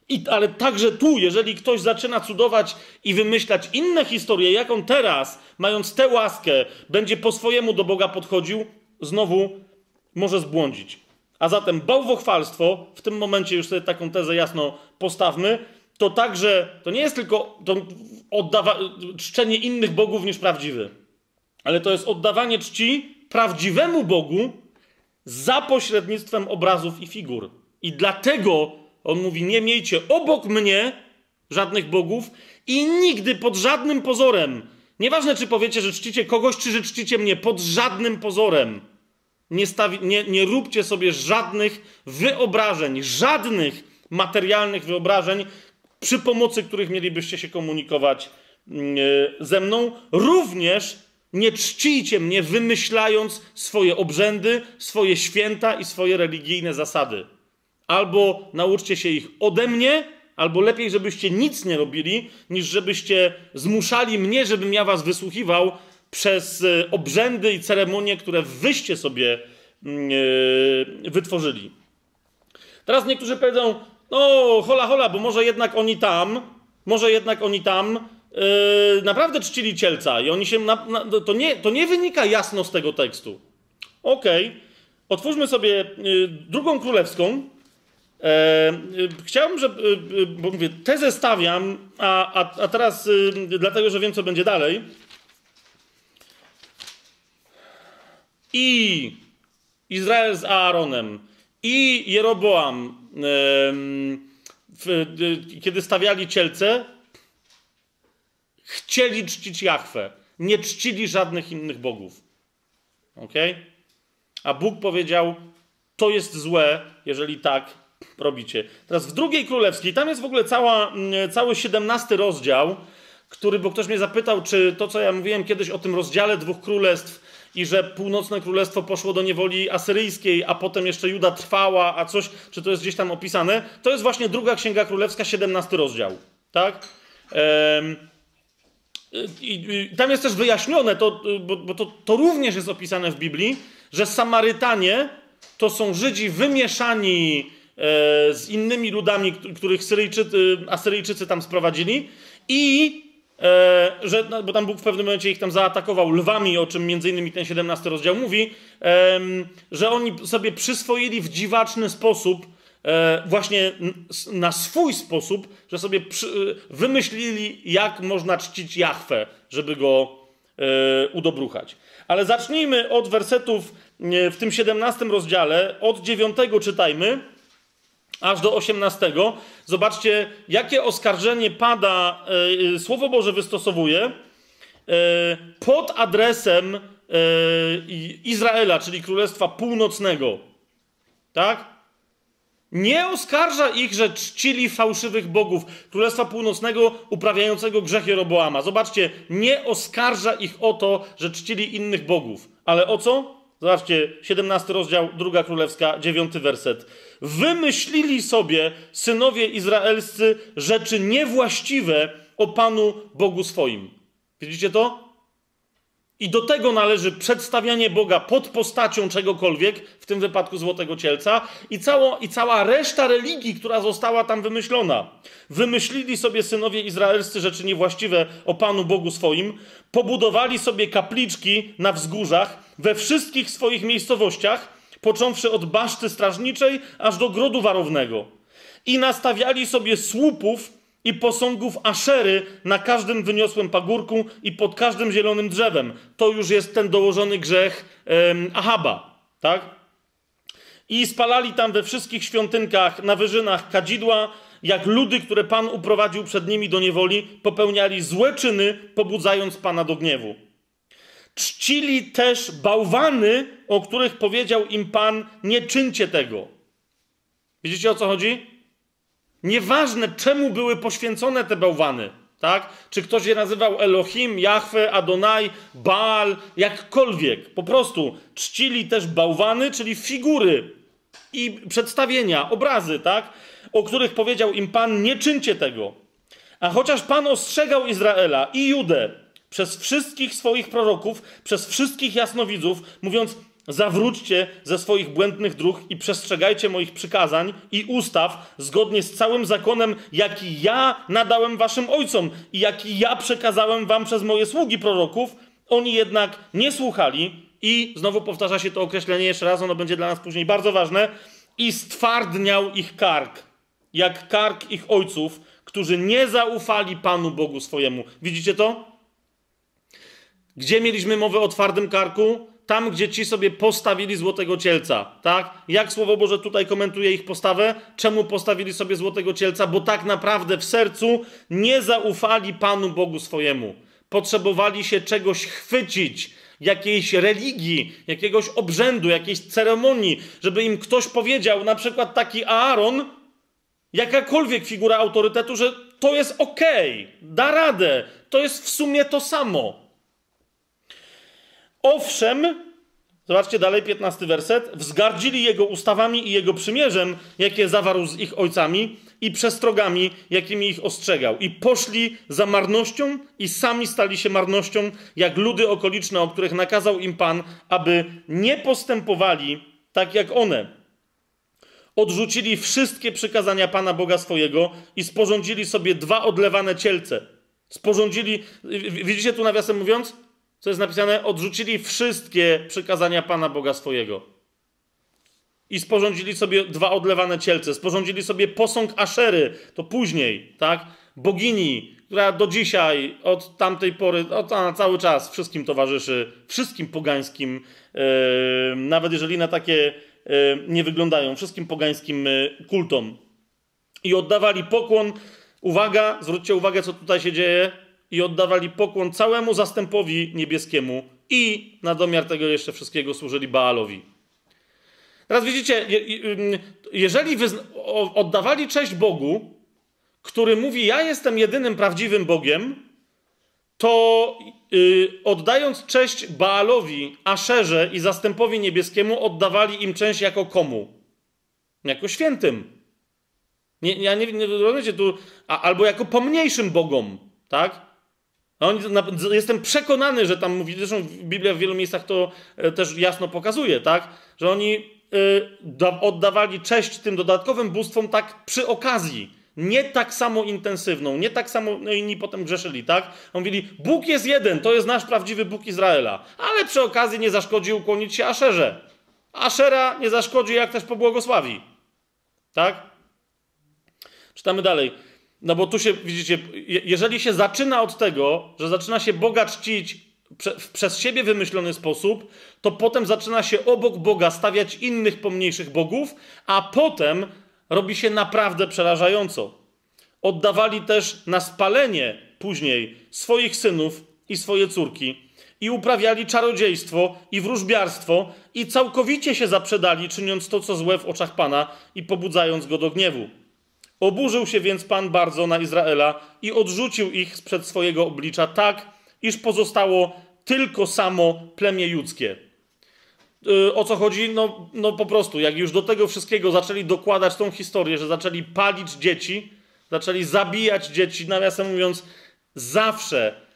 I, ale także tu, jeżeli ktoś zaczyna cudować i wymyślać inne historie, jak on teraz, mając tę łaskę, będzie po swojemu do Boga podchodził, znowu może zbłądzić. A zatem bałwochwalstwo, w tym momencie już sobie taką tezę jasno postawmy, to także, to nie jest tylko to oddawa- czczenie innych bogów niż prawdziwy, ale to jest oddawanie czci prawdziwemu Bogu za pośrednictwem obrazów i figur. I dlatego on mówi: Nie miejcie obok mnie żadnych bogów i nigdy pod żadnym pozorem. Nieważne, czy powiecie, że czcicie kogoś, czy że czcicie mnie, pod żadnym pozorem. Nie, stawi, nie, nie róbcie sobie żadnych wyobrażeń, żadnych materialnych wyobrażeń, przy pomocy których mielibyście się komunikować mm, e, ze mną. Również nie czcijcie mnie, wymyślając swoje obrzędy, swoje święta i swoje religijne zasady. Albo nauczcie się ich ode mnie, albo lepiej, żebyście nic nie robili, niż żebyście zmuszali mnie, żebym ja was wysłuchiwał przez e, obrzędy i ceremonie, które wyście sobie mm, e, wytworzyli. Teraz niektórzy powiedzą, no hola hola, bo może jednak oni tam, może jednak oni tam yy, naprawdę czcili cielca i oni się, na, na, to, nie, to nie wynika jasno z tego tekstu. Okej, okay. otwórzmy sobie yy, drugą królewską. Yy, chciałbym, żeby, yy, bo mówię, tezę stawiam, a, a, a teraz yy, dlatego, że wiem, co będzie dalej. I Izrael z Aaronem, i Jeroboam, kiedy stawiali cielce, chcieli czcić Jachwę. Nie czcili żadnych innych bogów. Ok? A Bóg powiedział: To jest złe, jeżeli tak robicie. Teraz w drugiej królewskiej, tam jest w ogóle cała, cały 17 rozdział, który, bo ktoś mnie zapytał, czy to, co ja mówiłem kiedyś o tym rozdziale dwóch królestw, i że północne królestwo poszło do niewoli asyryjskiej, a potem jeszcze Juda trwała, a coś, czy to jest gdzieś tam opisane, to jest właśnie druga księga królewska, 17 rozdział. Tak? Ehm, i, i, tam jest też wyjaśnione, to, bo, bo to, to również jest opisane w Biblii, że Samarytanie to są Żydzi wymieszani e, z innymi ludami, których Syryjczycy, Asyryjczycy tam sprowadzili i że, no, bo tam Bóg w pewnym momencie ich tam zaatakował lwami, o czym między innymi ten 17 rozdział mówi, że oni sobie przyswoili w dziwaczny sposób, e, właśnie na swój sposób, że sobie przy, wymyślili, jak można czcić Jachwę, żeby go e, udobruchać. Ale zacznijmy od wersetów w tym 17 rozdziale, od 9 czytajmy aż do 18. Zobaczcie, jakie oskarżenie pada, yy, Słowo Boże wystosowuje yy, pod adresem Izraela, czyli Królestwa Północnego. Tak? Nie oskarża ich, że czcili fałszywych bogów Królestwa Północnego uprawiającego grzech Jeroboama. Zobaczcie, nie oskarża ich o to, że czcili innych bogów. Ale o co? Zobaczcie, 17 rozdział, druga królewska, 9 werset. Wymyślili sobie synowie izraelscy rzeczy niewłaściwe o Panu Bogu swoim. Widzicie to? I do tego należy przedstawianie Boga pod postacią czegokolwiek, w tym wypadku złotego cielca, i, cało, i cała reszta religii, która została tam wymyślona. Wymyślili sobie synowie izraelscy rzeczy niewłaściwe o Panu Bogu swoim, pobudowali sobie kapliczki na wzgórzach we wszystkich swoich miejscowościach, począwszy od baszty strażniczej aż do grodu warownego. I nastawiali sobie słupów i posągów Aszery na każdym wyniosłym pagórku i pod każdym zielonym drzewem. To już jest ten dołożony grzech Ahaba, tak? I spalali tam we wszystkich świątynkach, na wyżynach kadzidła, jak ludy, które Pan uprowadził przed nimi do niewoli, popełniali złe czyny, pobudzając Pana do gniewu. Czcili też bałwany, o których powiedział im Pan: Nie czyńcie tego. Widzicie o co chodzi? Nieważne, czemu były poświęcone te bałwany, tak? Czy ktoś je nazywał Elohim, Jahwe, Adonai, Baal, jakkolwiek. Po prostu czcili też bałwany, czyli figury i przedstawienia, obrazy, tak? O których powiedział im Pan: Nie czyńcie tego. A chociaż Pan ostrzegał Izraela i Judę przez wszystkich swoich proroków, przez wszystkich jasnowidzów, mówiąc: Zawróćcie ze swoich błędnych dróg i przestrzegajcie moich przykazań i ustaw zgodnie z całym zakonem, jaki ja nadałem waszym ojcom i jaki ja przekazałem wam przez moje sługi proroków. Oni jednak nie słuchali i znowu powtarza się to określenie jeszcze raz, ono będzie dla nas później bardzo ważne. I stwardniał ich kark, jak kark ich ojców, którzy nie zaufali Panu Bogu swojemu. Widzicie to? Gdzie mieliśmy mowę o twardym karku? Tam, gdzie ci sobie postawili złotego cielca, tak? Jak Słowo Boże tutaj komentuje ich postawę? Czemu postawili sobie złotego cielca? Bo tak naprawdę w sercu nie zaufali Panu Bogu swojemu. Potrzebowali się czegoś chwycić, jakiejś religii, jakiegoś obrzędu, jakiejś ceremonii, żeby im ktoś powiedział, na przykład taki Aaron, jakakolwiek figura autorytetu, że to jest okej, okay, da radę, to jest w sumie to samo. Owszem, zobaczcie dalej, 15 werset, wzgardzili jego ustawami i jego przymierzem, jakie zawarł z ich ojcami i przestrogami, jakimi ich ostrzegał. I poszli za marnością i sami stali się marnością, jak ludy okoliczne, o których nakazał im Pan, aby nie postępowali tak jak one. Odrzucili wszystkie przykazania Pana Boga swojego i sporządzili sobie dwa odlewane cielce. Sporządzili, widzicie tu nawiasem mówiąc? Co jest napisane, odrzucili wszystkie przykazania Pana Boga swojego. I sporządzili sobie dwa odlewane cielce, sporządzili sobie posąg Aszery, to później, tak? Bogini, która do dzisiaj, od tamtej pory, od, na cały czas wszystkim towarzyszy, wszystkim pogańskim, yy, nawet jeżeli na takie yy, nie wyglądają, wszystkim pogańskim yy, kultom. I oddawali pokłon. Uwaga, zwróćcie uwagę, co tutaj się dzieje i oddawali pokłon całemu zastępowi niebieskiemu i na domiar tego jeszcze wszystkiego służyli Baalowi. Teraz widzicie, jeżeli oddawali cześć Bogu, który mówi: Ja jestem jedynym prawdziwym Bogiem, to yy, oddając cześć Baalowi, Aszerze i zastępowi niebieskiemu, oddawali im część jako komu? Jako świętym. Nie, ja nie, nie rozumiecie tu, a, albo jako pomniejszym bogom, tak? Oni, jestem przekonany, że tam mówi, zresztą Biblia w wielu miejscach to e, też jasno pokazuje, tak? Że oni y, oddawali cześć tym dodatkowym bóstwom tak przy okazji. Nie tak samo intensywną, nie tak samo, no inni potem grzeszyli, tak? Mówili, Bóg jest jeden, to jest nasz prawdziwy Bóg Izraela. Ale przy okazji nie zaszkodzi ukłonić się Aszerze. Ashera nie zaszkodzi, jak też pobłogosławi. Tak? Czytamy dalej. No bo tu się, widzicie, jeżeli się zaczyna od tego, że zaczyna się Boga czcić w przez siebie wymyślony sposób, to potem zaczyna się obok Boga stawiać innych pomniejszych bogów, a potem robi się naprawdę przerażająco. Oddawali też na spalenie później swoich synów i swoje córki i uprawiali czarodziejstwo i wróżbiarstwo i całkowicie się zaprzedali, czyniąc to, co złe w oczach Pana i pobudzając go do gniewu. Oburzył się więc Pan bardzo na Izraela i odrzucił ich sprzed swojego oblicza tak, iż pozostało tylko samo plemię judzkie. Yy, o co chodzi? No, no po prostu, jak już do tego wszystkiego zaczęli dokładać tą historię, że zaczęli palić dzieci, zaczęli zabijać dzieci, nawiasem mówiąc, zawsze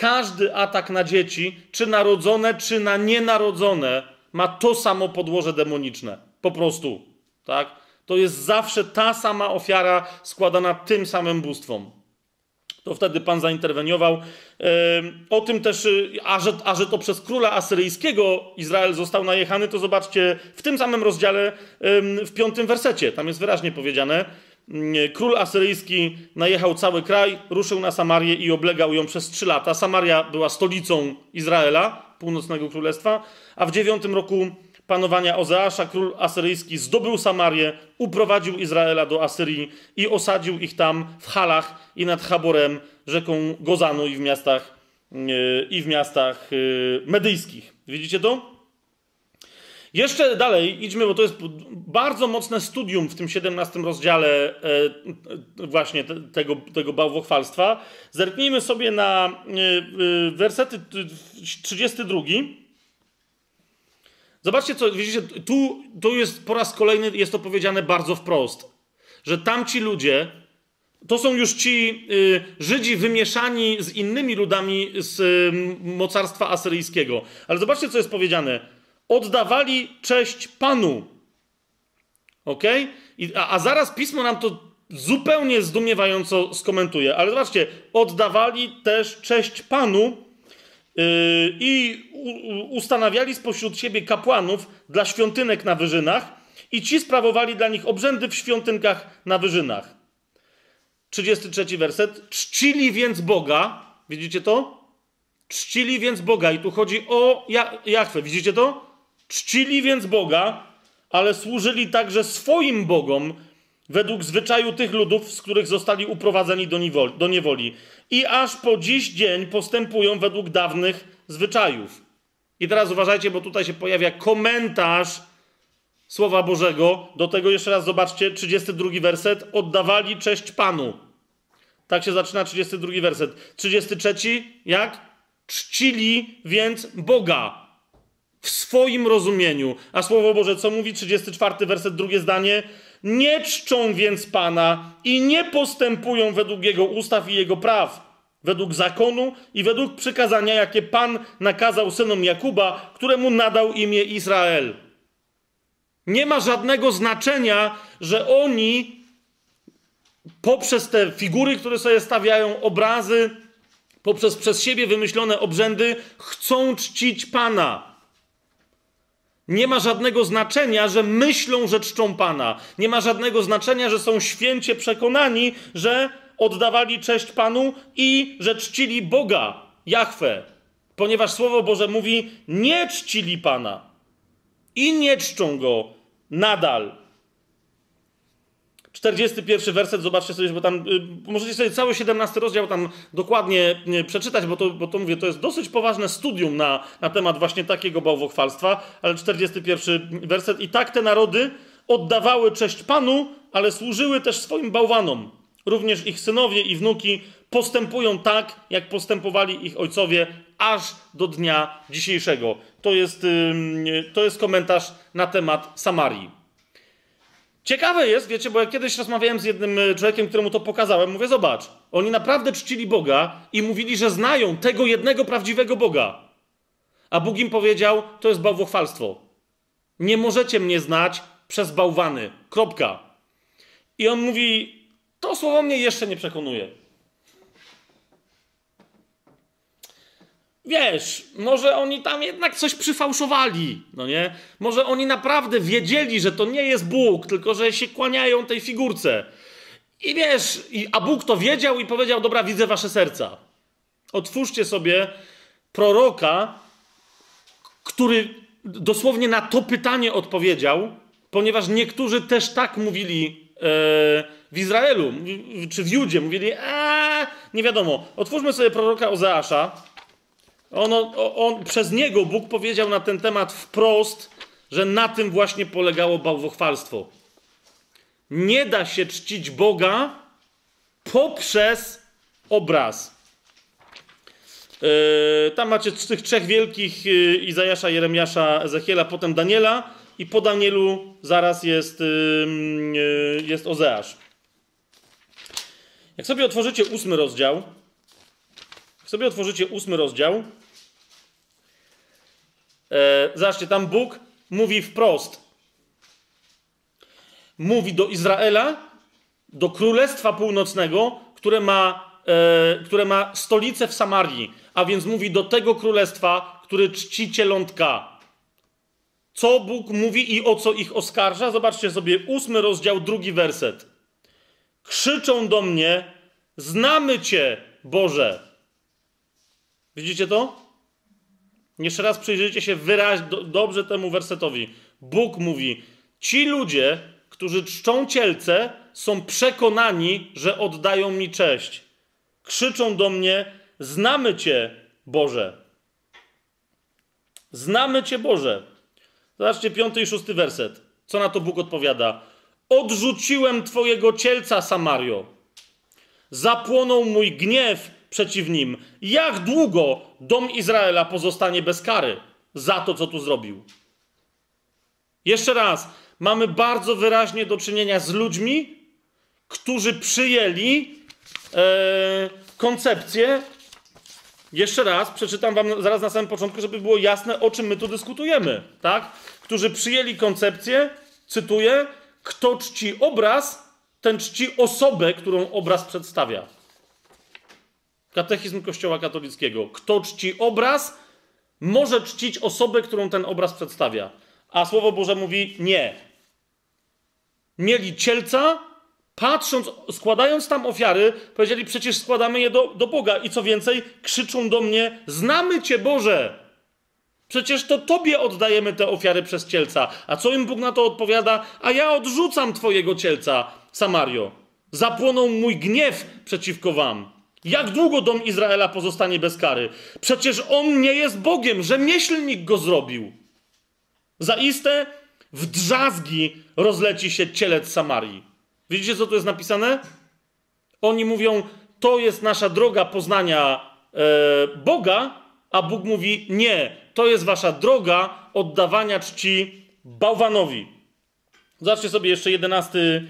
Każdy atak na dzieci, czy narodzone, czy na nienarodzone, ma to samo podłoże demoniczne. Po prostu. Tak? To jest zawsze ta sama ofiara składana tym samym bóstwom. To wtedy Pan zainterweniował. O tym też, y, a że, a że to przez króla asyryjskiego Izrael został najechany, to zobaczcie w tym samym rozdziale, w piątym wersecie. Tam jest wyraźnie powiedziane: Król asyryjski najechał cały kraj, ruszył na Samarię i oblegał ją przez trzy lata. Samaria była stolicą Izraela, północnego królestwa, a w dziewiątym roku panowania Ozeasza król asyryjski zdobył Samarię, uprowadził Izraela do Asyrii i osadził ich tam w Halach i nad Chaborem, rzeką Gozanu i w miastach, yy, i w miastach yy, medyjskich. Widzicie to? Jeszcze dalej idźmy, bo to jest bardzo mocne studium w tym 17 rozdziale e, właśnie tego, tego bałwochwalstwa. Zerknijmy sobie na wersety 32. Zobaczcie, co widzicie, tu, tu jest po raz kolejny jest to powiedziane bardzo wprost, że tamci ludzie to są już ci y, Żydzi wymieszani z innymi ludami z y, mocarstwa asyryjskiego. Ale zobaczcie, co jest powiedziane. Oddawali cześć Panu. Ok? I, a, a zaraz pismo nam to zupełnie zdumiewająco skomentuje. Ale zobaczcie, oddawali też cześć Panu Yy, i ustanawiali spośród siebie kapłanów dla świątynek na wyżynach i ci sprawowali dla nich obrzędy w świątynkach na wyżynach. 33 werset. Czcili więc Boga. Widzicie to? Czcili więc Boga. I tu chodzi o Jachwę. Widzicie to? Czcili więc Boga, ale służyli także swoim Bogom według zwyczaju tych ludów, z których zostali uprowadzeni do niewoli, do niewoli. I aż po dziś dzień postępują według dawnych zwyczajów. I teraz uważajcie, bo tutaj się pojawia komentarz Słowa Bożego. Do tego jeszcze raz zobaczcie, 32 werset. Oddawali cześć Panu. Tak się zaczyna 32 werset. 33, jak? Czcili więc Boga w swoim rozumieniu. A Słowo Boże co mówi? 34 werset, drugie zdanie. Nie czczą więc Pana i nie postępują według Jego ustaw i Jego praw, według zakonu i według przykazania, jakie Pan nakazał synom Jakuba, któremu nadał imię Izrael. Nie ma żadnego znaczenia, że oni poprzez te figury, które sobie stawiają, obrazy, poprzez przez siebie wymyślone obrzędy, chcą czcić Pana. Nie ma żadnego znaczenia, że myślą, że czczą Pana. Nie ma żadnego znaczenia, że są święcie przekonani, że oddawali cześć Panu i że czcili Boga, Jahwe. Ponieważ Słowo Boże mówi, nie czcili Pana i nie czczą Go nadal. 41 werset, zobaczcie sobie, bo tam y, możecie sobie cały 17 rozdział tam dokładnie y, przeczytać, bo to, bo to mówię, to jest dosyć poważne studium na, na temat właśnie takiego bałwochwalstwa, ale 41 werset. I tak te narody oddawały cześć Panu, ale służyły też swoim bałwanom. Również ich synowie i wnuki postępują tak, jak postępowali ich ojcowie, aż do dnia dzisiejszego. To jest, to jest komentarz na temat Samarii. Ciekawe jest, wiecie, bo jak kiedyś rozmawiałem z jednym e, człowiekiem, któremu to pokazałem, mówię, zobacz, oni naprawdę czcili Boga i mówili, że znają tego jednego prawdziwego Boga. A Bóg im powiedział, to jest bałwochwalstwo. Nie możecie mnie znać przez bałwany. Kropka. I on mówi, to słowo mnie jeszcze nie przekonuje. Wiesz, może oni tam jednak coś przyfałszowali, no nie? Może oni naprawdę wiedzieli, że to nie jest Bóg, tylko że się kłaniają tej figurce. I wiesz, a Bóg to wiedział i powiedział: Dobra, widzę wasze serca. Otwórzcie sobie proroka, który dosłownie na to pytanie odpowiedział, ponieważ niektórzy też tak mówili e, w Izraelu, czy w Judzie, mówili, a nie wiadomo. Otwórzmy sobie proroka Ozeasza, on, on, przez niego Bóg powiedział na ten temat wprost, że na tym właśnie polegało bałwochwalstwo. Nie da się czcić Boga poprzez obraz. Yy, tam macie z tych trzech wielkich yy, Izajasza, Jeremiasza, Ezechiela, potem Daniela i po Danielu zaraz jest, yy, jest Ozeasz. Jak sobie otworzycie ósmy rozdział, sobie otworzycie ósmy rozdział, e, zobaczcie, tam Bóg mówi wprost. Mówi do Izraela, do Królestwa Północnego, które ma, e, które ma stolicę w Samarii, a więc mówi do tego królestwa, który czci cielątka. Co Bóg mówi i o co ich oskarża? Zobaczcie sobie ósmy rozdział, drugi werset. Krzyczą do mnie, znamy Cię, Boże. Widzicie to? Jeszcze raz przyjrzyjcie się wyraźnie, do, dobrze temu wersetowi. Bóg mówi, ci ludzie, którzy czczą cielce, są przekonani, że oddają mi cześć. Krzyczą do mnie, znamy Cię, Boże. Znamy Cię, Boże. Zobaczcie, piąty i szósty werset. Co na to Bóg odpowiada? Odrzuciłem Twojego cielca, Samario. Zapłonął mój gniew przeciw nim. Jak długo dom Izraela pozostanie bez kary za to, co tu zrobił? Jeszcze raz, mamy bardzo wyraźnie do czynienia z ludźmi, którzy przyjęli e, koncepcję. Jeszcze raz, przeczytam wam zaraz na samym początku, żeby było jasne, o czym my tu dyskutujemy, tak? Którzy przyjęli koncepcję, cytuję, kto czci obraz, ten czci osobę, którą obraz przedstawia. Katechizm Kościoła katolickiego. Kto czci obraz, może czcić osobę, którą ten obraz przedstawia. A Słowo Boże mówi nie. Mieli cielca, patrząc, składając tam ofiary, powiedzieli: Przecież składamy je do, do Boga. I co więcej, krzyczą do mnie: Znamy Cię, Boże! Przecież to Tobie oddajemy te ofiary przez cielca. A co im Bóg na to odpowiada? A ja odrzucam Twojego cielca, Samario. Zapłonął mój gniew przeciwko Wam. Jak długo dom Izraela pozostanie bez kary? Przecież on nie jest Bogiem, rzemieślnik go zrobił. Zaiste w drzazgi rozleci się cielec Samarii. Widzicie, co tu jest napisane? Oni mówią, to jest nasza droga poznania e, Boga, a Bóg mówi, nie, to jest wasza droga oddawania czci bałwanowi. Zobaczcie sobie jeszcze jedenasty,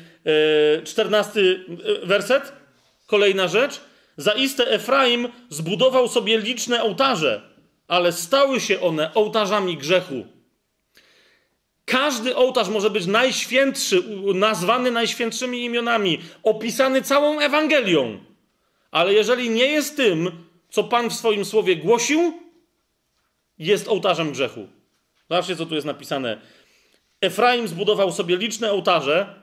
e, czternasty e, werset. Kolejna rzecz. Zaiste Efraim zbudował sobie liczne ołtarze, ale stały się one ołtarzami grzechu. Każdy ołtarz może być najświętszy, nazwany najświętszymi imionami, opisany całą Ewangelią. Ale jeżeli nie jest tym, co Pan w swoim słowie głosił, jest ołtarzem grzechu. Zobaczcie, co tu jest napisane. Efraim zbudował sobie liczne ołtarze,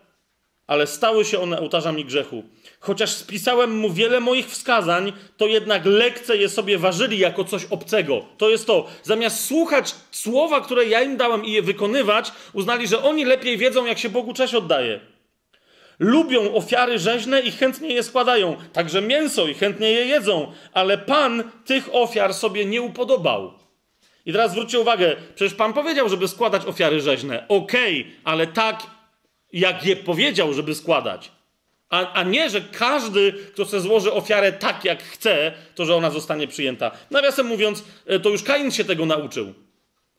ale stały się one ołtarzami grzechu. Chociaż spisałem mu wiele moich wskazań, to jednak lekce je sobie ważyli jako coś obcego. To jest to. Zamiast słuchać słowa, które ja im dałem i je wykonywać, uznali, że oni lepiej wiedzą, jak się Bogu cześć oddaje. Lubią ofiary rzeźne i chętnie je składają, także mięso i chętnie je jedzą, ale Pan tych ofiar sobie nie upodobał. I teraz zwróćcie uwagę, przecież Pan powiedział, żeby składać ofiary rzeźne. Okej, okay, ale tak, jak je powiedział, żeby składać. A, a nie, że każdy, kto chce złoży ofiarę tak, jak chce, to że ona zostanie przyjęta. Nawiasem mówiąc, e, to już Kain się tego nauczył.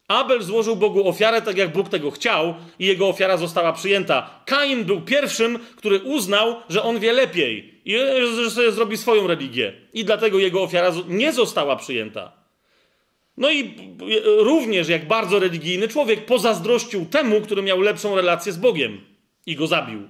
Abel złożył Bogu ofiarę tak, jak Bóg tego chciał, i jego ofiara została przyjęta. Kain był pierwszym, który uznał, że on wie lepiej i że sobie zrobi swoją religię. I dlatego jego ofiara nie została przyjęta. No i również, jak bardzo religijny człowiek, pozazdrościł temu, który miał lepszą relację z Bogiem i go zabił.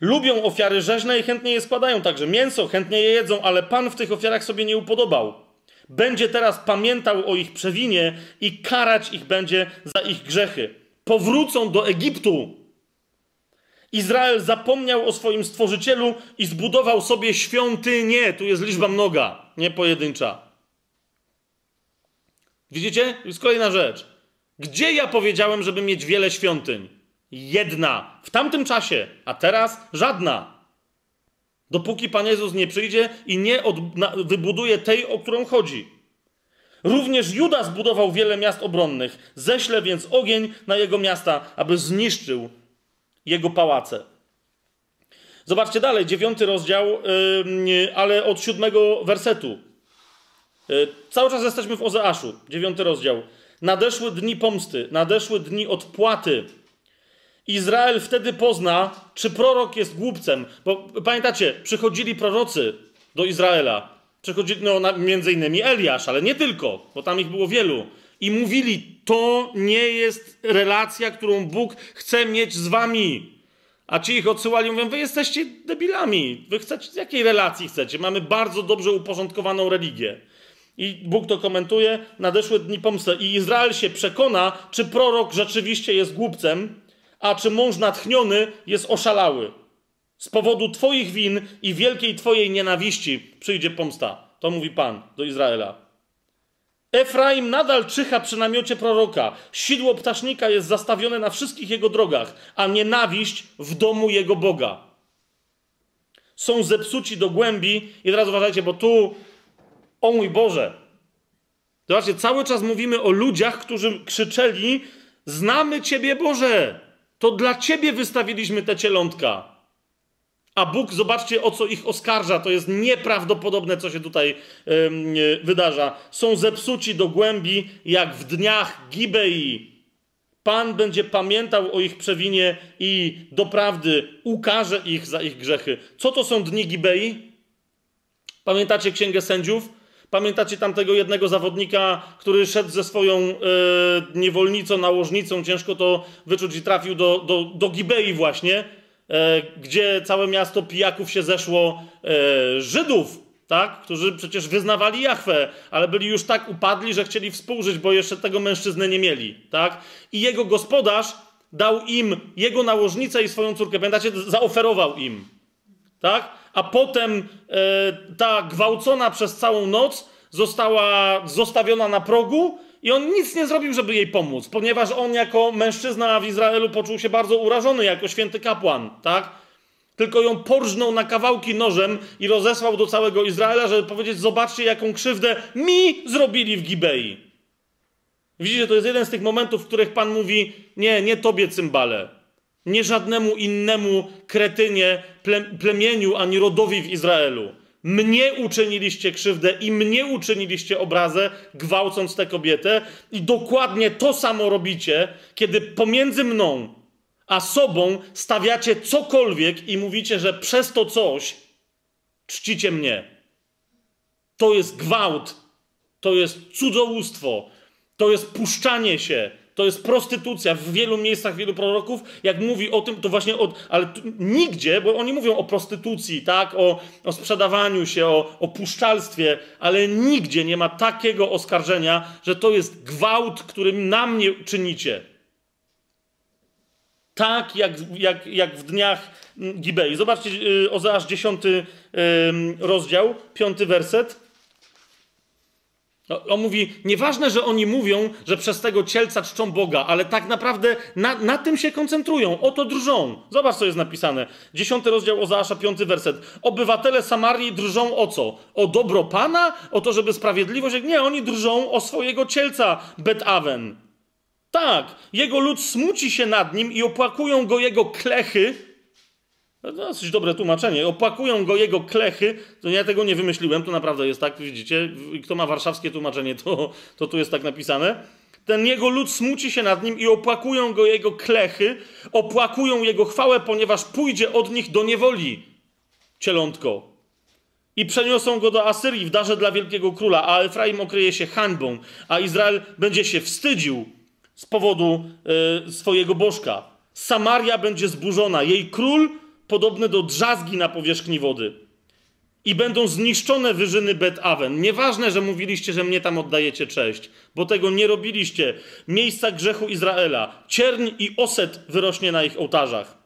Lubią ofiary rzeźne i chętnie je składają, także mięso chętnie je jedzą, ale Pan w tych ofiarach sobie nie upodobał. Będzie teraz pamiętał o ich przewinie i karać ich będzie za ich grzechy. Powrócą do Egiptu. Izrael zapomniał o swoim stworzycielu i zbudował sobie świątynię. Tu jest liczba mnoga, nie pojedyncza. Widzicie? Jest kolejna rzecz. Gdzie ja powiedziałem, żeby mieć wiele świątyń? Jedna w tamtym czasie, a teraz żadna. Dopóki Pan Jezus nie przyjdzie i nie od, na, wybuduje tej, o którą chodzi. Również Juda zbudował wiele miast obronnych. Ześlę więc ogień na jego miasta, aby zniszczył jego pałace. Zobaczcie dalej, dziewiąty rozdział, yy, ale od siódmego wersetu. Yy, cały czas jesteśmy w Ozeaszu, dziewiąty rozdział. Nadeszły dni pomsty, nadeszły dni odpłaty Izrael wtedy pozna, czy prorok jest głupcem. Bo pamiętacie, przychodzili prorocy do Izraela. Przychodzi, no, między innymi Eliasz, ale nie tylko, bo tam ich było wielu. I mówili, to nie jest relacja, którą Bóg chce mieć z wami. A ci ich odsyłali, mówią, wy jesteście debilami. Wy chcecie, jakiej relacji chcecie? Mamy bardzo dobrze uporządkowaną religię. I Bóg to komentuje, nadeszły dni pomsty i Izrael się przekona, czy prorok rzeczywiście jest głupcem, a czy mąż natchniony jest oszalały. Z powodu Twoich win i wielkiej Twojej nienawiści przyjdzie pomsta. To mówi Pan do Izraela. Efraim nadal czyha przy namiocie proroka. Sidło ptasznika jest zastawione na wszystkich jego drogach, a nienawiść w domu jego Boga. Są zepsuci do głębi. I teraz uważajcie, bo tu, o mój Boże. Zobaczcie, cały czas mówimy o ludziach, którzy krzyczeli: Znamy Ciebie, Boże! To dla Ciebie wystawiliśmy te cielątka. A Bóg, zobaczcie, o co ich oskarża. To jest nieprawdopodobne, co się tutaj yy, wydarza. Są zepsuci do głębi, jak w dniach Gibei. Pan będzie pamiętał o ich przewinie i doprawdy ukaże ich za ich grzechy. Co to są dni Gibei? Pamiętacie Księgę Sędziów? Pamiętacie tamtego jednego zawodnika, który szedł ze swoją yy, niewolnicą, nałożnicą, ciężko to wyczuć i trafił do, do, do Gibei właśnie E, gdzie całe miasto pijaków się zeszło e, Żydów, tak? którzy przecież wyznawali Jachwę, ale byli już tak upadli, że chcieli współżyć, bo jeszcze tego mężczyznę nie mieli. Tak? I jego gospodarz dał im jego nałożnicę i swoją córkę. Pamiętacie? Zaoferował im. Tak? A potem e, ta gwałcona przez całą noc została zostawiona na progu i on nic nie zrobił, żeby jej pomóc, ponieważ on jako mężczyzna w Izraelu poczuł się bardzo urażony, jako święty kapłan, tak? Tylko ją porżnął na kawałki nożem i rozesłał do całego Izraela, żeby powiedzieć: Zobaczcie, jaką krzywdę mi zrobili w Gibei. Widzicie, to jest jeden z tych momentów, w których Pan mówi: Nie, nie tobie, cymbale. Nie żadnemu innemu kretynie, plemieniu ani rodowi w Izraelu. Mnie uczyniliście krzywdę i mnie uczyniliście obrazę, gwałcąc tę kobietę, i dokładnie to samo robicie, kiedy pomiędzy mną a sobą stawiacie cokolwiek i mówicie, że przez to coś czcicie mnie. To jest gwałt, to jest cudzołóstwo, to jest puszczanie się, to jest prostytucja. W wielu miejscach, wielu proroków, jak mówi o tym, to właśnie od, ale tu, nigdzie, bo oni mówią o prostytucji, tak, o, o sprzedawaniu się, o, o puszczalstwie, ale nigdzie nie ma takiego oskarżenia, że to jest gwałt, którym na mnie czynicie. Tak jak, jak, jak w dniach Gibei. Zobaczcie, y, Ozeasz 10 rozdział, 5 werset. No, on mówi, nieważne, że oni mówią, że przez tego cielca czczą Boga, ale tak naprawdę na, na tym się koncentrują, o to drżą. Zobacz, co jest napisane. Dziesiąty rozdział Ozaasza, piąty werset. Obywatele Samarii drżą o co? O dobro Pana? O to, żeby sprawiedliwość? Nie, oni drżą o swojego cielca Bet-Awen. Tak, jego lud smuci się nad nim i opłakują go jego klechy, no, dosyć dobre tłumaczenie. Opłakują go jego klechy. To ja tego nie wymyśliłem, to naprawdę jest tak, widzicie. Kto ma warszawskie tłumaczenie, to, to tu jest tak napisane. Ten jego lud smuci się nad nim i opłakują go jego klechy, opłakują jego chwałę, ponieważ pójdzie od nich do niewoli. Cielątko. I przeniosą go do Asyrii w darze dla wielkiego króla, a Efraim okryje się hańbą, a Izrael będzie się wstydził z powodu y, swojego bożka. Samaria będzie zburzona, jej król podobny do drzazgi na powierzchni wody. I będą zniszczone wyżyny Bet-Awen. Nieważne, że mówiliście, że mnie tam oddajecie cześć, bo tego nie robiliście. Miejsca grzechu Izraela. Cierń i oset wyrośnie na ich ołtarzach.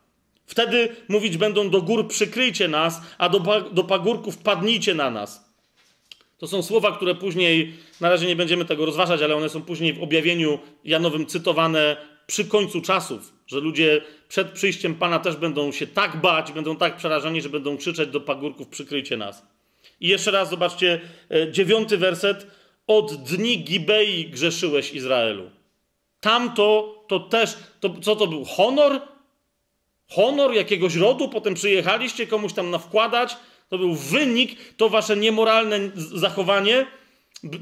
Wtedy mówić będą do gór przykryjcie nas, a do, do pagórków padnijcie na nas. To są słowa, które później, na razie nie będziemy tego rozważać, ale one są później w objawieniu Janowym cytowane przy końcu czasów, że ludzie przed przyjściem Pana też będą się tak bać, będą tak przerażeni, że będą krzyczeć do pagórków: przykryjcie nas. I jeszcze raz zobaczcie, e, dziewiąty werset. Od dni Gibei grzeszyłeś Izraelu. Tamto to też, to, co to był? Honor? Honor jakiegoś rodu? Potem przyjechaliście komuś tam na wkładać? To był wynik, to wasze niemoralne zachowanie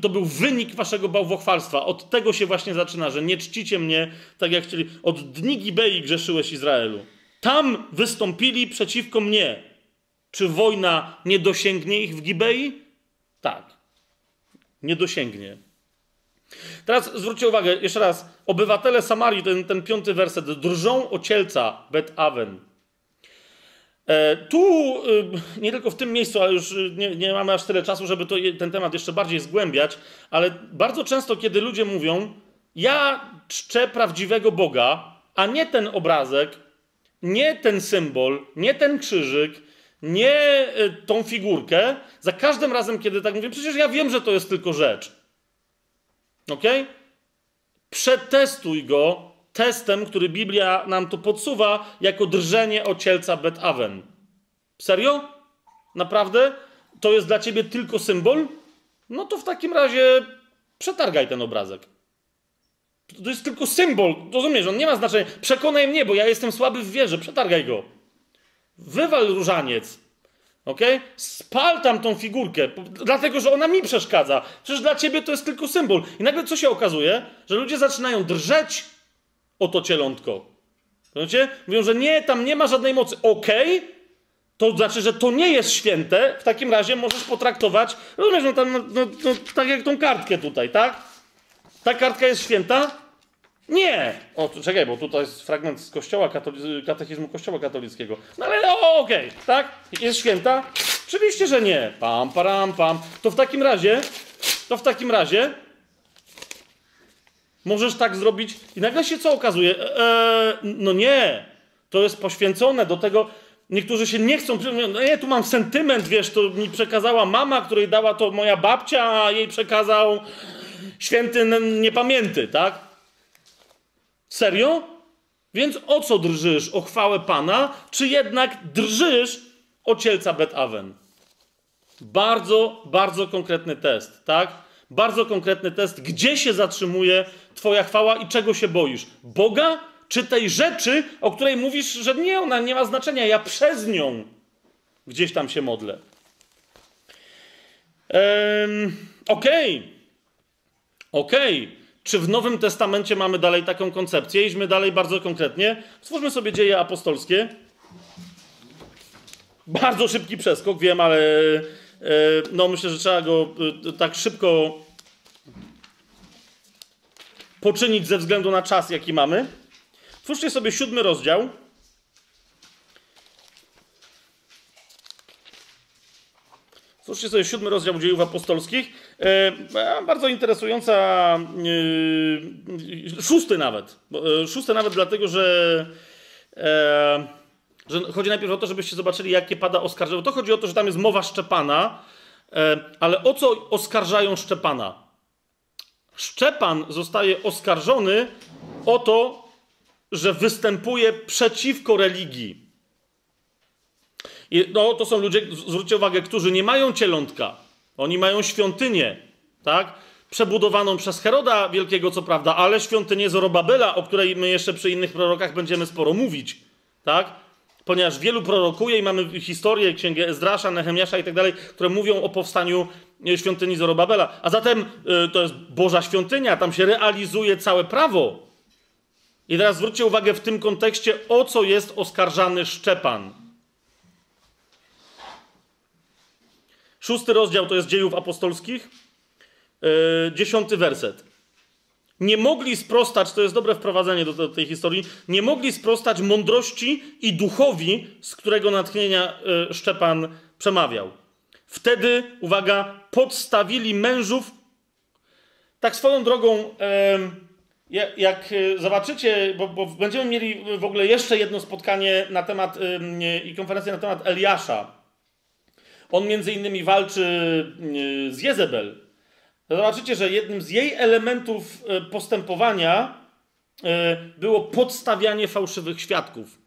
to był wynik waszego bałwochwalstwa. Od tego się właśnie zaczyna, że nie czcicie mnie tak jak chcieli. Od dni Gibei grzeszyłeś Izraelu. Tam wystąpili przeciwko mnie. Czy wojna nie dosięgnie ich w Gibei? Tak. Nie dosięgnie. Teraz zwróćcie uwagę, jeszcze raz. Obywatele Samarii, ten, ten piąty werset, drżą o cielca Bet Aven. E, tu, y, nie tylko w tym miejscu, ale już y, nie, nie mamy aż tyle czasu, żeby to, ten temat jeszcze bardziej zgłębiać, ale bardzo często, kiedy ludzie mówią, ja czczę prawdziwego Boga, a nie ten obrazek, nie ten symbol, nie ten krzyżyk, nie y, tą figurkę, za każdym razem, kiedy tak mówię, przecież ja wiem, że to jest tylko rzecz. Ok? Przetestuj go testem, który Biblia nam tu podsuwa, jako drżenie o cielca Bet Aven. Serio? Naprawdę? To jest dla ciebie tylko symbol? No to w takim razie przetargaj ten obrazek. To jest tylko symbol, rozumiesz? On nie ma znaczenia. Przekonaj mnie, bo ja jestem słaby w wierze. Przetargaj go. Wywal różaniec. Ok? Spal tam tą figurkę, dlatego że ona mi przeszkadza. Przecież dla ciebie to jest tylko symbol. I nagle co się okazuje? Że ludzie zaczynają drżeć o to cielątko. Rozumiecie? Mówią, że nie, tam nie ma żadnej mocy. Okej, okay, to znaczy, że to nie jest święte. W takim razie możesz potraktować, rozumiesz, no, tam, no, no, no tak jak tą kartkę tutaj, tak? Ta kartka jest święta? Nie! O, czekaj, bo tutaj jest fragment z kościoła katolic- katechizmu kościoła katolickiego. No ale okej, okay, tak? Jest święta? Oczywiście, że nie. Pam, param, pam. To w takim razie, to w takim razie możesz tak zrobić i nagle się co okazuje? Eee, no nie, to jest poświęcone do tego. Niektórzy się nie chcą. No nie, tu mam sentyment, wiesz, to mi przekazała mama, której dała to moja babcia, a jej przekazał święty niepamięty, tak? Serio? Więc o co drżysz? O chwałę Pana? Czy jednak drżysz o cielca Bet-Awen? Bardzo, bardzo konkretny test, tak? Bardzo konkretny test, gdzie się zatrzymuje Twoja chwała i czego się boisz? Boga czy tej rzeczy, o której mówisz, że nie, ona nie ma znaczenia, ja przez nią gdzieś tam się modlę. Ehm, Okej. Okay. Okej. Okay. Czy w Nowym Testamencie mamy dalej taką koncepcję? Idźmy dalej bardzo konkretnie. Stwórzmy sobie dzieje apostolskie. Bardzo szybki przeskok, wiem, ale e, no myślę, że trzeba go e, tak szybko poczynić ze względu na czas, jaki mamy. Twórzcie sobie siódmy rozdział. Twórzcie sobie siódmy rozdział dziejów apostolskich. E, bardzo interesująca, e, szósty nawet. E, szósty nawet dlatego, że, e, że chodzi najpierw o to, żebyście zobaczyli, jakie pada oskarżenie. To chodzi o to, że tam jest mowa Szczepana, e, ale o co oskarżają Szczepana? Szczepan zostaje oskarżony o to, że występuje przeciwko religii. I no, to są ludzie, zwróćcie uwagę, którzy nie mają cielątka. Oni mają świątynię, tak? Przebudowaną przez Heroda Wielkiego, co prawda, ale świątynię Zorobabela, o której my jeszcze przy innych prorokach będziemy sporo mówić, tak? Ponieważ wielu prorokuje i mamy historię, księgę Ezdrasza, Nehemiasza i tak dalej, które mówią o powstaniu e, świątyni Zorobabela. A zatem y, to jest Boża świątynia, tam się realizuje całe prawo. I teraz zwróćcie uwagę w tym kontekście, o co jest oskarżany Szczepan. Szósty rozdział to jest dziejów apostolskich, yy, dziesiąty werset. Nie mogli sprostać, to jest dobre wprowadzenie do, do tej historii, nie mogli sprostać mądrości i duchowi, z którego natchnienia yy, Szczepan przemawiał. Wtedy, uwaga, podstawili mężów. Tak swoją drogą, yy, jak zobaczycie, bo, bo, będziemy mieli w ogóle jeszcze jedno spotkanie na temat i konferencję na temat Eliasza on między innymi walczy y, z Jezebel. Zobaczycie, że jednym z jej elementów y, postępowania y, było podstawianie fałszywych świadków.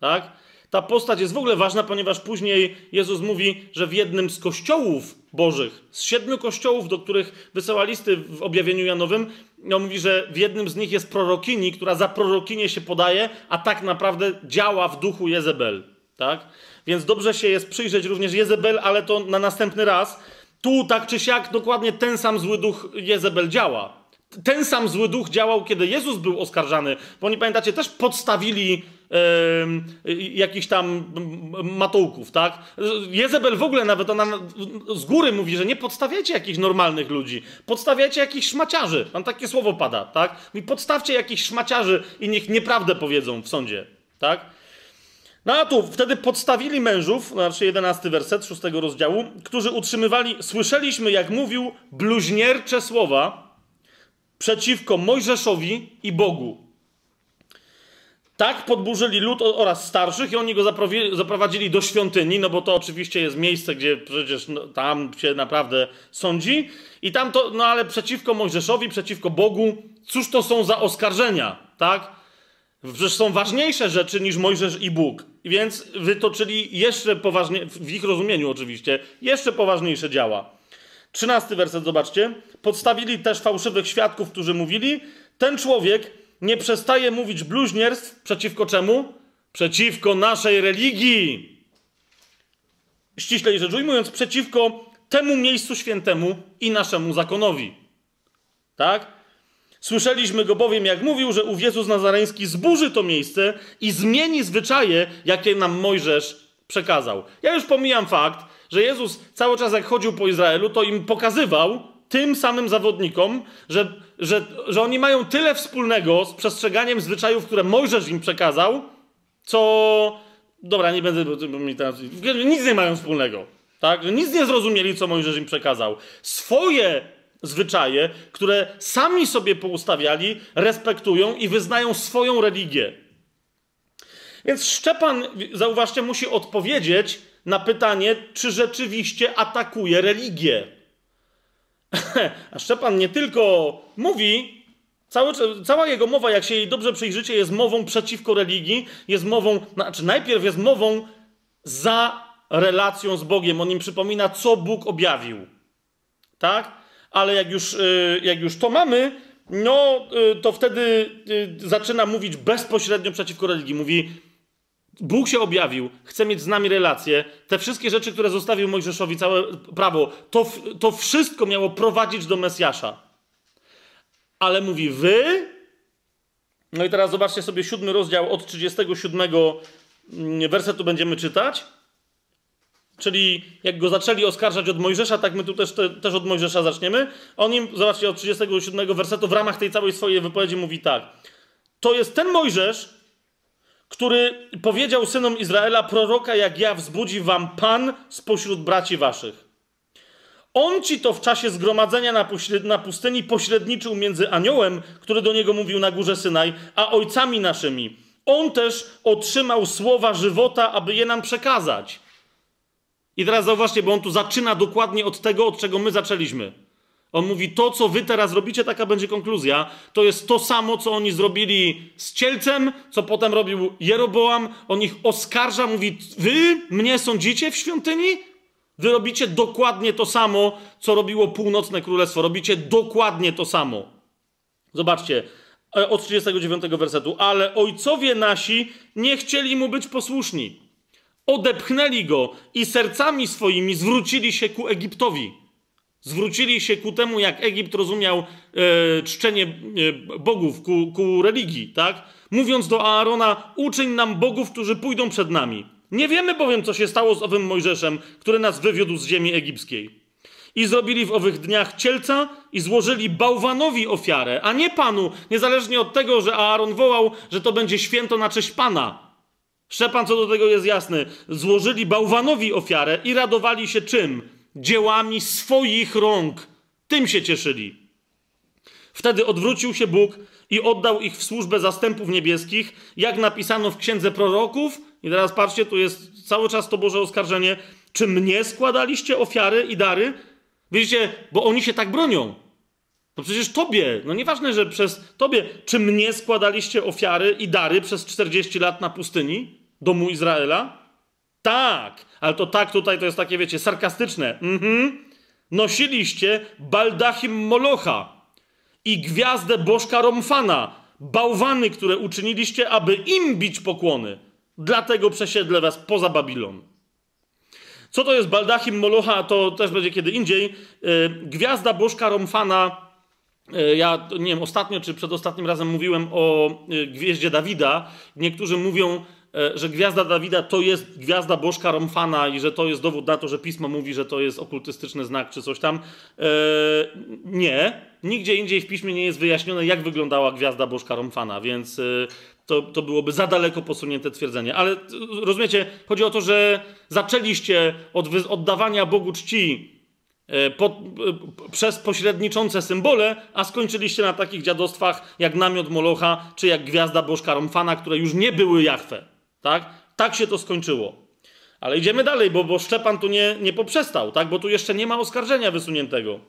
Tak? Ta postać jest w ogóle ważna, ponieważ później Jezus mówi, że w jednym z kościołów bożych, z siedmiu kościołów, do których wysyła listy w objawieniu Janowym, on mówi, że w jednym z nich jest prorokini, która za prorokinię się podaje, a tak naprawdę działa w duchu Jezebel. Tak? Więc dobrze się jest przyjrzeć również Jezebel, ale to na następny raz. Tu tak czy siak dokładnie ten sam zły duch Jezebel działa. Ten sam zły duch działał, kiedy Jezus był oskarżany. Bo oni pamiętacie, też podstawili e, jakichś tam matołków, tak? Jezebel w ogóle nawet ona z góry mówi, że nie podstawiacie jakichś normalnych ludzi, podstawiacie jakichś szmaciarzy. Tam takie słowo pada, tak? I podstawcie jakichś szmaciarzy i niech nieprawdę powiedzą w sądzie, tak? No a tu wtedy podstawili mężów, znaczy 11 werset 6 rozdziału, którzy utrzymywali, słyszeliśmy jak mówił bluźniercze słowa przeciwko Mojżeszowi i Bogu. Tak podburzyli lud oraz starszych i oni go zaprowadzili do świątyni, no bo to oczywiście jest miejsce, gdzie przecież no, tam się naprawdę sądzi. I tam to, no ale przeciwko Mojżeszowi, przeciwko Bogu, cóż to są za oskarżenia, tak? Przecież są ważniejsze rzeczy niż Mojżesz i Bóg. Więc wytoczyli jeszcze poważnie, w ich rozumieniu oczywiście, jeszcze poważniejsze działa. Trzynasty werset, zobaczcie. Podstawili też fałszywych świadków, którzy mówili, ten człowiek nie przestaje mówić bluźnierstw przeciwko czemu? Przeciwko naszej religii. Ściślej rzecz ujmując, przeciwko temu miejscu świętemu i naszemu zakonowi. Tak? Słyszeliśmy go bowiem, jak mówił, że ów Jezus Nazareński zburzy to miejsce i zmieni zwyczaje, jakie nam Mojżesz przekazał. Ja już pomijam fakt, że Jezus cały czas jak chodził po Izraelu, to im pokazywał, tym samym zawodnikom, że, że, że oni mają tyle wspólnego z przestrzeganiem zwyczajów, które Mojżesz im przekazał, co. Dobra, nie będę. Nic nie mają wspólnego. Tak? Że nic nie zrozumieli, co Mojżesz im przekazał. Swoje zwyczaje, które sami sobie poustawiali, respektują i wyznają swoją religię. Więc Szczepan, zauważcie, musi odpowiedzieć na pytanie, czy rzeczywiście atakuje religię. *laughs* A Szczepan nie tylko mówi, cały, cała jego mowa, jak się jej dobrze przyjrzycie, jest mową przeciwko religii, jest mową, znaczy najpierw jest mową za relacją z Bogiem. On im przypomina, co Bóg objawił. Tak? Ale jak już, y, jak już to mamy, no y, to wtedy y, zaczyna mówić bezpośrednio przeciwko religii. Mówi, Bóg się objawił, chce mieć z nami relacje. Te wszystkie rzeczy, które zostawił Mojżeszowi, całe prawo, to, to wszystko miało prowadzić do Mesjasza. Ale mówi wy. No i teraz zobaczcie sobie siódmy rozdział od 37 mm, wersetu będziemy czytać. Czyli jak go zaczęli oskarżać od Mojżesza, tak my tu też, te, też od Mojżesza zaczniemy. On im, zobaczcie, od 37 wersetu w ramach tej całej swojej wypowiedzi mówi tak. To jest ten Mojżesz, który powiedział synom Izraela: Proroka jak ja wzbudzi wam Pan spośród braci waszych. On ci to w czasie zgromadzenia na, na pustyni pośredniczył między aniołem, który do niego mówił na górze Synaj, a ojcami naszymi. On też otrzymał słowa żywota, aby je nam przekazać. I teraz zauważcie, bo on tu zaczyna dokładnie od tego, od czego my zaczęliśmy. On mówi: To, co wy teraz robicie, taka będzie konkluzja. To jest to samo, co oni zrobili z cielcem, co potem robił Jeroboam. On ich oskarża, mówi: Wy mnie sądzicie w świątyni? Wy robicie dokładnie to samo, co robiło północne królestwo. Robicie dokładnie to samo. Zobaczcie, e, od 39 wersetu. Ale ojcowie nasi nie chcieli mu być posłuszni. Odepchnęli go i sercami swoimi zwrócili się ku Egiptowi. Zwrócili się ku temu, jak Egipt rozumiał e, czczenie e, bogów, ku, ku religii, tak? Mówiąc do Aarona, uczyń nam bogów, którzy pójdą przed nami. Nie wiemy bowiem, co się stało z owym Mojżeszem, który nas wywiódł z ziemi egipskiej. I zrobili w owych dniach cielca i złożyli bałwanowi ofiarę, a nie panu, niezależnie od tego, że Aaron wołał, że to będzie święto na cześć pana. Szczepan co do tego jest jasny. Złożyli bałwanowi ofiarę i radowali się czym? dziełami swoich rąk. Tym się cieszyli. Wtedy odwrócił się Bóg i oddał ich w służbę zastępów niebieskich, jak napisano w księdze proroków. I teraz patrzcie, tu jest cały czas to Boże oskarżenie. Czy mnie składaliście ofiary i dary? Widzicie, bo oni się tak bronią. No przecież tobie, no nieważne, że przez tobie, czy mnie składaliście ofiary i dary przez 40 lat na pustyni, domu Izraela? Tak, ale to tak tutaj to jest takie, wiecie, sarkastyczne. Mhm. Nosiliście baldachim Molocha i gwiazdę Bożka Romfana, bałwany, które uczyniliście, aby im bić pokłony. Dlatego przesiedlę was poza Babilon. Co to jest baldachim Molocha, to też będzie kiedy indziej. Yy, gwiazda Bożka Romfana ja nie wiem, ostatnio czy przedostatnim razem mówiłem o e, gwieździe Dawida. Niektórzy mówią, e, że gwiazda Dawida to jest gwiazda Bożka Romfana i że to jest dowód na to, że pismo mówi, że to jest okultystyczny znak czy coś tam. Nie. Nigdzie indziej w piśmie nie jest wyjaśnione, jak wyglądała gwiazda Bożka Romfana, więc to, to byłoby za daleko posunięte twierdzenie. Ale rozumiecie, chodzi o to, że zaczęliście od oddawania Bogu czci E, e, przez pośredniczące symbole, a skończyliście na takich dziadostwach jak namiot Molocha, czy jak gwiazda Bożka Romfana, które już nie były Jachwę. Tak? Tak się to skończyło. Ale idziemy dalej, bo, bo Szczepan tu nie, nie poprzestał, tak? bo tu jeszcze nie ma oskarżenia wysuniętego.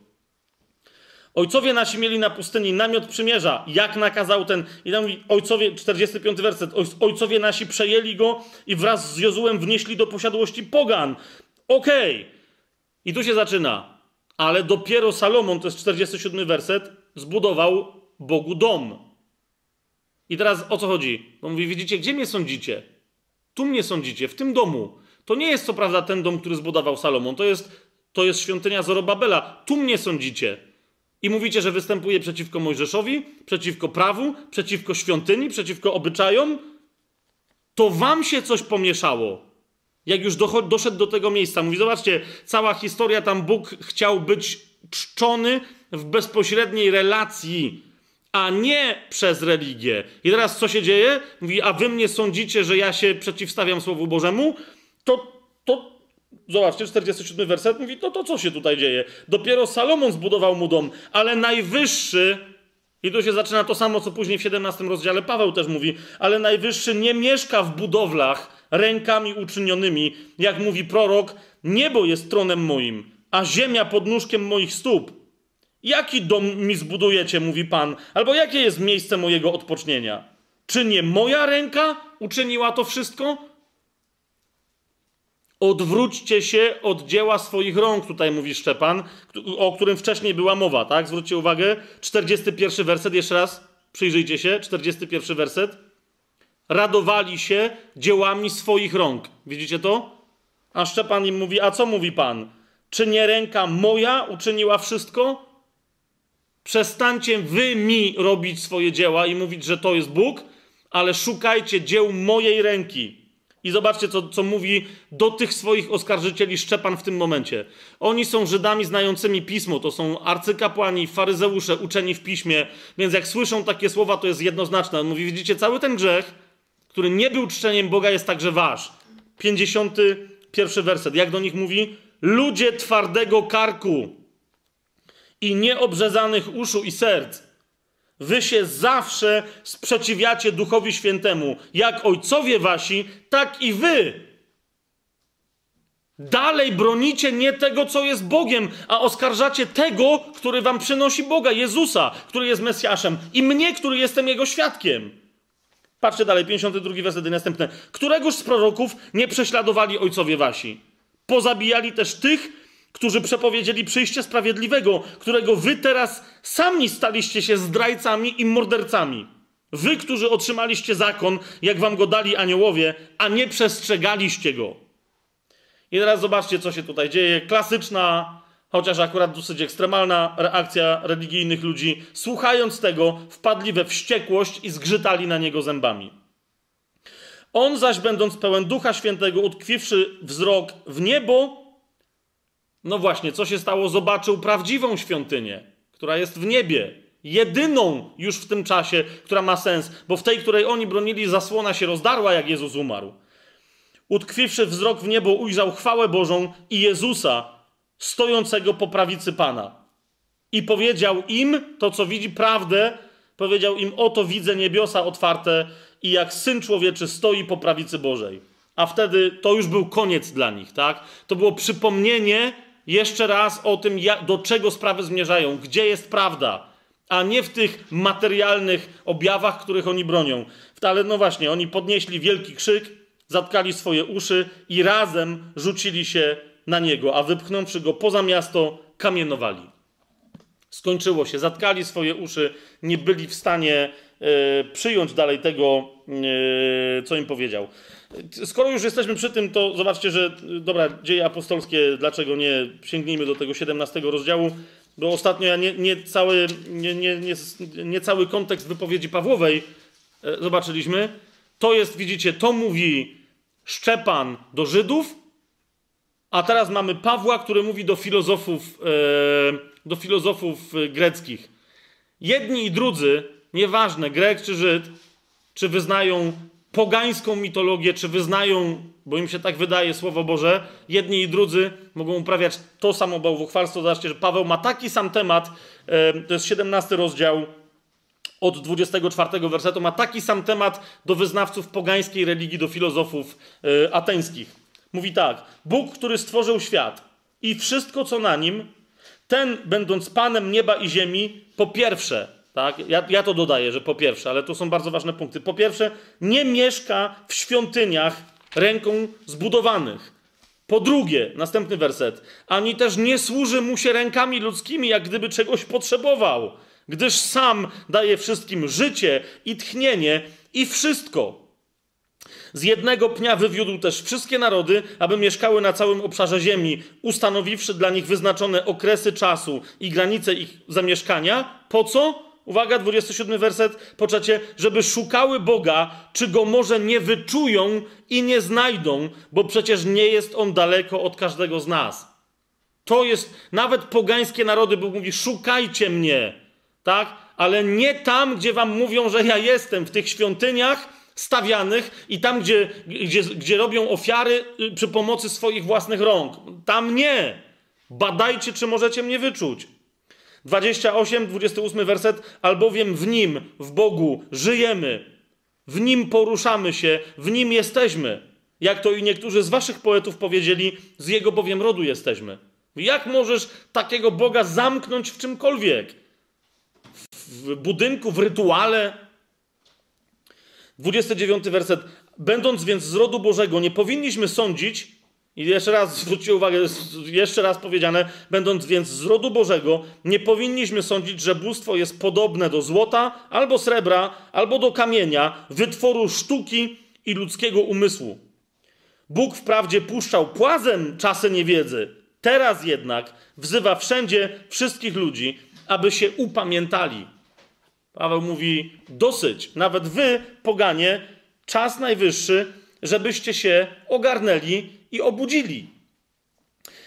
Ojcowie nasi mieli na pustyni namiot przymierza, jak nakazał ten. I tam mówi, ojcowie, 45 werset. Ojcowie nasi przejęli go i wraz z Jozułem wnieśli do posiadłości pogan. Okej. Okay. I tu się zaczyna. Ale dopiero Salomon, to jest 47 werset, zbudował Bogu dom. I teraz o co chodzi? Bo mówi, widzicie, gdzie mnie sądzicie? Tu mnie sądzicie, w tym domu. To nie jest co prawda ten dom, który zbudował Salomon, to jest, to jest świątynia Zorobabela. Tu mnie sądzicie. I mówicie, że występuje przeciwko Mojżeszowi, przeciwko prawu, przeciwko świątyni, przeciwko obyczajom. To wam się coś pomieszało. Jak już doszedł do tego miejsca, mówi: Zobaczcie, cała historia, tam Bóg chciał być czczony w bezpośredniej relacji, a nie przez religię. I teraz co się dzieje? Mówi: A wy mnie sądzicie, że ja się przeciwstawiam Słowu Bożemu? To, to Zobaczcie, 47 werset mówi, to to co się tutaj dzieje? Dopiero Salomon zbudował mu dom, ale najwyższy, i tu się zaczyna to samo, co później w 17 rozdziale Paweł też mówi, ale najwyższy nie mieszka w budowlach, rękami uczynionymi, jak mówi prorok, niebo jest tronem moim, a ziemia pod nóżkiem moich stóp. Jaki dom mi zbudujecie, mówi Pan, albo jakie jest miejsce mojego odpocznienia? Czy nie moja ręka uczyniła to wszystko? Odwróćcie się od dzieła swoich rąk, tutaj mówi Szczepan, o którym wcześniej była mowa, tak? Zwróćcie uwagę, 41 werset, jeszcze raz przyjrzyjcie się, 41 werset radowali się dziełami swoich rąk. Widzicie to? A Szczepan im mówi: A co mówi Pan? Czy nie ręka moja uczyniła wszystko? Przestańcie wy mi robić swoje dzieła i mówić, że to jest Bóg, ale szukajcie dzieł mojej ręki. I zobaczcie, co, co mówi do tych swoich oskarżycieli Szczepan w tym momencie. Oni są Żydami znającymi pismo, to są arcykapłani, faryzeusze, uczeni w piśmie, więc jak słyszą takie słowa, to jest jednoznaczne. On mówi: Widzicie, cały ten grzech który nie był czczeniem Boga, jest także wasz. 51 werset. Jak do nich mówi? Ludzie twardego karku i nieobrzezanych uszu i serc. Wy się zawsze sprzeciwiacie Duchowi Świętemu. Jak ojcowie wasi, tak i wy. Dalej bronicie nie tego, co jest Bogiem, a oskarżacie tego, który wam przynosi Boga, Jezusa, który jest Mesjaszem, i mnie, który jestem Jego świadkiem. Patrzcie dalej, 52 werset i następne. Któregoż z proroków nie prześladowali ojcowie wasi? Pozabijali też tych, którzy przepowiedzieli przyjście sprawiedliwego, którego wy teraz sami staliście się zdrajcami i mordercami. Wy, którzy otrzymaliście zakon, jak wam go dali aniołowie, a nie przestrzegaliście go. I teraz zobaczcie, co się tutaj dzieje. Klasyczna chociaż akurat dosyć ekstremalna reakcja religijnych ludzi, słuchając tego, wpadli we wściekłość i zgrzytali na niego zębami. On zaś, będąc pełen Ducha Świętego, utkwiwszy wzrok w niebo, no właśnie, co się stało? Zobaczył prawdziwą świątynię, która jest w niebie. Jedyną już w tym czasie, która ma sens, bo w tej, której oni bronili, zasłona się rozdarła, jak Jezus umarł. Utkwiwszy wzrok w niebo, ujrzał chwałę Bożą i Jezusa, stojącego po prawicy Pana. I powiedział im to, co widzi prawdę, powiedział im: Oto widzę niebiosa otwarte i jak syn człowieczy stoi po prawicy Bożej. A wtedy to już był koniec dla nich, tak? To było przypomnienie jeszcze raz o tym, do czego sprawy zmierzają, gdzie jest prawda, a nie w tych materialnych objawach, których oni bronią. Ale no właśnie, oni podnieśli wielki krzyk, zatkali swoje uszy i razem rzucili się na niego, a wypchnąwszy go poza miasto, kamienowali. Skończyło się, zatkali swoje uszy, nie byli w stanie e, przyjąć dalej tego, e, co im powiedział. Skoro już jesteśmy przy tym, to zobaczcie, że dobra, dzieje apostolskie, dlaczego nie sięgnijmy do tego 17 rozdziału. bo ostatnio ja nie, nie, cały, nie, nie, nie, cały kontekst wypowiedzi Pawłowej e, zobaczyliśmy. To jest, widzicie, to mówi Szczepan do Żydów, a teraz mamy Pawła, który mówi do filozofów, e, do filozofów greckich. Jedni i drudzy, nieważne, Grek czy Żyd, czy wyznają pogańską mitologię, czy wyznają, bo im się tak wydaje, Słowo Boże, jedni i drudzy mogą uprawiać to samo bałwochwalstwo. Zobaczcie, że Paweł ma taki sam temat, e, to jest 17 rozdział od 24 wersetu, ma taki sam temat do wyznawców pogańskiej religii, do filozofów e, ateńskich. Mówi tak, Bóg, który stworzył świat i wszystko, co na nim, ten, będąc Panem nieba i ziemi, po pierwsze, tak? Ja, ja to dodaję, że po pierwsze, ale to są bardzo ważne punkty. Po pierwsze, nie mieszka w świątyniach ręką zbudowanych. Po drugie, następny werset, ani też nie służy mu się rękami ludzkimi, jak gdyby czegoś potrzebował, gdyż sam daje wszystkim życie i tchnienie i wszystko. Z jednego pnia wywiódł też wszystkie narody, aby mieszkały na całym obszarze ziemi, ustanowiwszy dla nich wyznaczone okresy czasu i granice ich zamieszkania. Po co? Uwaga, 27 werset, po trzecie, żeby szukały Boga, czy go może nie wyczują i nie znajdą, bo przecież nie jest on daleko od każdego z nas. To jest, nawet pogańskie narody, Bóg mówi, szukajcie mnie, tak? Ale nie tam, gdzie wam mówią, że ja jestem, w tych świątyniach stawianych i tam, gdzie, gdzie, gdzie robią ofiary y, przy pomocy swoich własnych rąk. Tam nie. Badajcie, czy możecie mnie wyczuć. 28, 28 werset, albowiem w Nim, w Bogu żyjemy, w Nim poruszamy się, w Nim jesteśmy. Jak to i niektórzy z waszych poetów powiedzieli, z Jego bowiem rodu jesteśmy. Jak możesz takiego Boga zamknąć w czymkolwiek? W budynku, w rytuale? 29 werset. Będąc więc z rodu Bożego, nie powinniśmy sądzić, i jeszcze raz zwróćcie uwagę, jeszcze raz powiedziane, będąc więc z rodu Bożego, nie powinniśmy sądzić, że bóstwo jest podobne do złota, albo srebra, albo do kamienia, wytworu sztuki i ludzkiego umysłu. Bóg wprawdzie puszczał płazem czasy niewiedzy, teraz jednak wzywa wszędzie wszystkich ludzi, aby się upamiętali. Paweł mówi: dosyć, nawet wy, poganie, czas najwyższy, żebyście się ogarnęli i obudzili.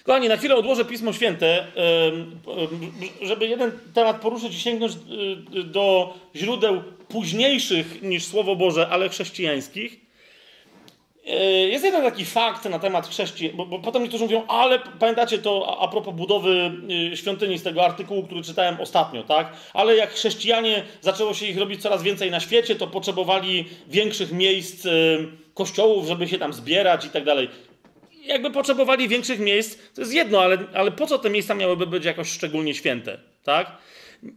Kochani, na chwilę odłożę Pismo Święte, żeby jeden temat poruszyć i sięgnąć y, do źródeł późniejszych niż Słowo Boże, ale chrześcijańskich. E, jest jeden taki fakt na temat chrześcijan, bo, bo, potem niektórzy mówią, ale pamiętacie to a, a propos budowy y, świątyni z tego artykułu, który czytałem ostatnio, tak? Ale jak chrześcijanie zaczęło się ich robić coraz więcej na świecie, to potrzebowali większych miejsc, y, kościołów, żeby się tam zbierać i tak dalej jakby potrzebowali większych miejsc, to jest jedno, ale, ale po co te miejsca miałyby być jakoś szczególnie święte, tak?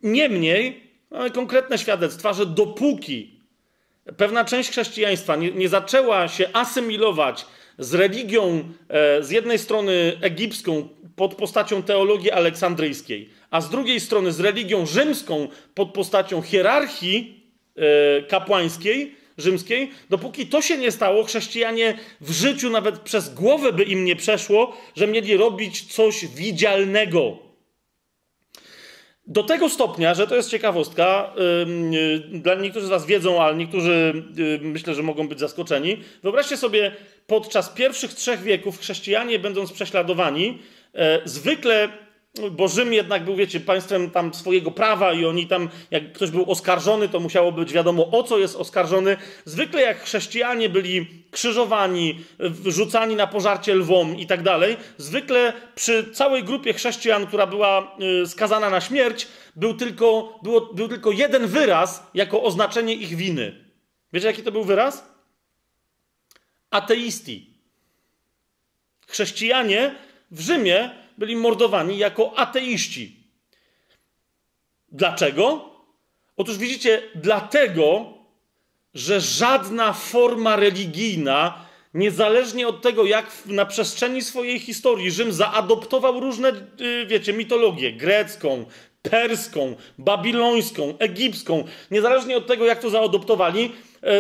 Niemniej mamy konkretne świadectwa, że dopóki pewna część chrześcijaństwa nie, nie zaczęła się asymilować z religią e, z jednej strony egipską pod postacią teologii aleksandryjskiej, a z drugiej strony z religią rzymską pod postacią hierarchii e, kapłańskiej, rzymskiej, dopóki to się nie stało, chrześcijanie w życiu nawet przez głowę by im nie przeszło, że mieli robić coś widzialnego. Do tego stopnia, że to jest ciekawostka, yy, dla niektórzy z Was wiedzą, ale niektórzy yy, myślę, że mogą być zaskoczeni. Wyobraźcie sobie, podczas pierwszych trzech wieków chrześcijanie, będąc prześladowani, yy, zwykle bo Rzym jednak był, wiecie, państwem tam swojego prawa i oni tam, jak ktoś był oskarżony, to musiało być wiadomo, o co jest oskarżony. Zwykle jak chrześcijanie byli krzyżowani, rzucani na pożarcie lwom i tak dalej, zwykle przy całej grupie chrześcijan, która była y, skazana na śmierć, był tylko, było, był tylko jeden wyraz jako oznaczenie ich winy. Wiecie, jaki to był wyraz? Ateisti. Chrześcijanie w Rzymie byli mordowani jako ateiści. Dlaczego? Otóż widzicie, dlatego, że żadna forma religijna, niezależnie od tego, jak na przestrzeni swojej historii Rzym zaadoptował różne, y, wiecie, mitologie grecką, perską, babilońską, egipską, niezależnie od tego, jak to zaadoptowali,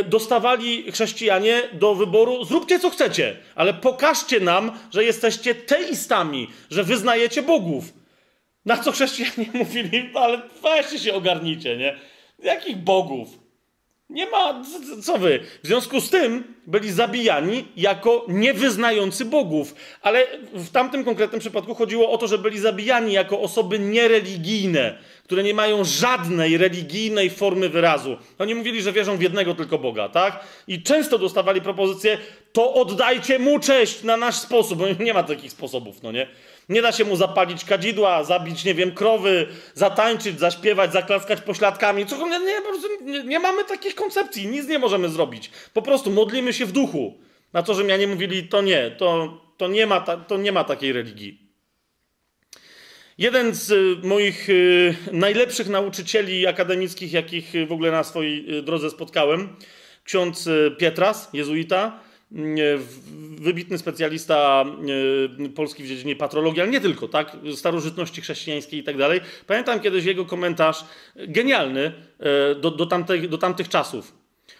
dostawali chrześcijanie do wyboru: zróbcie co chcecie, ale pokażcie nam, że jesteście teistami, że wyznajecie bogów. Na co chrześcijanie *laughs* mówili, "No, ale weźcie się ogarnijcie, nie? Jakich bogów? Nie ma, co wy? W związku z tym byli zabijani jako niewyznający bogów. Ale w tamtym konkretnym przypadku chodziło o to, że byli zabijani jako osoby niereligijne, które nie mają żadnej religijnej formy wyrazu. Oni mówili, że wierzą w jednego tylko Boga, tak? I często dostawali propozycję, to oddajcie mu cześć na nasz sposób. Bo *laughs* nie ma takich sposobów, no nie? Nie da się mu zapalić kadzidła, zabić, nie wiem, krowy, zatańczyć, zaśpiewać, zaklaskać pośladkami. Co, nie, nie, nie, nie mamy takich koncepcji, nic nie możemy zrobić. Po prostu modlimy się w duchu. Na to, że mianie mówili, to nie, to, to, nie, ma ta, to nie ma takiej religii. Jeden z y, moich y, najlepszych nauczycieli akademickich, jakich w ogóle na swojej y, drodze spotkałem, ksiądz Pietras, jezuita, wybitny specjalista y, polski w dziedzinie patrologii, ale nie tylko, tak, starożytności chrześcijańskiej i tak dalej. Pamiętam kiedyś jego komentarz, genialny, y, do, do, tamtych, do tamtych czasów.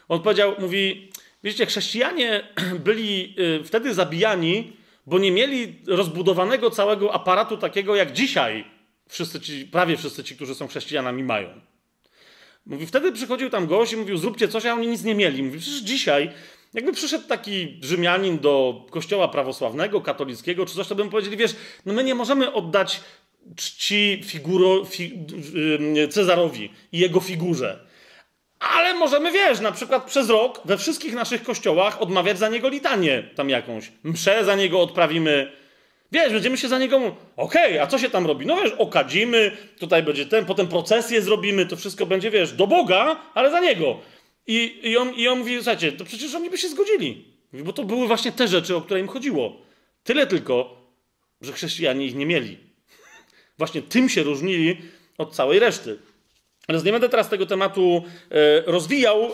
On powiedział, mówi, wiecie, chrześcijanie *clears throat* byli wtedy zabijani, bo nie mieli rozbudowanego całego aparatu takiego, jak dzisiaj wszyscy ci, prawie wszyscy ci, którzy są chrześcijanami, mają. Mówi, wtedy przychodził tam gość i mówił, zróbcie coś, a oni nic nie mieli. Mówi, przecież dzisiaj, jakby przyszedł taki Rzymianin do kościoła prawosławnego, katolickiego, czy coś, to bym powiedzieli, wiesz, no my nie możemy oddać czci figuro, fi, y, Cezarowi i jego figurze. Ale możemy, wiesz, na przykład przez rok we wszystkich naszych kościołach odmawiać za niego litanię tam jakąś. Mszę za niego odprawimy. Wiesz, będziemy się za niego... Okej, a co się tam robi? No wiesz, okadzimy, tutaj będzie ten, potem procesję zrobimy, to wszystko będzie, wiesz, do Boga, ale za niego. I, i, on, I on mówi, słuchajcie, to przecież oni by się zgodzili. Bo to były właśnie te rzeczy, o które im chodziło. Tyle tylko, że chrześcijanie ich nie mieli. *laughs* Właśnie tym się różnili od całej reszty. Ale nie będę teraz tego tematu e, rozwijał, e,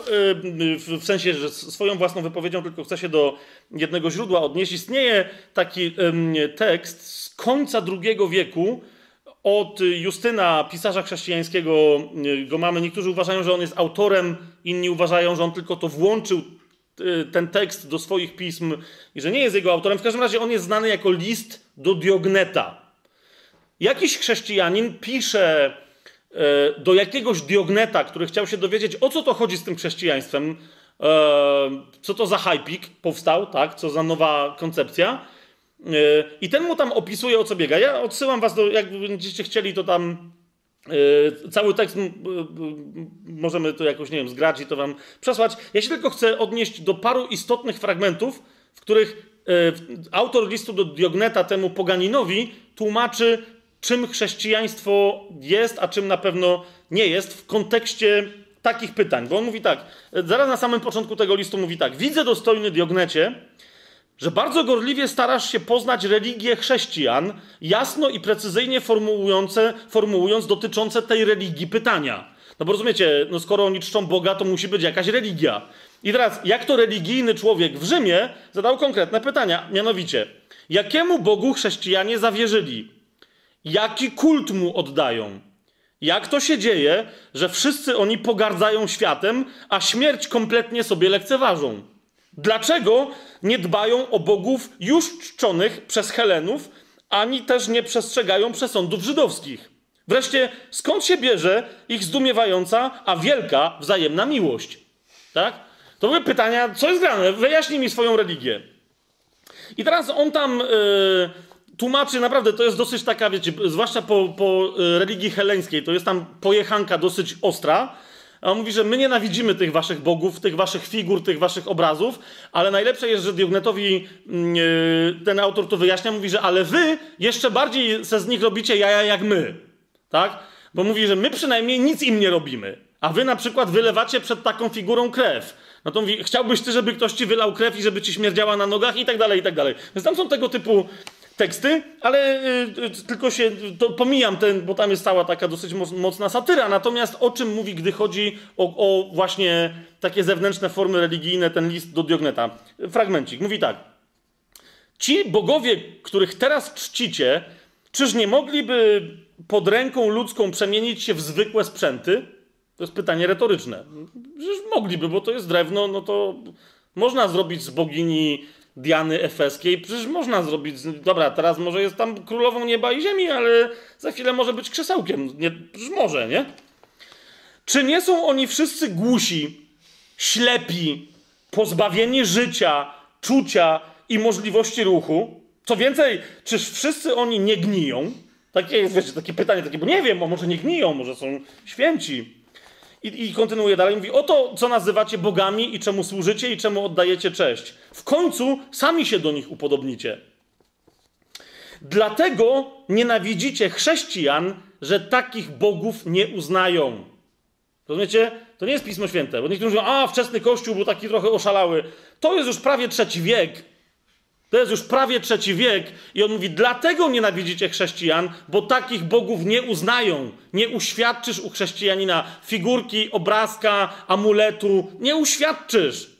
w, sensie, że swoją własną wypowiedzią, tylko chcę się do jednego źródła odnieść. Istnieje taki tekst z końca II wieku od Justyna, pisarza chrześcijańskiego, e, go mamy. Niektórzy uważają, że on jest autorem, inni uważają, że on tylko to włączył, e, ten tekst do swoich pism i że nie jest jego autorem. W każdym razie on jest znany jako list do Diogneta. Jakiś chrześcijanin pisze e, do jakiegoś Diogneta, który chciał się dowiedzieć, o co to chodzi z tym chrześcijaństwem, e, co to za hypik powstał, tak, co za nowa koncepcja. I ten mu tam opisuje, o co biega. Ja odsyłam was do, jak będziecie chcieli, to tam e, cały tekst możemy to jakoś, nie wiem, zgrać i to wam przesłać. Ja się tylko chcę odnieść do paru istotnych fragmentów, w których e, autor listu do Diogneta temu poganinowi tłumaczy, czym chrześcijaństwo jest, a czym na pewno nie jest w kontekście takich pytań. Bo on mówi tak, e, zaraz na samym początku tego listu mówi tak: Widzę, dostojny Diognecie, że bardzo gorliwie starasz się poznać religię chrześcijan, jasno i precyzyjnie formułujące, formułując dotyczące tej religii pytania. No bo rozumiecie, no skoro oni czczą Boga, to musi być jakaś religia. I teraz, jak to religijny człowiek w Rzymie zadał konkretne pytania, mianowicie, jakiemu Bogu chrześcijanie zawierzyli? Jaki kult mu oddają? Jak to się dzieje, że wszyscy oni pogardzają światem, a śmierć kompletnie sobie lekceważą? Dlaczego nie dbają o bogów już czczonych przez Helenów, ani też nie przestrzegają przesądów żydowskich? Wreszcie, skąd się bierze ich zdumiewająca, a wielka wzajemna miłość? Tak? To były pytania, co jest grane? Wyjaśnij mi swoją religię. I teraz on tam y, tłumaczy, naprawdę to jest dosyć taka, wiecie, zwłaszcza po, po y, religii heleńskiej, to jest tam pojechanka dosyć ostra. A on mówi, że my nienawidzimy tych waszych bogów, tych waszych figur, tych waszych obrazów, ale najlepsze jest, że Diognetowi mm, y, ten autor to wyjaśnia, mówi, że ale wy jeszcze bardziej se z nich robicie jaja jak my. Tak? Bo mówi, że my przynajmniej nic im nie robimy. A wy na przykład wylewacie przed taką figurą krew. No to mówi, chciałbyś ty, żeby ktoś ci wylał krew i żeby ci śmierdziała na nogach i tak dalej, i tak dalej. Więc tam są tego typu teksty, ale y, y, tylko się, to pomijam ten, bo tam jest cała taka dosyć moc- mocna satyra. Natomiast o czym mówi, gdy chodzi o, o właśnie takie zewnętrzne formy religijne, ten list do Diogneta? Fragmencik. Mówi tak. Ci bogowie, których teraz czcicie, czyż nie mogliby pod ręką ludzką przemienić się w zwykłe sprzęty? To jest pytanie retoryczne. Przecież mogliby, bo to jest drewno, no to można zrobić z bogini Diany Efeskiej. Przecież można zrobić, dobra, teraz może jest tam królową nieba i ziemi, ale za chwilę może być krzesełkiem. Nie, przecież może, nie? Czy nie są oni wszyscy głusi, ślepi, pozbawieni życia, czucia i możliwości ruchu? Co więcej, czyż wszyscy oni nie gniją? Takie jest, wiecie, takie pytanie, takie, bo nie wiem, bo może nie gniją, może są święci. I, I kontynuuje dalej, mówi, oto co nazywacie bogami i czemu służycie i czemu oddajecie cześć. W końcu sami się do nich upodobnicie. Dlatego nienawidzicie chrześcijan, że takich bogów nie uznają. Rozumiecie? To nie jest Pismo Święte, bo niektórzy mówią, a wczesny Kościół był taki trochę oszalały. To jest już prawie trzeci wiek. To jest już prawie trzeci wiek i on mówi, dlatego nienawidzicie chrześcijan, bo takich bogów nie uznają. Nie uświadczysz u chrześcijanina figurki, obrazka, amuletu. Nie uświadczysz.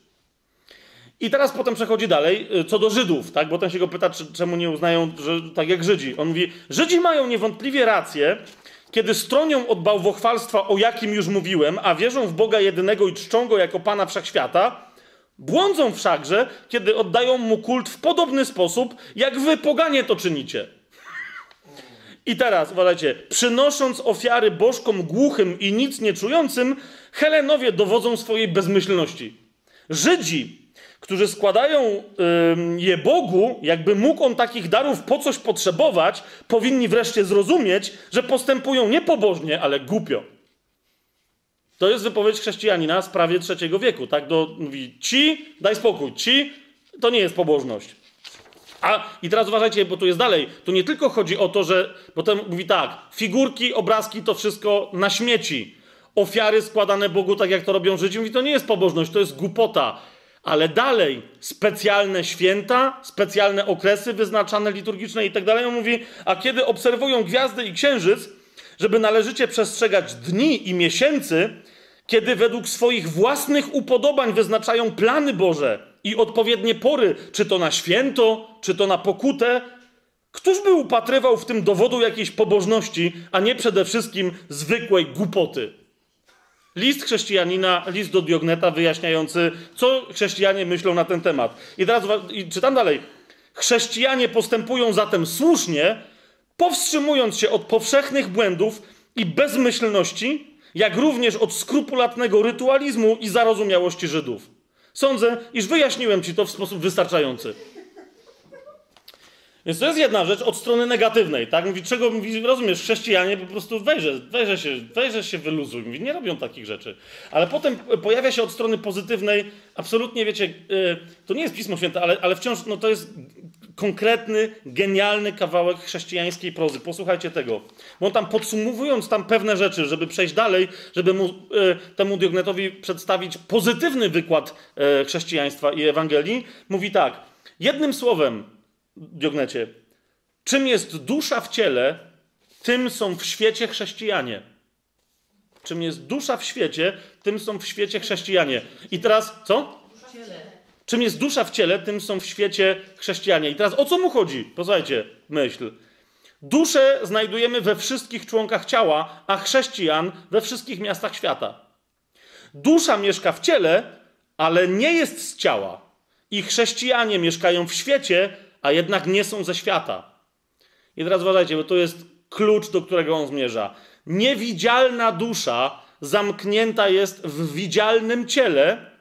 I teraz potem przechodzi dalej, y, co do Żydów, tak? Bo ten się go pyta, czemu nie uznają, że tak jak Żydzi. On mówi, Żydzi mają niewątpliwie rację, kiedy stronią od bałwochwalstwa, o jakim już mówiłem, a wierzą w Boga jedynego i czczą Go jako Pana Wszechświata, Błądzą wszakże, kiedy oddają mu kult w podobny sposób, jak wy poganie to czynicie. I teraz, uważajcie, przynosząc ofiary bożkom głuchym i nic nie czującym, Helenowie dowodzą swojej bezmyślności. Żydzi, którzy składają je Bogu, jakby mógł on takich darów po coś potrzebować, powinni wreszcie zrozumieć, że postępują nie pobożnie, ale głupio. To jest wypowiedź chrześcijanina z prawie trzeciego wieku, tak? Do, mówi ci, daj spokój, ci, to nie jest pobożność. A i teraz uważajcie, bo tu jest dalej. Tu nie tylko chodzi o to, że potem mówi tak, figurki, obrazki to wszystko na śmieci. Ofiary składane Bogu, tak jak to robią Żydzi, mówi, to nie jest pobożność, to jest głupota. Ale dalej, specjalne święta, specjalne okresy wyznaczane liturgiczne i tak dalej. On mówi, a kiedy obserwują gwiazdy i księżyc, żeby należycie przestrzegać dni i miesięcy, kiedy według swoich własnych upodobań wyznaczają plany Boże i odpowiednie pory, czy to na święto, czy to na pokutę, któż by upatrywał w tym dowodu jakiejś pobożności, a nie przede wszystkim zwykłej głupoty? List chrześcijanina, list do Diogneta wyjaśniający, co chrześcijanie myślą na ten temat. I teraz i czytam dalej. Chrześcijanie postępują zatem słusznie, powstrzymując się od powszechnych błędów i bezmyślności, jak również od skrupulatnego rytualizmu i zarozumiałości Żydów. Sądzę, iż wyjaśniłem ci to w sposób wystarczający. Więc to jest jedna rzecz od strony negatywnej, tak? Mówi, czego mówi, rozumiesz, chrześcijanie po prostu wejrze, wejrze się, wejrze się, wyluzuj. Mówi, nie robią takich rzeczy. Ale potem pojawia się od strony pozytywnej, absolutnie, wiecie, yy, to nie jest Pismo Święte, ale, ale wciąż, no to jest konkretny, genialny kawałek chrześcijańskiej prozy. Posłuchajcie tego. Bo on tam podsumowując tam pewne rzeczy, żeby przejść dalej, żeby mu, yy, temu Diognetowi przedstawić pozytywny wykład yy, chrześcijaństwa i Ewangelii, mówi tak. Jednym słowem, Diognecie. Czym jest dusza w ciele, tym są w świecie chrześcijanie. Czym jest dusza w świecie, tym są w świecie chrześcijanie. I teraz co? Czym jest dusza w ciele, tym są w świecie chrześcijanie. I teraz o co mu chodzi? Posłuchajcie, myśl. Duszę znajdujemy we wszystkich członkach ciała, a chrześcijan we wszystkich miastach świata. Dusza mieszka w ciele, ale nie jest z ciała. I chrześcijanie mieszkają w świecie, a jednak nie są ze świata. I teraz uważajcie, bo to jest klucz, do którego on zmierza. Niewidzialna dusza zamknięta jest w widzialnym ciele,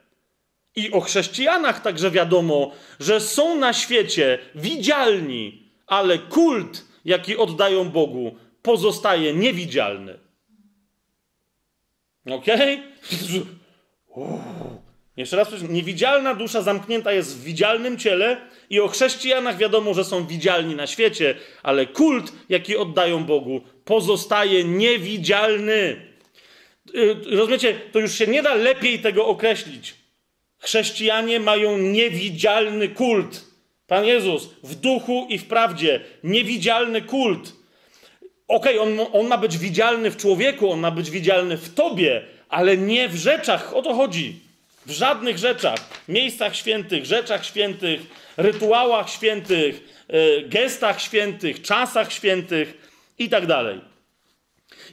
i o chrześcijanach także wiadomo, że są na świecie widzialni, ale kult, jaki oddają Bogu, pozostaje niewidzialny. Okej? Okay? Jeszcze raz, niewidzialna dusza zamknięta jest w widzialnym ciele i o chrześcijanach wiadomo, że są widzialni na świecie, ale kult, jaki oddają Bogu, pozostaje niewidzialny. Y, rozumiecie, to już się nie da lepiej tego określić. Chrześcijanie mają niewidzialny kult. Pan Jezus w duchu i w prawdzie, niewidzialny kult. Okej, okay, on, on ma być widzialny w człowieku, on ma być widzialny w tobie, ale nie w rzeczach. O to chodzi. W żadnych rzeczach, miejscach świętych, rzeczach świętych, rytuałach świętych, e, gestach świętych, czasach świętych i tak dalej.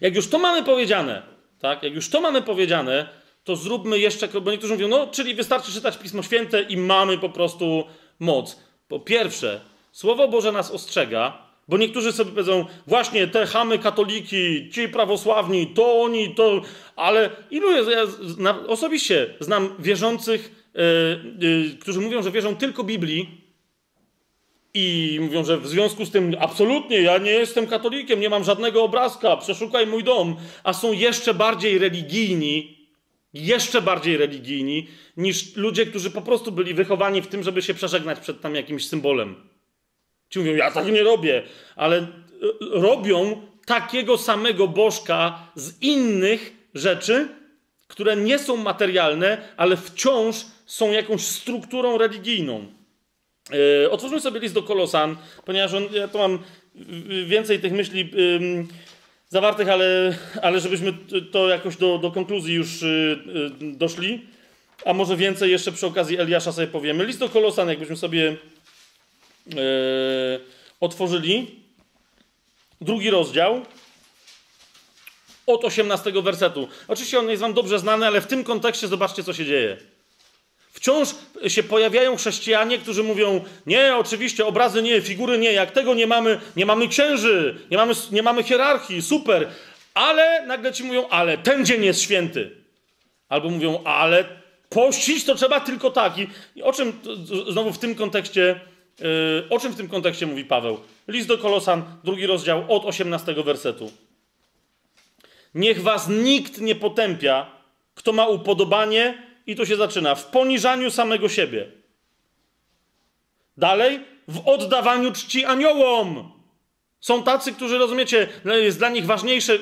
Jak już to mamy powiedziane, tak, jak już to mamy powiedziane, to zróbmy jeszcze, bo niektórzy mówią, no, czyli wystarczy czytać Pismo Święte i mamy po prostu moc. Po pierwsze, Słowo Boże nas ostrzega, bo niektórzy sobie powiedzą, właśnie te chamy katoliki, ci prawosławni, to oni, to, ale ilu jest, ja zna, osobiście znam wierzących, yy, yy, którzy mówią, że wierzą tylko Biblii i mówią, że w związku z tym absolutnie ja nie jestem katolikiem, nie mam żadnego obrazka, przeszukaj mój dom, a są jeszcze bardziej religijni, jeszcze bardziej religijni niż ludzie, którzy po prostu byli wychowani w tym, żeby się przeżegnać przed tam jakimś symbolem. Ci mówią, ja tak nie robię, ale e, robią takiego samego bożka z innych rzeczy, które nie są materialne, ale wciąż są jakąś strukturą religijną. Yy, otwórzmy sobie list do Kolosan, ponieważ on, ja tu mam więcej tych myśli zawartych, ale, ale żebyśmy to jakoś do, do konkluzji już yy, doszli. A może więcej jeszcze przy okazji Eliasza sobie powiemy. List do Kolosan, jakbyśmy sobie otworzyli. Drugi rozdział. Od 18 wersetu. Oczywiście on jest wam dobrze znany, ale w tym kontekście zobaczcie, co się dzieje. Wciąż się pojawiają chrześcijanie, którzy mówią: Nie, oczywiście, obrazy nie, figury nie, jak tego nie mamy, nie mamy księży, nie mamy, nie mamy hierarchii, super. Ale nagle ci mówią: Ale ten dzień jest święty. Albo mówią: Ale pościć to trzeba tylko tak. I o czym znowu w tym kontekście, yy, o czym w tym kontekście mówi Paweł? List do Kolosan, drugi rozdział, od 18 wersetu. Niech was nikt nie potępia, kto ma upodobanie i to się zaczyna w poniżaniu samego siebie. Dalej, w oddawaniu czci aniołom. Są tacy, którzy, rozumiecie, jest dla nich ważniejsze,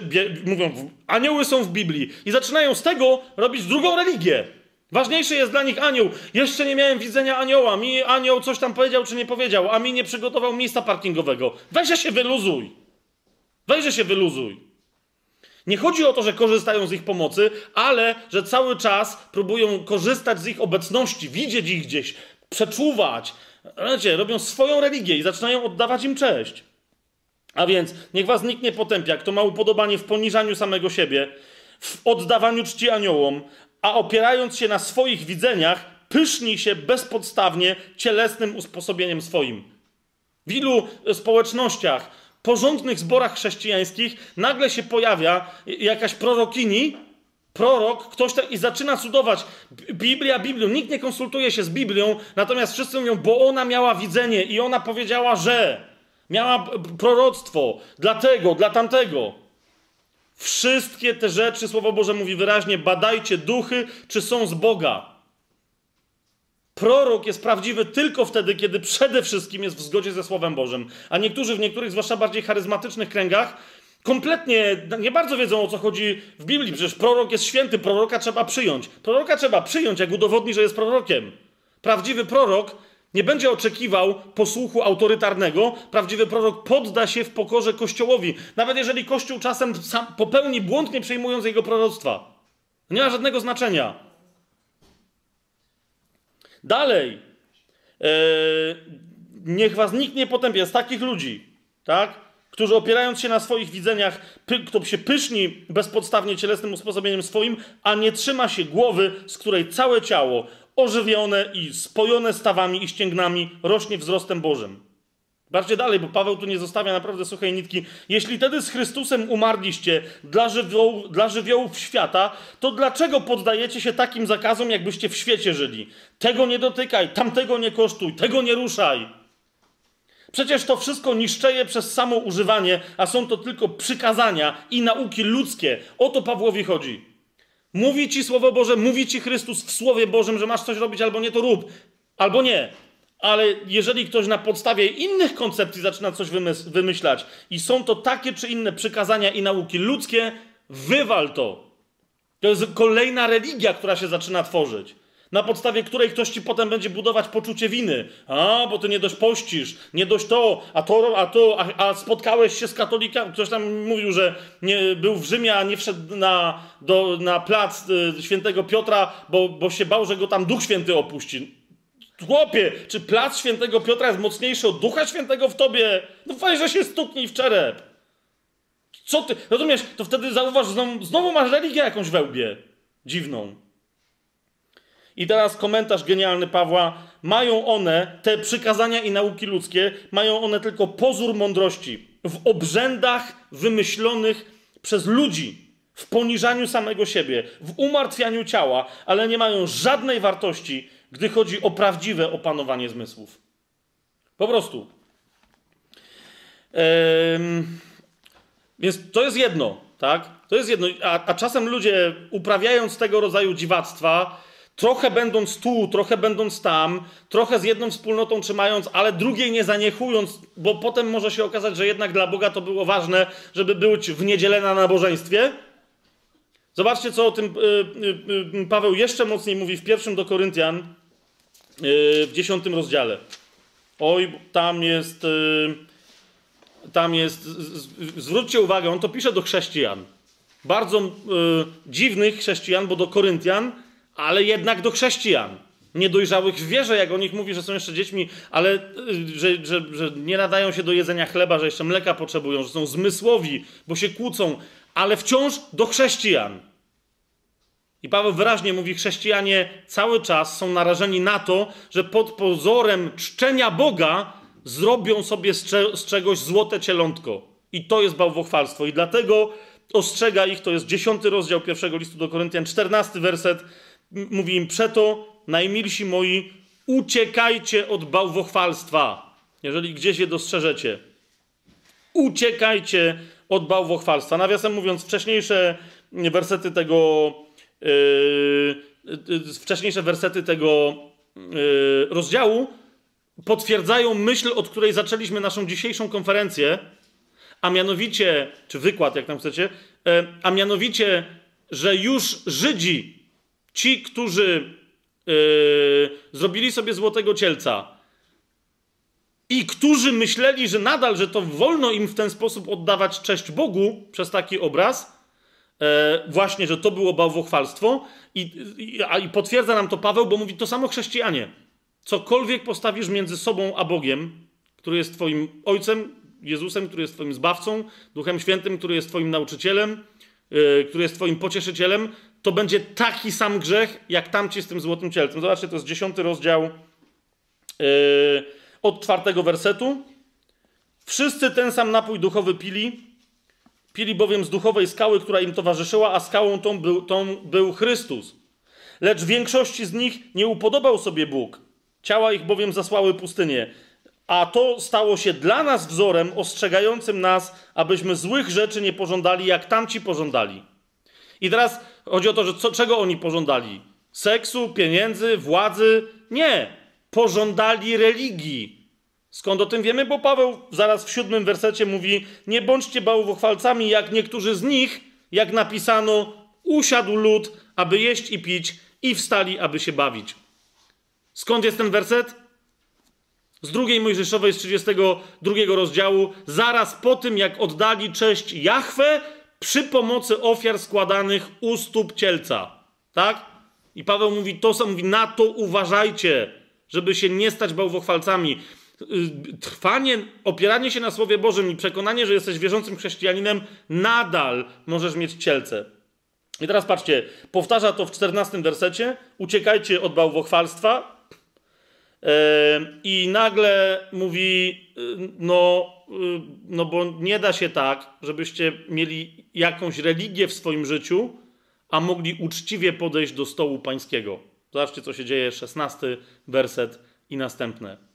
mówią, anioły są w Biblii i zaczynają z tego robić drugą religię. Ważniejszy jest dla nich anioł. Jeszcze nie miałem widzenia anioła. Mi anioł coś tam powiedział czy nie powiedział, a mi nie przygotował miejsca parkingowego. Weźże się wyluzuj. Weźże się wyluzuj. Nie chodzi o to, że korzystają z ich pomocy, ale że cały czas próbują korzystać z ich obecności, widzieć ich gdzieś, przeczuwać. Wiecie, robią swoją religię i zaczynają oddawać im cześć. A więc niech was nikt nie potępia, kto ma upodobanie w poniżaniu samego siebie, w oddawaniu czci aniołom, a opierając się na swoich widzeniach, pyszni się bezpodstawnie cielesnym usposobieniem swoim. W ilu społecznościach porządnych zborach chrześcijańskich nagle się pojawia jakaś prorokini, prorok, ktoś tak i zaczyna cudować. Biblia, Biblią. Nikt nie konsultuje się z Biblią, natomiast wszyscy mówią, bo ona miała widzenie i ona powiedziała, że miała proroctwo dla tego, dla tamtego. Wszystkie te rzeczy, Słowo Boże mówi wyraźnie, badajcie duchy, czy są z Boga. Prorok jest prawdziwy tylko wtedy, kiedy przede wszystkim jest w zgodzie ze Słowem Bożym. A niektórzy w niektórych, zwłaszcza bardziej charyzmatycznych kręgach, kompletnie nie bardzo wiedzą o co chodzi w Biblii. Przecież prorok jest święty, proroka trzeba przyjąć. Proroka trzeba przyjąć, jak udowodni, że jest prorokiem. Prawdziwy prorok nie będzie oczekiwał posłuchu autorytarnego. Prawdziwy prorok podda się w pokorze Kościołowi. Nawet jeżeli Kościół czasem popełni błąd, nie przejmując jego proroctwa. Nie ma żadnego znaczenia. Dalej. E, niech was nikt nie potępia z takich ludzi, tak? Którzy opierając się na swoich widzeniach, py, kto się pyszni bezpodstawnie cielesnym usposobieniem swoim, a nie trzyma się głowy, z której całe ciało, ożywione i spojone stawami i ścięgnami, rośnie wzrostem Bożym. Bardziej dalej, bo Paweł tu nie zostawia naprawdę suchej nitki. Jeśli tedy z Chrystusem umarliście dla, żywioł, dla żywiołów świata, to dlaczego poddajecie się takim zakazom, jakbyście w świecie żyli? Tego nie dotykaj, tamtego nie kosztuj, tego nie ruszaj. Przecież to wszystko niszczeje przez samo używanie, a są to tylko przykazania i nauki ludzkie. O to Pawłowi chodzi. Mówi ci Słowo Boże, mówi ci Chrystus w Słowie Bożym, że masz coś robić albo nie, to rób. Albo nie. Ale jeżeli ktoś na podstawie innych koncepcji zaczyna coś wymyślać i są to takie czy inne przykazania i nauki ludzkie, wywal to. To jest kolejna religia, która się zaczyna tworzyć. Na podstawie której ktoś ci potem będzie budować poczucie winy. A, bo ty nie dość pościsz, nie dość to, a to, a to, a, a spotkałeś się z katolikami. Ktoś tam mówił, że nie, był w Rzymie, a nie wszedł na, do, na plac y, świętego Piotra, bo, bo się bał, że go tam Duch Święty opuści. Chłopie, czy plac świętego Piotra jest mocniejszy od ducha świętego w tobie? No fajnie, że się stuknij w czerep. Co ty? Rozumiesz, to wtedy zauważ, znowu, znowu masz religię jakąś wełbie. Dziwną. I teraz komentarz genialny Pawła. Mają one, te przykazania i nauki ludzkie, mają one tylko pozór mądrości w obrzędach wymyślonych przez ludzi, w poniżaniu samego siebie, w umartwianiu ciała, ale nie mają żadnej wartości, gdy chodzi o prawdziwe opanowanie zmysłów. Po prostu. Ehm, więc to jest jedno, tak? To jest jedno. A, a czasem ludzie, uprawiając tego rodzaju dziwactwa, trochę będąc tu, trochę będąc tam, trochę z jedną wspólnotą trzymając, ale drugiej nie zaniechując, bo potem może się okazać, że jednak dla Boga to było ważne, żeby być w niedzielę na nabożeństwie. Zobaczcie, co o tym y, y, y, Paweł jeszcze mocniej mówi w pierwszym do Koryntian, w dziesiątym rozdziale. Oj, tam jest. Tam jest. Zwróćcie uwagę, on to pisze do chrześcijan. Bardzo dziwnych chrześcijan, bo do Koryntian, ale jednak do chrześcijan. Niedojrzałych w wierze, jak o nich mówi, że są jeszcze dziećmi, ale że, że, że nie nadają się do jedzenia chleba, że jeszcze mleka potrzebują, że są zmysłowi, bo się kłócą, ale wciąż do chrześcijan. I Paweł wyraźnie mówi: chrześcijanie cały czas są narażeni na to, że pod pozorem czczenia Boga zrobią sobie z, cze z czegoś złote cielątko. I to jest bałwochwalstwo. I dlatego ostrzega ich, to jest dziesiąty rozdział pierwszego listu do Koryntian, czternasty werset, mówi im przeto, najmilsi moi, uciekajcie od bałwochwalstwa, jeżeli gdzieś je dostrzeżecie. Uciekajcie od bałwochwalstwa. Nawiasem mówiąc, wcześniejsze wersety tego Yy, wcześniejsze wersety tego yy, rozdziału potwierdzają myśl, od której zaczęliśmy naszą dzisiejszą konferencję, a mianowicie, czy wykład, jak tam chcecie, yy, a mianowicie, że już Żydzi, ci, którzy zrobili sobie złotego cielca i którzy myśleli, że nadal, że to wolno im w ten sposób oddawać cześć Bogu przez taki obraz, E, właśnie, że to było bałwochwalstwo i, i, i potwierdza nam to Paweł, bo mówi to samo chrześcijanie. Cokolwiek postawisz między sobą a Bogiem, który jest Twoim Ojcem, Jezusem, który jest Twoim Zbawcą, Duchem Świętym, który jest Twoim nauczycielem, yy, który jest Twoim pocieszycielem, to będzie taki sam grzech, jak tamci z tym złotym cielcem. Zobaczcie, to jest dziesiąty rozdział yy, od czwartego wersetu. Wszyscy ten sam napój duchowy pili, Pili bowiem z duchowej skały, która im towarzyszyła, a skałą tą był, tą był Chrystus. Lecz większości z nich nie upodobał sobie Bóg. Ciała ich bowiem zasłały pustynię. A to stało się dla nas wzorem ostrzegającym nas, abyśmy złych rzeczy nie pożądali, jak tamci pożądali. I teraz chodzi o to, że co, czego oni pożądali? Seksu, pieniędzy, władzy? Nie. Pożądali religii. Skąd o tym wiemy? Bo Paweł zaraz w siódmym wersecie mówi: Nie bądźcie bałwochwalcami, jak niektórzy z nich, jak napisano, usiadł lud, aby jeść i pić, i wstali, aby się bawić. Skąd jest ten werset? Z drugiej Mojżeszowej, z 32 rozdziału, zaraz po tym, jak oddali cześć Jahwe przy pomocy ofiar składanych u stóp cielca. Tak? I Paweł mówi to, co mówi, na to uważajcie, żeby się nie stać bałwochwalcami. Y, trwanie, opieranie się na Słowie Bożym i przekonanie, że jesteś wierzącym chrześcijaninem, nadal możesz mieć cielce. I teraz patrzcie, powtarza to w 14 wersecie. Uciekajcie od bałwochwalstwa. I nagle mówi, y, no, y, no bo nie da się tak, żebyście mieli jakąś religię w swoim życiu, a mogli uczciwie podejść do stołu pańskiego. Zobaczcie, co się dzieje, 16 werset i następne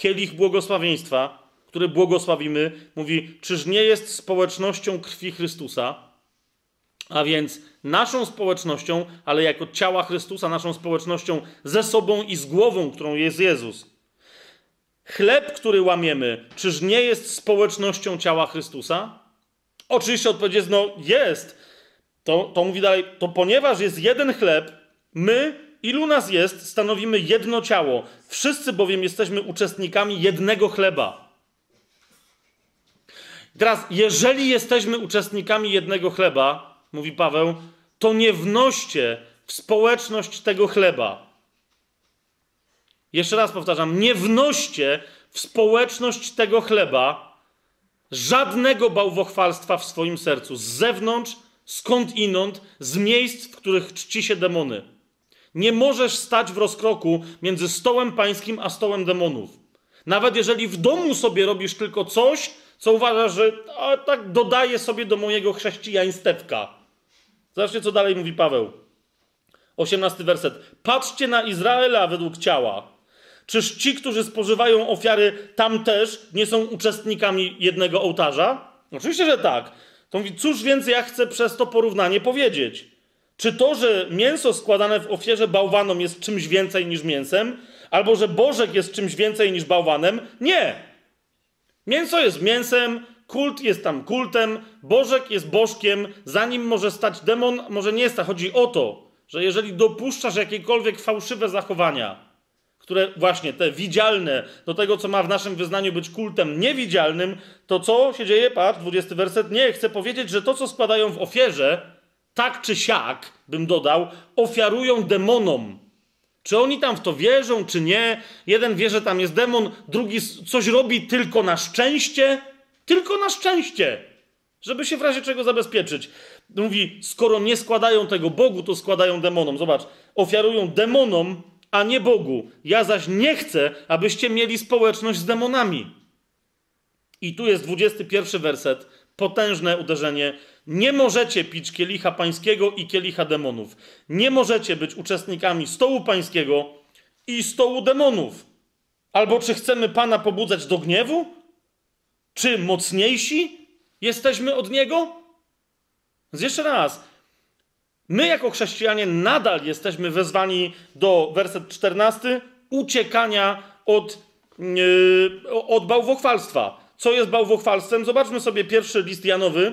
kielich błogosławieństwa, który błogosławimy, mówi: Czyż nie jest społecznością krwi Chrystusa? A więc naszą społecznością, ale jako ciała Chrystusa, naszą społecznością ze sobą i z głową, którą jest Jezus. Chleb, który łamiemy, czyż nie jest społecznością ciała Chrystusa? Oczywiście odpowiedź jest: no jest. To, to mówi dalej, to ponieważ jest jeden chleb, my Ilu nas jest, stanowimy jedno ciało. Wszyscy bowiem jesteśmy uczestnikami jednego chleba. Teraz, jeżeli jesteśmy uczestnikami jednego chleba, mówi Paweł, to nie wnoście w społeczność tego chleba. Jeszcze raz powtarzam, nie wnoście w społeczność tego chleba żadnego bałwochwalstwa w swoim sercu, z zewnątrz, skąd inąd, z miejsc, w których czci się demony. Nie możesz stać w rozkroku między stołem pańskim a stołem demonów. Nawet jeżeli w domu sobie robisz tylko coś, co uważasz, że a, tak dodaje sobie do mojego chrześcijaństewka. Zobaczcie, co dalej mówi Paweł. 18 werset. Patrzcie na Izraela według ciała. Czyż ci, którzy spożywają ofiary tam też nie są uczestnikami jednego ołtarza? Oczywiście, że tak. To mówi, cóż więc ja chcę przez to porównanie powiedzieć? Czy to, że mięso składane w ofierze bałwanom jest czymś więcej niż mięsem? Albo że bożek jest czymś więcej niż bałwanem? Nie. Mięso jest mięsem, kult jest tam kultem, bożek jest bożkiem, za nim może stać demon, może nie stać. Chodzi o to, że jeżeli dopuszczasz jakiekolwiek fałszywe zachowania, które właśnie te widzialne, do tego, co ma w naszym wyznaniu być kultem niewidzialnym, to co się dzieje? Patrz, 20 werset. Nie, chcę powiedzieć, że to, co składają w ofierze, tak czy siak, bym dodał, ofiarują demonom. Czy oni tam w to wierzą, czy nie? Jeden wie, że tam jest demon, drugi coś robi tylko na szczęście. Tylko na szczęście, żeby się w razie czego zabezpieczyć. Mówi, skoro nie składają tego Bogu, to składają demonom. Zobacz, ofiarują demonom, a nie Bogu. Ja zaś nie chcę, abyście mieli społeczność z demonami. I tu jest 21 werset, potężne uderzenie. Nie możecie pić kielicha pańskiego i kielicha demonów. Nie możecie być uczestnikami stołu pańskiego i stołu demonów. Albo czy chcemy Pana pobudzać do gniewu? Czy mocniejsi jesteśmy od Niego? Więc jeszcze raz, My, jako chrześcijanie, nadal jesteśmy wezwani do, werset 14, uciekania od, yy, od bałwochwalstwa. Co jest bałwochwalstwem? Zobaczmy sobie pierwszy list Janowy,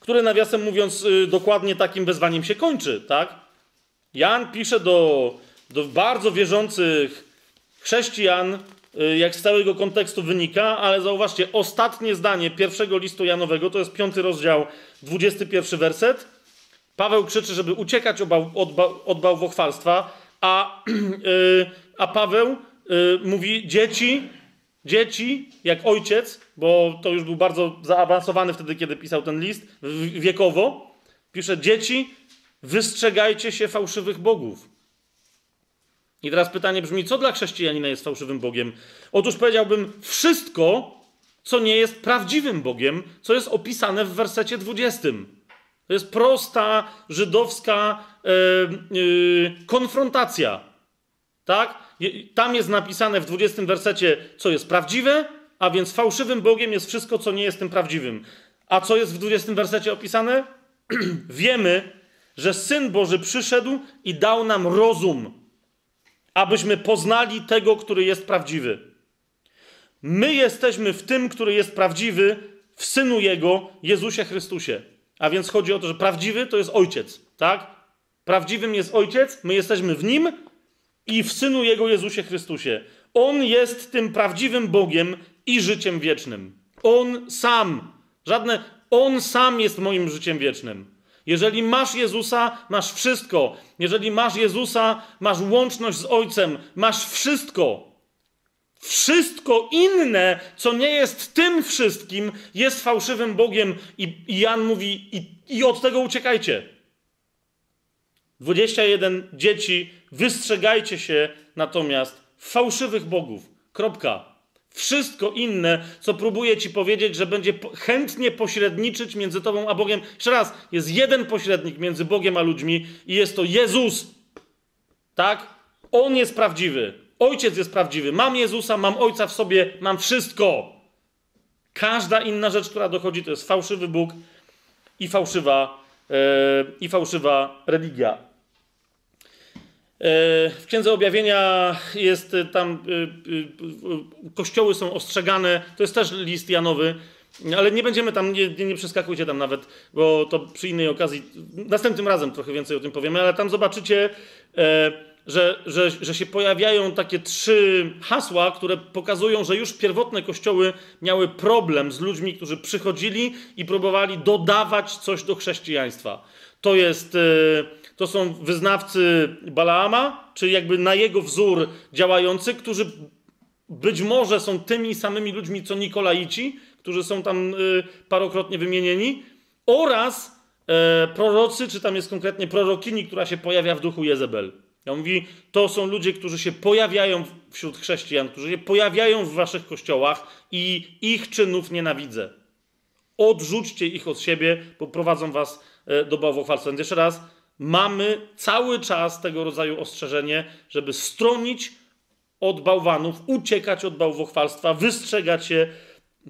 który nawiasem mówiąc yy, dokładnie takim wezwaniem się kończy, tak? Jan pisze do, do bardzo wierzących chrześcijan, yy, jak z całego kontekstu wynika, ale zauważcie, ostatnie zdanie pierwszego listu Janowego, to jest piąty rozdział, 21 werset Paweł krzyczy, żeby uciekać od, bałwochwalstwa, a, yy, *clears throat* a Paweł mówi: Dzieci, dzieci, jak ojciec, bo to już był bardzo zaawansowany wtedy, kiedy pisał ten list, wiekowo. Pisze: Dzieci, wystrzegajcie się fałszywych bogów. I teraz pytanie brzmi: co dla chrześcijanina jest fałszywym Bogiem? Otóż powiedziałbym: wszystko, co nie jest prawdziwym Bogiem, co jest opisane w wersecie 20. To jest prosta żydowska yy, konfrontacja. Tak? Tam jest napisane w 20 wersecie, co jest prawdziwe, a więc fałszywym Bogiem jest wszystko, co nie jest tym prawdziwym. A co jest w 20 wersecie opisane? *clears throat* Wiemy, że Syn Boży przyszedł i dał nam rozum, abyśmy poznali tego, który jest prawdziwy. My jesteśmy w tym, który jest prawdziwy, w Synu Jego, Jezusie Chrystusie. A więc chodzi o to, że prawdziwy to jest ojciec, tak? Prawdziwym jest ojciec, my jesteśmy w nim i w synu jego Jezusie Chrystusie. On jest tym prawdziwym Bogiem i życiem wiecznym. On sam, żadne, on sam jest moim życiem wiecznym. Jeżeli masz Jezusa, masz wszystko. Jeżeli masz Jezusa, masz łączność z Ojcem, masz wszystko. Wszystko inne, co nie jest tym wszystkim, jest fałszywym Bogiem. I, Jan mówi, i, i od tego uciekajcie. 21 dzieci, wystrzegajcie się natomiast fałszywych bogów. Kropka. Wszystko inne, co próbuje ci powiedzieć, że będzie chętnie pośredniczyć między tobą a Bogiem. Jeszcze raz, jest jeden pośrednik między Bogiem a ludźmi i jest to Jezus. Tak? On jest prawdziwy. Ojciec jest prawdziwy. Mam Jezusa, mam Ojca w sobie, mam wszystko. Każda inna rzecz, która dochodzi, to jest fałszywy Bóg i fałszywa, yy, i fałszywa religia. Yy, w Księdze Objawienia jest tam, yy, kościoły są ostrzegane, to jest też list Janowy, ale nie będziemy tam, nie, nie przeskakujcie tam nawet, bo to przy innej okazji, następnym razem trochę więcej o tym powiemy, ale tam zobaczycie, że, że, że się pojawiają takie trzy hasła, które pokazują, że już pierwotne kościoły miały problem z ludźmi, którzy przychodzili i próbowali dodawać coś do chrześcijaństwa. To jest. To są wyznawcy Balaama, czy jakby na jego wzór działający, którzy być może są tymi samymi ludźmi co Nikolaici, którzy są tam e, parokrotnie wymienieni, oraz e, prorocy, czy tam jest konkretnie prorokini, która się pojawia w duchu Jezebel. Ja mówi, to są ludzie, którzy się pojawiają wśród chrześcijan, którzy się pojawiają w waszych kościołach i ich czynów nienawidzę. Odrzućcie ich od siebie, bo prowadzą was e, do bałwochwalstwa. Więc jeszcze raz, mamy cały czas tego rodzaju ostrzeżenie, żeby stronić od bałwanów, uciekać od bałwochwalstwa, wystrzegać się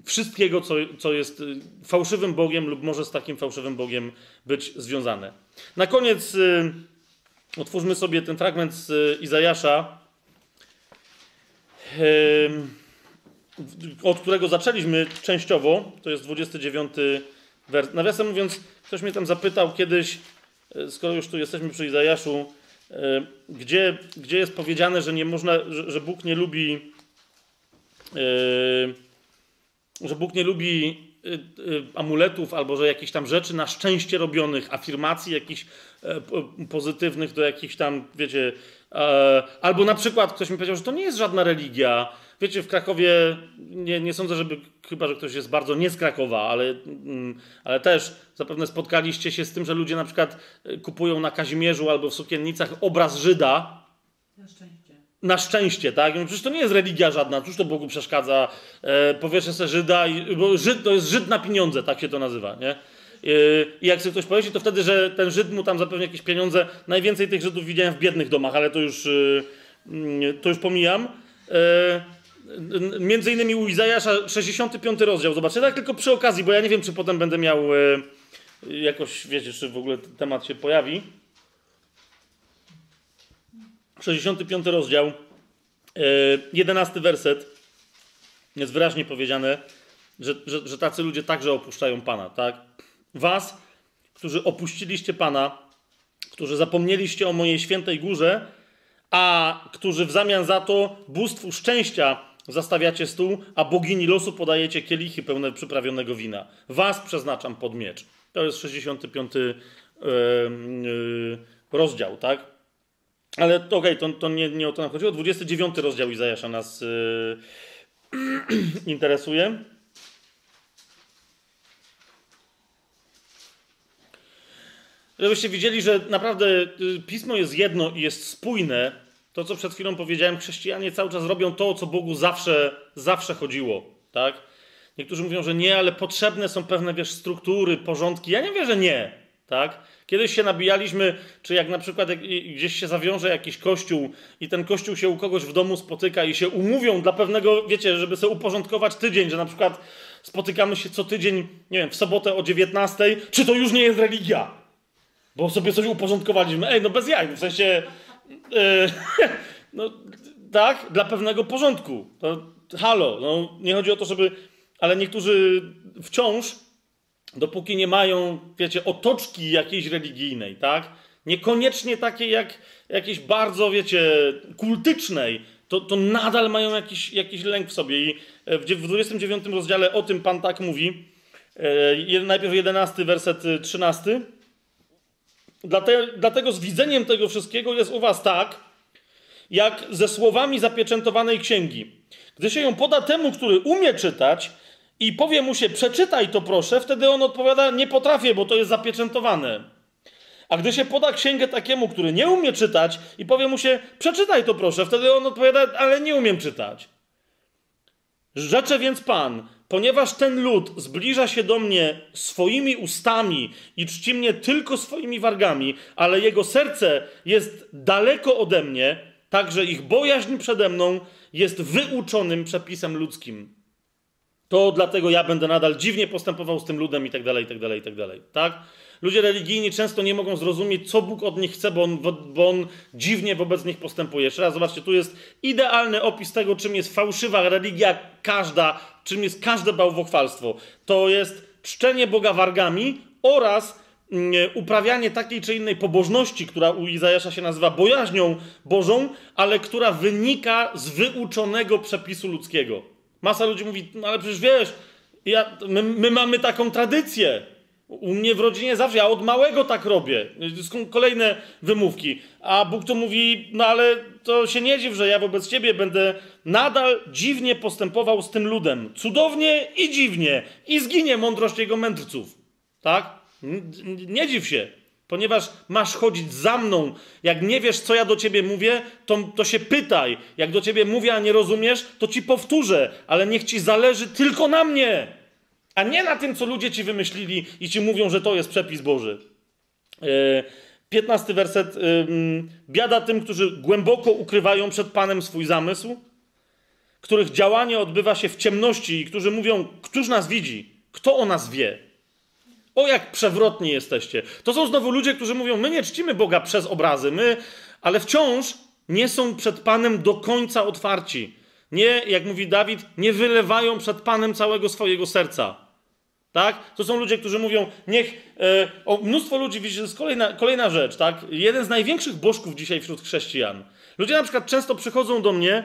wszystkiego, co, co jest y, fałszywym Bogiem lub może z takim fałszywym Bogiem być związane. Na koniec y, otwórzmy sobie ten fragment z y, Izajasza, y, od którego zaczęliśmy częściowo. To jest 29 wers. Nawiasem mówiąc, ktoś mnie tam zapytał kiedyś, skoro już tu jesteśmy przy Izajaszu, y, gdzie, gdzie jest powiedziane, że nie można, że, że Bóg nie lubi że Bóg nie lubi amuletów albo że jakichś tam rzeczy na szczęście robionych, afirmacji jakichś e, pozytywnych do jakichś tam, wiecie, e, albo na przykład ktoś mi powiedział, że to nie jest żadna religia. Wiecie, w Krakowie nie, nie sądzę, żeby, chyba że ktoś jest bardzo nie z Krakowa, ale, mm, ale też zapewne spotkaliście się z tym, że ludzie na przykład e, kupują na Kazimierzu albo w sukiennicach obraz Żyda. Na szczęście na szczęście, tak? Przecież to nie jest religia żadna, cóż to Bogu przeszkadza, e, powieszę sobie Żyda, i, bo Żyd to jest Żyd na pieniądze, tak się to nazywa, nie? E, I jak sobie ktoś powiesi, to wtedy, że ten Żyd mu tam zapewni jakieś pieniądze, najwięcej tych Żydów widziałem w biednych domach, ale to już, e, to już pomijam. Między innymi u Izajasza 65 rozdział, zobaczcie, tak tylko przy okazji, bo ja nie wiem, czy potem będę miał e, jakoś, wiecie, czy w ogóle temat się pojawi. 65 rozdział, 11 e, werset, jest wyraźnie powiedziane, że, że, że tacy ludzie także opuszczają Pana, tak? Was, którzy opuściliście Pana, którzy zapomnieliście o mojej świętej górze, a którzy w zamian za to bóstwu szczęścia zastawiacie stół, a bogini losu podajecie kielichy pełne przyprawionego wina. Was przeznaczam pod miecz. To jest 65 yy, yy, rozdział, tak? Ale okej, okay, to, to nie, nie o to nam chodziło. 29 rozdział Izajasza nas yy, *clears throat* interesuje. Żebyście widzieli, że naprawdę y, pismo jest jedno i jest spójne. To, co przed chwilą powiedziałem, chrześcijanie cały czas robią to, o co Bogu zawsze, zawsze chodziło. Tak? Niektórzy mówią, że nie, ale potrzebne są pewne wiesz, struktury, porządki. Ja nie wiem, że nie. Tak? Kiedyś się nabijaliśmy, czy jak na przykład gdzieś się zawiąże jakiś kościół i ten kościół się u kogoś w domu spotyka i się umówią dla pewnego, wiecie, żeby sobie uporządkować tydzień, że na przykład spotykamy się co tydzień, nie wiem, w sobotę o 19, czy to już nie jest religia? Bo sobie coś uporządkowaliśmy. Ej, no bez jaj, w sensie, *laughs* no tak, dla pewnego porządku. Halo, no nie chodzi o to, żeby, ale niektórzy wciąż dopóki nie mają, wiecie, otoczki jakiejś religijnej, tak? Niekoniecznie takiej jak jakiejś bardzo, wiecie, kultycznej, to, to nadal mają jakiś, jakiś lęk w sobie. I e, w 29 rozdziale o tym Pan tak mówi. E, najpierw 11 werset 13. Dlatego, z widzeniem tego wszystkiego jest u was tak, jak ze słowami zapieczętowanej księgi. Gdy się ją poda temu, który umie czytać, i powie mu się, przeczytaj to proszę, wtedy on odpowiada, nie potrafię, bo to jest zapieczętowane. A gdy się poda księgę takiemu, który nie umie czytać i powie mu się, przeczytaj to proszę, wtedy on odpowiada, ale nie umiem czytać. Rzeczę więc Pan, ponieważ ten lud zbliża się do mnie swoimi ustami i czci mnie tylko swoimi wargami, ale jego serce jest daleko ode mnie, także ich bojaźń przede mną jest wyuczonym przepisem ludzkim to dlatego ja będę nadal dziwnie postępował z tym ludem i tak dalej, i tak dalej, i tak dalej. Tak? Ludzie religijni często nie mogą zrozumieć, co Bóg od nich chce, bo on, bo on dziwnie wobec nich postępuje. Jeszcze raz, zobaczcie, tu jest idealny opis tego, czym jest fałszywa religia każda, czym jest każde bałwochwalstwo. To jest czczenie Boga wargami oraz mm, uprawianie takiej czy innej pobożności, która u Izajasza się nazywa bojaźnią Bożą, ale która wynika z wyuczonego przepisu ludzkiego. Masa ludzi mówi, no ale przecież wiesz, ja, my, my mamy taką tradycję. U mnie w rodzinie zawsze, ja od małego tak robię. Kolejne wymówki. A Bóg to mówi, no ale to się nie dziw, że ja wobec ciebie będę nadal dziwnie postępował z tym ludem. Cudownie i dziwnie. I zginie mądrość jego mędrców. Tak? Nie dziw się, ponieważ masz chodzić za mną. Jak nie wiesz, co ja do ciebie mówię, to, to się pytaj. Jak do ciebie mówię, a nie rozumiesz, to ci powtórzę, ale niech ci zależy tylko na mnie, a nie na tym, co ludzie ci wymyślili i ci mówią, że to jest przepis Boży. E, piętnasty werset. Biada tym, którzy głęboko ukrywają przed Panem swój zamysł, których działanie odbywa się w ciemności i którzy mówią, któż nas widzi, kto o nas wie. O jak przewrotni jesteście. To są znowu ludzie, którzy mówią: My nie czcimy Boga przez obrazy, my, ale wciąż nie są przed Panem do końca otwarci. Nie, jak mówi Dawid, nie wylewają przed Panem całego swojego serca. Tak? To są ludzie, którzy mówią, niech. E, o, mnóstwo ludzi, widzicie, to jest kolejna, kolejna rzecz, tak? Jeden z największych bożków dzisiaj wśród chrześcijan. Ludzie na przykład często przychodzą do mnie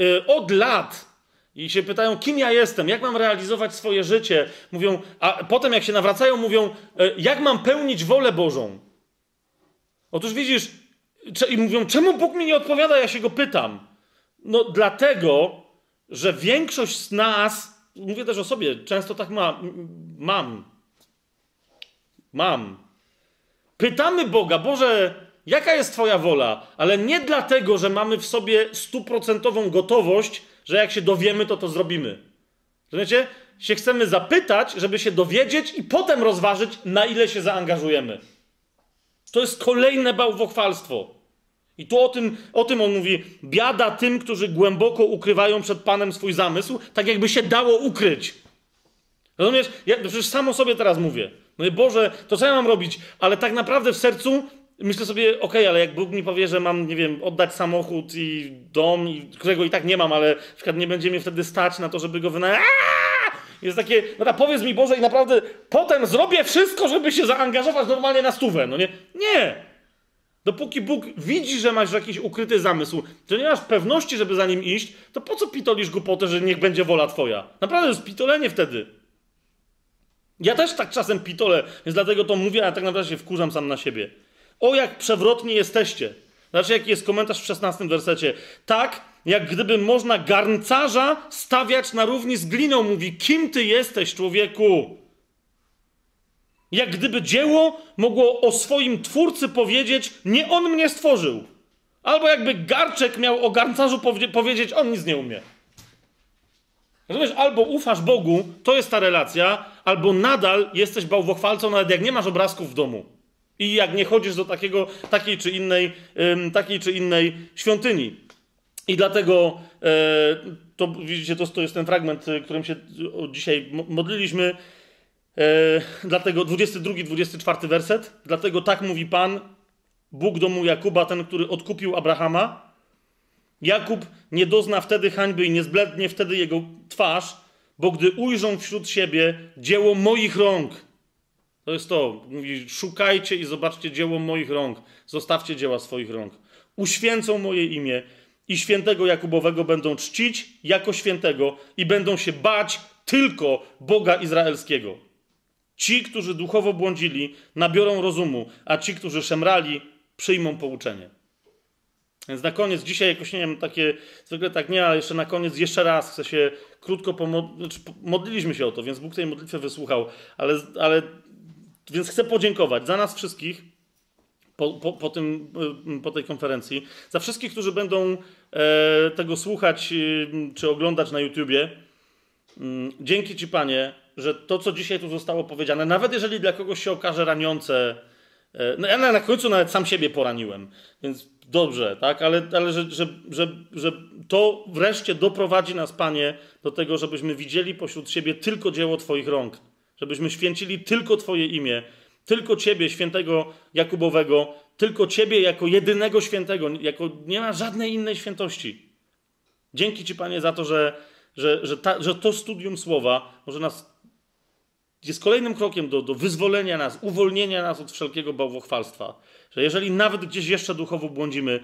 e, od lat i się pytają, kim ja jestem, jak mam realizować swoje życie. Mówią, a potem jak się nawracają, mówią, e, jak mam pełnić wolę Bożą. Otóż widzisz, i mówią, czemu Bóg mi nie odpowiada, ja się go pytam. No dlatego, że większość z nas, mówię też o sobie, często tak ma, mam. Mam. Pytamy Boga, Boże, jaka jest Twoja wola? Ale nie dlatego, że mamy w sobie stuprocentową gotowość, że jak się dowiemy, to to zrobimy. Rozumiecie? Się chcemy zapytać, żeby się dowiedzieć i potem rozważyć, na ile się zaangażujemy. To jest kolejne bałwochwalstwo. I tu o tym, o tym on mówi: biada tym, którzy głęboko ukrywają przed Panem swój zamysł, tak jakby się dało ukryć. Rozumiesz? Ja przecież samo sobie teraz mówię. No Boże, to co ja mam robić? Ale tak naprawdę w sercu myślę sobie, okej, okay, ale jak Bóg mi powie, że mam, nie wiem, oddać samochód i dom, którego i tak nie mam, ale na przykład nie będzie mnie wtedy stać na to, żeby go wynająć. Jest takie, no ta powiedz mi Boże i naprawdę potem zrobię wszystko, żeby się zaangażować normalnie na stówę, no nie? Nie! Dopóki Bóg widzi, że masz jakiś ukryty zamysł, że nie masz pewności, żeby za nim iść, to po co pitolisz głupotę, że niech będzie wola twoja? Naprawdę jest pitolenie wtedy. Ja też tak czasem pitolę, więc dlatego to mówię, a tak naprawdę się wkurzam sam na siebie. O jak przewrotni jesteście. Znaczy, jaki jest komentarz w 16 wersecie. Tak, jak gdyby można garncarza stawiać na równi z gliną. Mówi, kim ty jesteś, człowieku? Jak gdyby dzieło mogło o swoim twórcy powiedzieć, nie on mnie stworzył. Albo jakby garczek miał o garncarzu powiedzieć, on nic nie umie. Rozumiesz, albo ufasz Bogu, to jest ta relacja, albo nadal jesteś bałwochwalcą, nawet jak nie masz obrazków w domu. I jak nie chodzisz do takiego, takiej, czy innej, takiej czy innej świątyni. I dlatego e, to widzicie, to, to jest ten fragment, y, którym się dzisiaj modliliśmy. E, dlatego 22, 24 werset. Dlatego tak mówi Pan, Bóg domu Jakuba, ten, który odkupił Abrahama. Jakub nie dozna wtedy hańby i nie zblednie wtedy jego twarz, bo gdy ujrzą wśród siebie dzieło moich rąk, to jest to. Mówi, szukajcie i zobaczcie dzieło moich rąk. Zostawcie dzieła swoich rąk. Uświęcą moje imię i świętego Jakubowego będą czcić jako świętego i będą się bać tylko Boga Izraelskiego. Ci, którzy duchowo błądzili, nabiorą rozumu, a ci, którzy szemrali, przyjmą pouczenie. Więc na koniec, dzisiaj jakoś nie wiem, takie, zwykle tak nie, ale jeszcze na koniec, jeszcze raz chcę się krótko pomodlić. Znaczy, modliliśmy się o to, więc Bóg tej modlitwy wysłuchał, ale, ale więc chcę podziękować za nas wszystkich po, po, po, tym, y, po tej konferencji, za wszystkich, którzy będą e, tego słuchać y, czy oglądać na YouTubie. Mm, dzięki Ci, Panie, że to, co dzisiaj tu zostało powiedziane, nawet jeżeli dla kogoś się okaże raniące, e, no ja na końcu nawet sam siebie poraniłem, więc dobrze, tak, ale, ale że, że, że, że to wreszcie doprowadzi nas, Panie, do tego, żebyśmy widzieli pośród siebie tylko dzieło Twoich rąk żebyśmy święcili tylko Twoje imię, tylko Ciebie, świętego Jakubowego, tylko Ciebie jako jedynego świętego, jako nie ma żadnej innej świętości. Dzięki Ci, Panie, za to, że, że, że, ta, że to studium słowa może nas jest kolejnym krokiem do, do wyzwolenia nas, uwolnienia nas od wszelkiego bałwochwalstwa. Że jeżeli nawet gdzieś jeszcze duchowo błądzimy,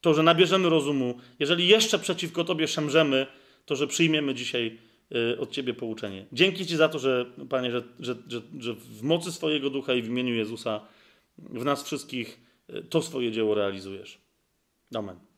to że nabierzemy rozumu, jeżeli jeszcze przeciwko Tobie szemrzemy, to że przyjmiemy dzisiaj Y, od Ciebie pouczenie. Dzięki Ci za to, że Panie, że, że, że, że w mocy swojego ducha i w imieniu Jezusa w nas wszystkich y, to swoje dzieło realizujesz. Amen.